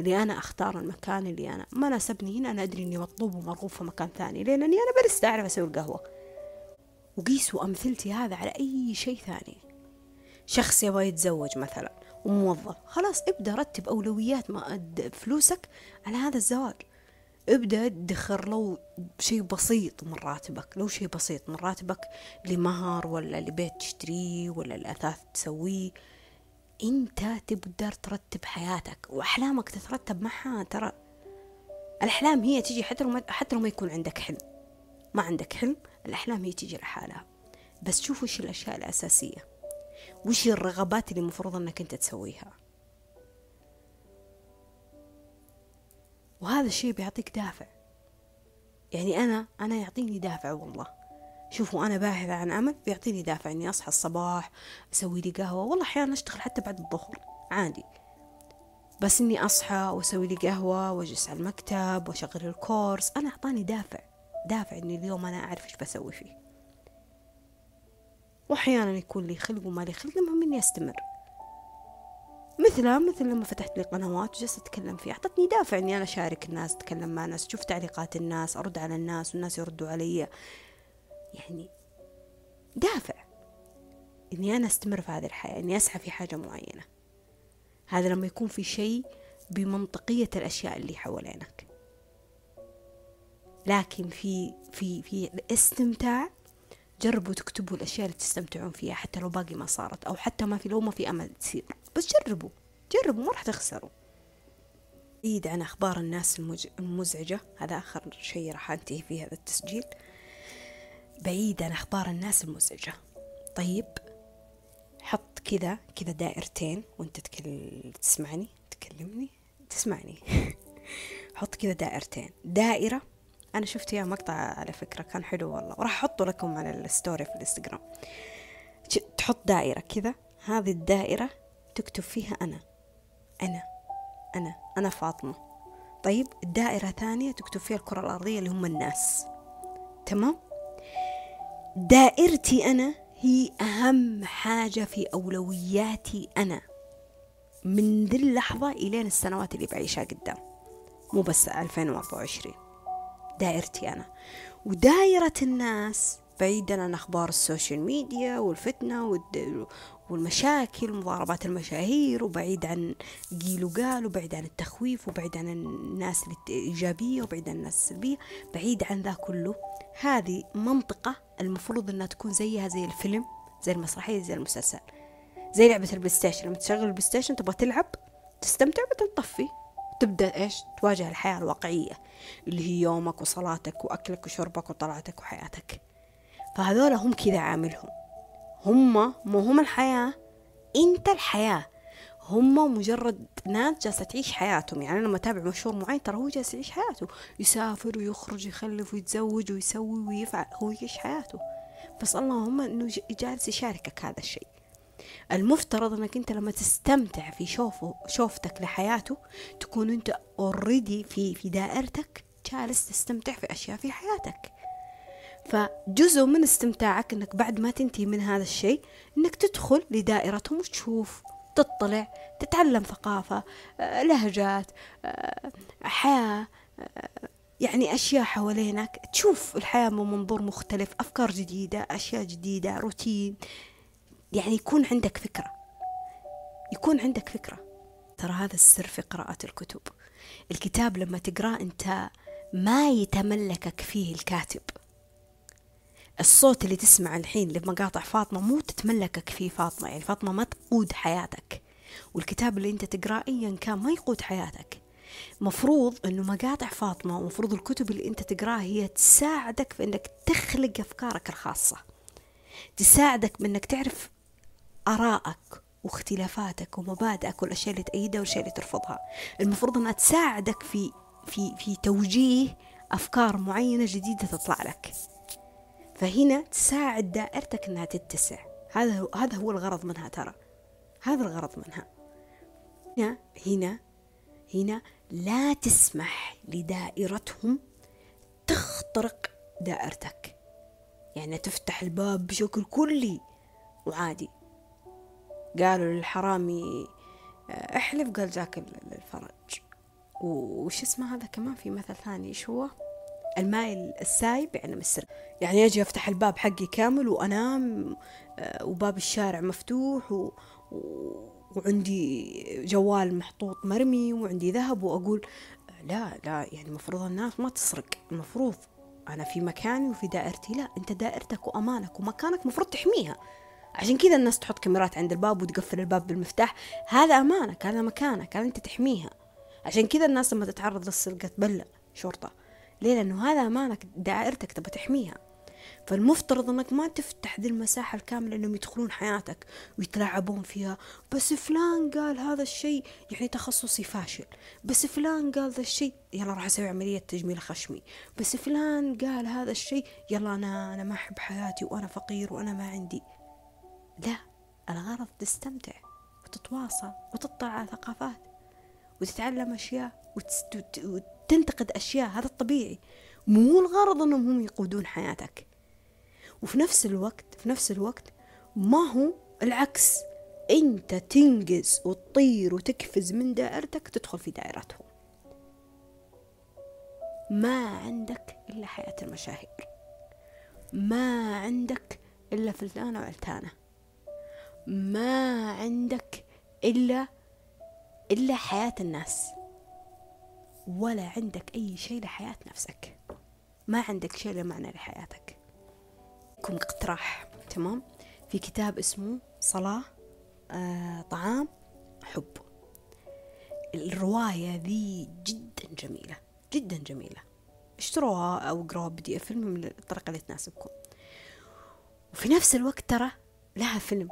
اللي أنا أختار المكان اللي أنا ما ناسبني هنا أنا أدري إني مطلوب ومرغوب في مكان ثاني لأنني أنا باريستا أعرف أسوي القهوة. وقيسوا أمثلتي هذا على أي شيء ثاني. شخص يبغى يتزوج مثلا وموظف خلاص ابدأ رتب أولويات ما فلوسك على هذا الزواج. ابدأ ادخر لو شيء بسيط من راتبك لو شيء بسيط من راتبك لمهر ولا لبيت تشتريه ولا لأثاث تسويه. أنت تقدر ترتب حياتك وأحلامك تترتب معها. ترى الأحلام هي تيجي حتى لو ما حتى لو ما يكون عندك حلم. ما عندك حلم الأحلام هي تيجي لحالها. بس شوف وش الأشياء الأساسية. وش الرغبات اللي المفروض إنك أنت تسويها. وهذا الشيء بيعطيك دافع. يعني أنا أنا يعطيني دافع والله. شوفوا أنا باحثة عن عمل بيعطيني دافع إني أصحى الصباح أسوي لي قهوة. والله أحيانا أشتغل حتى بعد الظهر عادي. بس إني أصحى وأسوي لي قهوة وأجلس على المكتب وأشغل الكورس. أنا أعطاني دافع. دافع إني اليوم أنا أعرف إيش بسوي فيه. واحيانا يكون لي خلق وما لي خلق المهم إني أستمر. مثلها مثل لما فتحت لي قنوات وجلست أتكلم فيها. أعطتني دافع إني أنا أشارك الناس أتكلم مع الناس أشوف تعليقات الناس أرد على الناس والناس يردوا علي. يعني دافع إني أنا أستمر في هذه الحياة إني أسعى في حاجة معينة. هذا لما يكون في شيء بمنطقية الأشياء اللي حوالينك. لكن في في في الاستمتاع جربوا تكتبوا الأشياء اللي تستمتعون فيها حتى لو باقي ما صارت أو حتى ما في لو ما في أمل تصير. بس جربوا جربوا ما راح تخسروا. بعيد عن أخبار الناس المزعجة هذا آخر شيء راح أنتهي فيه هذا التسجيل. بعيد عن أخبار الناس المزعجة. طيب حط كذا كذا دائرتين وأنت تكل... تسمعني تكلمني تسمعني. [laughs] حط كذا دائرتين. دائرة أنا شفت يا مقطع على فكرة كان حلو والله. وراح أحطه لكم على الستوري في الإنستغرام. تحط دائرة كذا. هذه الدائرة تكتب فيها أنا. أنا. أنا. أنا فاطمة. طيب الدائرة ثانية تكتب فيها الكرة الأرضية اللي هم الناس. تمام؟ دائرتي أنا هي أهم حاجة في أولوياتي أنا. من ذي اللحظة إلين السنوات اللي بعيشها قدام. مو بس 2024 دائرتي أنا. ودائرة الناس بعيدا عن أخبار السوشيال ميديا والفتنة والمشاكل ومضاربات المشاهير وبعيد عن قيل وقال وبعيد عن التخويف وبعيد عن الناس الإيجابية وبعيد عن الناس السلبية بعيد عن ذا كله. هذه منطقة المفروض أنها تكون زيها زي الفيلم زي المسرحية زي المسلسل. زي لعبة ال PlayStation لما تشغل ال PlayStation تبغى تلعب تستمتع بعدين تطفي تبدأ إيش؟ تواجه الحياة الواقعية اللي هي يومك وصلاتك وأكلك وشربك وطلعتك وحياتك. فهذول هم كذا عاملهم. هم مو هم الحياة أنت الحياة. هم مجرد ناس جالسة تعيش حياتهم. يعني أنا لما أتابع مشهور معين ترى هو جالس يعيش حياته. يسافر ويخرج يخلف ويتزوج ويسوي ويفعل هو يعيش حياته. بس اللهم إنه جالس يشاركك هذا الشيء. المفترض انك انت لما تستمتع في شوفه شوفتك لحياته تكون انت اوريدي في في دائرتك جالس تستمتع في أشياء في حياتك. فجزء من استمتاعك انك بعد ما تنتهي من هذا الشيء انك تدخل لدائرتهم وتشوف تطلع تتعلم ثقافة آه، لهجات آه، حياة آه، يعني أشياء حوالينك. تشوف الحياة من منظور مختلف أفكار جديدة أشياء جديدة روتين يعني يكون عندك فكرة. يكون عندك فكرة. ترى هذا السر في قراءة الكتب. الكتاب لما تقرأه أنت ما يتملكك فيه الكاتب. الصوت اللي تسمع الحين لمقاطع فاطمة مو تتملكك فيه فاطمة يعني فاطمة ما تقود حياتك. والكتاب اللي أنت تقرأه ايا كان ما يقود حياتك. مفروض إنه مقاطع فاطمة ومفروض الكتب اللي أنت تقرأها هي تساعدك في إنك تخلق أفكارك الخاصة. تساعدك بإنك تعرف ارائك واختلافاتك ومبادئك والاشياء اللي تأيدها والاشياء اللي ترفضها. المفروض إنها تساعدك في في في توجيه أفكار معينة جديدة تطلع لك. فهنا تساعد دائرتك إنها تتسع. هذا هذا هو الغرض منها ترى. هذا الغرض منها. هنا هنا هنا لا تسمح لدائرتهم تخترق دائرتك. يعني تفتح الباب بشكل كلي وعادي. قالوا للحرامي آه، احلف قال جاك الفرج. وش اسمه هذا كمان؟ في مثل ثاني إيش هو؟ الماء السايب يعني السر يعني أجي افتح الباب حقي كامل وانام آه، وباب الشارع مفتوح و... وعندي جوال محطوط مرمي وعندي ذهب وأقول لا لا يعني المفروض الناس ما تسرق. المفروض أنا في مكاني وفي دائرتي. لا أنت دائرتك وأمانك ومكانك مفروض تحميها. عشان كذا الناس تحط كاميرات عند الباب وتقفل الباب بالمفتاح. هذا امانك هذا مكانك هذا أنت تحميها. عشان كذا الناس لما تتعرض للسرقة تبلغ شرطة. ليه؟ لأنه هذا أمانك دائرتك تبى تحميها. فالمفترض إنك ما تفتح ذي المساحة الكاملة إنهم يدخلون حياتك ويتلاعبون فيها. بس فلان قال هذا الشيء يعني تخصصي فاشل. بس فلان قال ذا الشيء يلا راح أسوي عملية تجميل خشمي. بس فلان قال هذا الشيء يلا أنا أنا ما أحب حياتي وأنا فقير وأنا ما عندي. لا الغرض تستمتع وتتواصل وتطلع على ثقافات وتتعلم أشياء وتست... تنتقد أشياء هذا الطبيعي. مو الغرض أنهم هم يقودون حياتك. وفي نفس الوقت في نفس الوقت ما هو العكس. أنت تنقز وتطير وتقفز من دائرتك تدخل في دائرتهم ما عندك إلا حياة المشاهير. ما عندك إلا فلانة وعلتانة. ما عندك إلا إلا حياة الناس. ولا عندك أي شيء لحياة نفسك. ما عندك شيء لمعنى لحياتك. لكم اقتراح تمام؟ في كتاب اسمه صلاة آه طعام حب. الرواية ذي جدا جميلة جدا جميلة. اشتروها أو اقروها بدي فيلم من الطريقة اللي تناسبكم. وفي نفس الوقت ترى لها فيلم.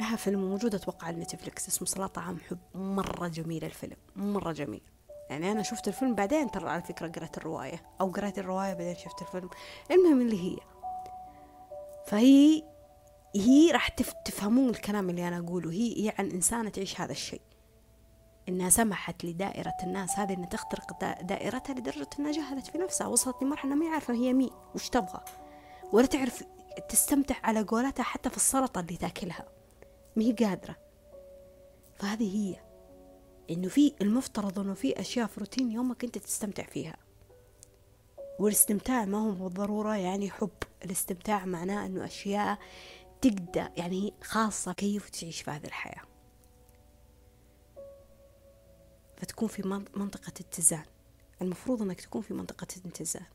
لها فيلم موجود أتوقع على نتفلكس اسمه صلاة طعام حب. مرة جميل الفيلم مرة جميل. يعني أنا شفت الفيلم بعدين ترى على فكرة قرأت الرواية أو قرأت الرواية بعدين شفت الفيلم. المهم اللي هي فهي هي راح تفهمون الكلام اللي أنا أقوله. هي هي عن إنسانة تعيش هذا الشيء. إنها سمحت لدائرة الناس هذه إنها تخترق دائرتها لدرجة إنها جهلت في نفسها وصلت لمرحلة ما عارفة هي مين وش تبغى. ولا تعرف تستمتع على قولتها حتى في السلطة اللي تاكلها. ما هي قادرة. فهذه هي إنه في المفترض إنه في أشياء في روتين يومك أنت تستمتع فيها. والاستمتاع ما هو بالضرورة يعني حب. الاستمتاع معناه أنه أشياء تقدر يعني خاصة كيف تعيش في هذه الحياة. فتكون في منطقة اتزان. المفروض أنك تكون في منطقة اتزان.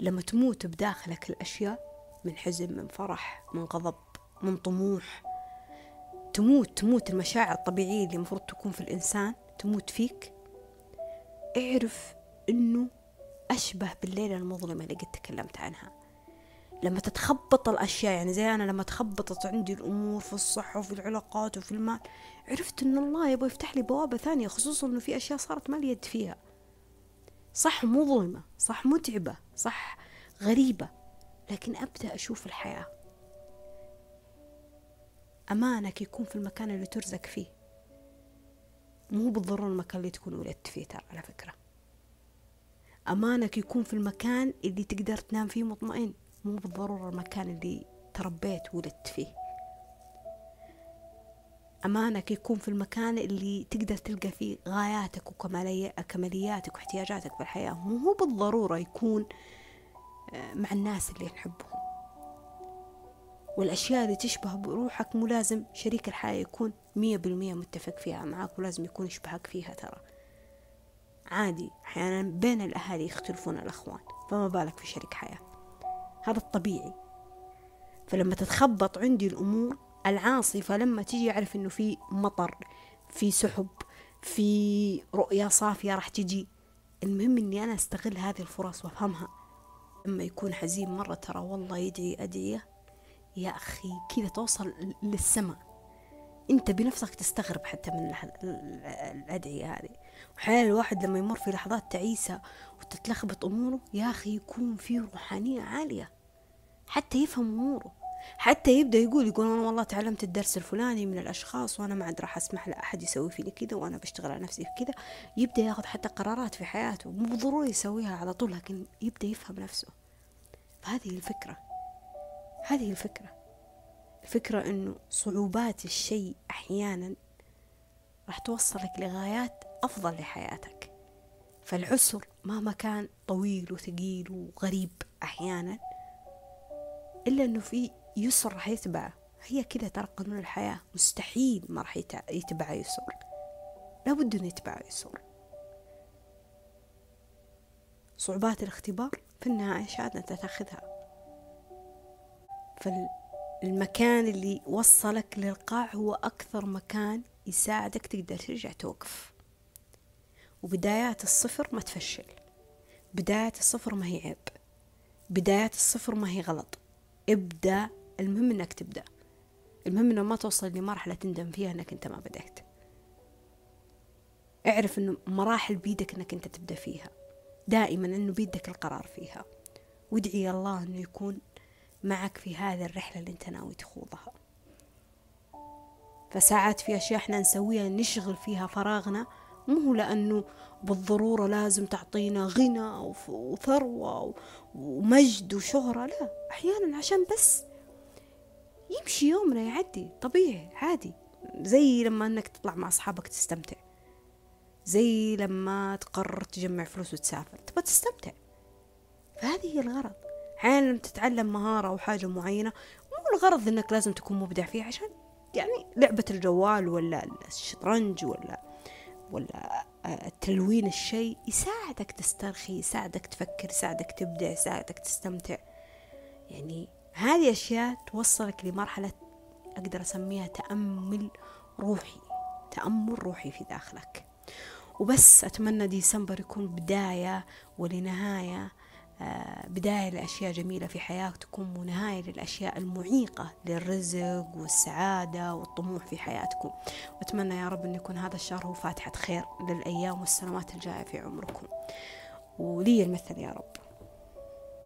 لما تموت بداخلك الأشياء من حزن من فرح من غضب من طموح تموت تموت المشاعر الطبيعية اللي المفروض تكون في الإنسان تموت فيك. اعرف أنه أشبه بالليلة المظلمة اللي قد تكلمت عنها. لما تتخبط الأشياء يعني زي أنا لما تخبطت عندي الأمور في الصحة وفي العلاقات وفي المال عرفت أن الله يبغى يفتح لي بوابة ثانية خصوصا أنه في أشياء صارت ما لي يد فيها. صح مظلمة صح متعبة صح غريبة لكن أبدأ أشوف الحياة. أمانك يكون في المكان اللي ترزق فيه. مو بالضرورة المكان اللي تكون ولدت فيه ترى على فكرة. أمانك يكون في المكان اللي تقدر تنام فيه مطمئن. مو بالضرورة المكان اللي تربيت وولدت فيه. أمانك يكون في المكان اللي تقدر تلقى فيه غاياتك وكمالياتك واحتياجاتك في الحياة. مو بالضرورة يكون آه، مع الناس اللي نحبهم والأشياء اللي تشبه بروحك مو لازم شريك الحياة يكون مية بالمية متفق فيها معك ولازم يكون يشبهك فيها ترى. عادي أحيانا بين الأهالي يختلفون الأخوان فما بالك في شريك حياة. هذا الطبيعي. فلما تتخبط عندي الأمور العاصفة لما تيجي أعرف إنه في مطر في سحب في رؤية صافية راح تجي المهم إني أنا أستغل هذه الفرص وأفهمها. لما يكون حزين مرة ترى والله يدعي أدعية يا أخي كذا توصل للسماء. أنت بنفسك تستغرب حتى من الأدعية هذه. وحال الواحد لما يمر في لحظات تعيسة وتتلخبط أموره يا أخي يكون في روحانية عالية. حتى يفهم أموره. حتى يبدأ يقول يقول أنا والله تعلمت الدرس الفلاني من الأشخاص وأنا ما عاد راح أسمح لأحد يسوي فيني كذا وأنا بشتغل على نفسي في كذا. يبدأ ياخذ حتى قرارات في حياته. مو بالضروري يسويها على طول لكن يبدأ يفهم نفسه. فهذه الفكرة. هذه الفكرة. الفكرة أنه صعوبات الشيء أحيانا راح توصلك لغايات أفضل لحياتك. فالعسر مهما كان طويل وثقيل وغريب أحيانا إلا أنه في يسر راح يتبعه. هي كذا ترى قانون الحياة. مستحيل ما راح يتبع يسر. لابد أن يتبع يسر. صعوبات الاختبار في النهاية شهادة أنت تأخذها. فالمكان اللي وصلك للقاع هو أكثر مكان يساعدك تقدر ترجع توقف. وبدايات الصفر ما تفشل. بدايات الصفر ما هي عيب. بدايات الصفر ما هي غلط. ابدأ. المهم إنك تبدأ. المهم إنه ما توصل لمرحلة تندم فيها إنك أنت ما بدأت. اعرف إنه مراحل بيدك إنك أنت تبدأ فيها. دائما إنه بيدك القرار فيها. وادعي الله إنه يكون معك في هذه الرحلة اللي أنت ناوي تخوضها. فساعات في أشياء إحنا نسويها نشغل فيها فراغنا مو لأنه بالضرورة لازم تعطينا غنى وثروة ومجد وشهرة لا أحيانا عشان بس يمشي يومنا يعدي طبيعي عادي. زي لما إنك تطلع مع أصحابك تستمتع. زي لما تقرر تجمع فلوس وتسافر تبغى تستمتع. فهذه هي الغرض. أحيانا تتعلم مهارة أو حاجة معينة مو الغرض إنك لازم تكون مبدع فيها عشان يعني لعبة الجوال ولا الشطرنج ولا ولا تلوين الشيء يساعدك تسترخي يساعدك تفكر يساعدك تبدع يساعدك تستمتع. يعني هذه أشياء توصلك لمرحلة أقدر أسميها تأمل روحي تأمل روحي في داخلك. وبس أتمنى ديسمبر يكون بداية ولنهاية. آه، بداية لأشياء جميلة في حياتكم ونهاية للأشياء المعيقة للرزق والسعادة والطموح في حياتكم. وأتمنى يا رب أن يكون هذا الشهر هو فاتحة خير للأيام والسنوات الجاية في عمركم. ولي المثل يا رب.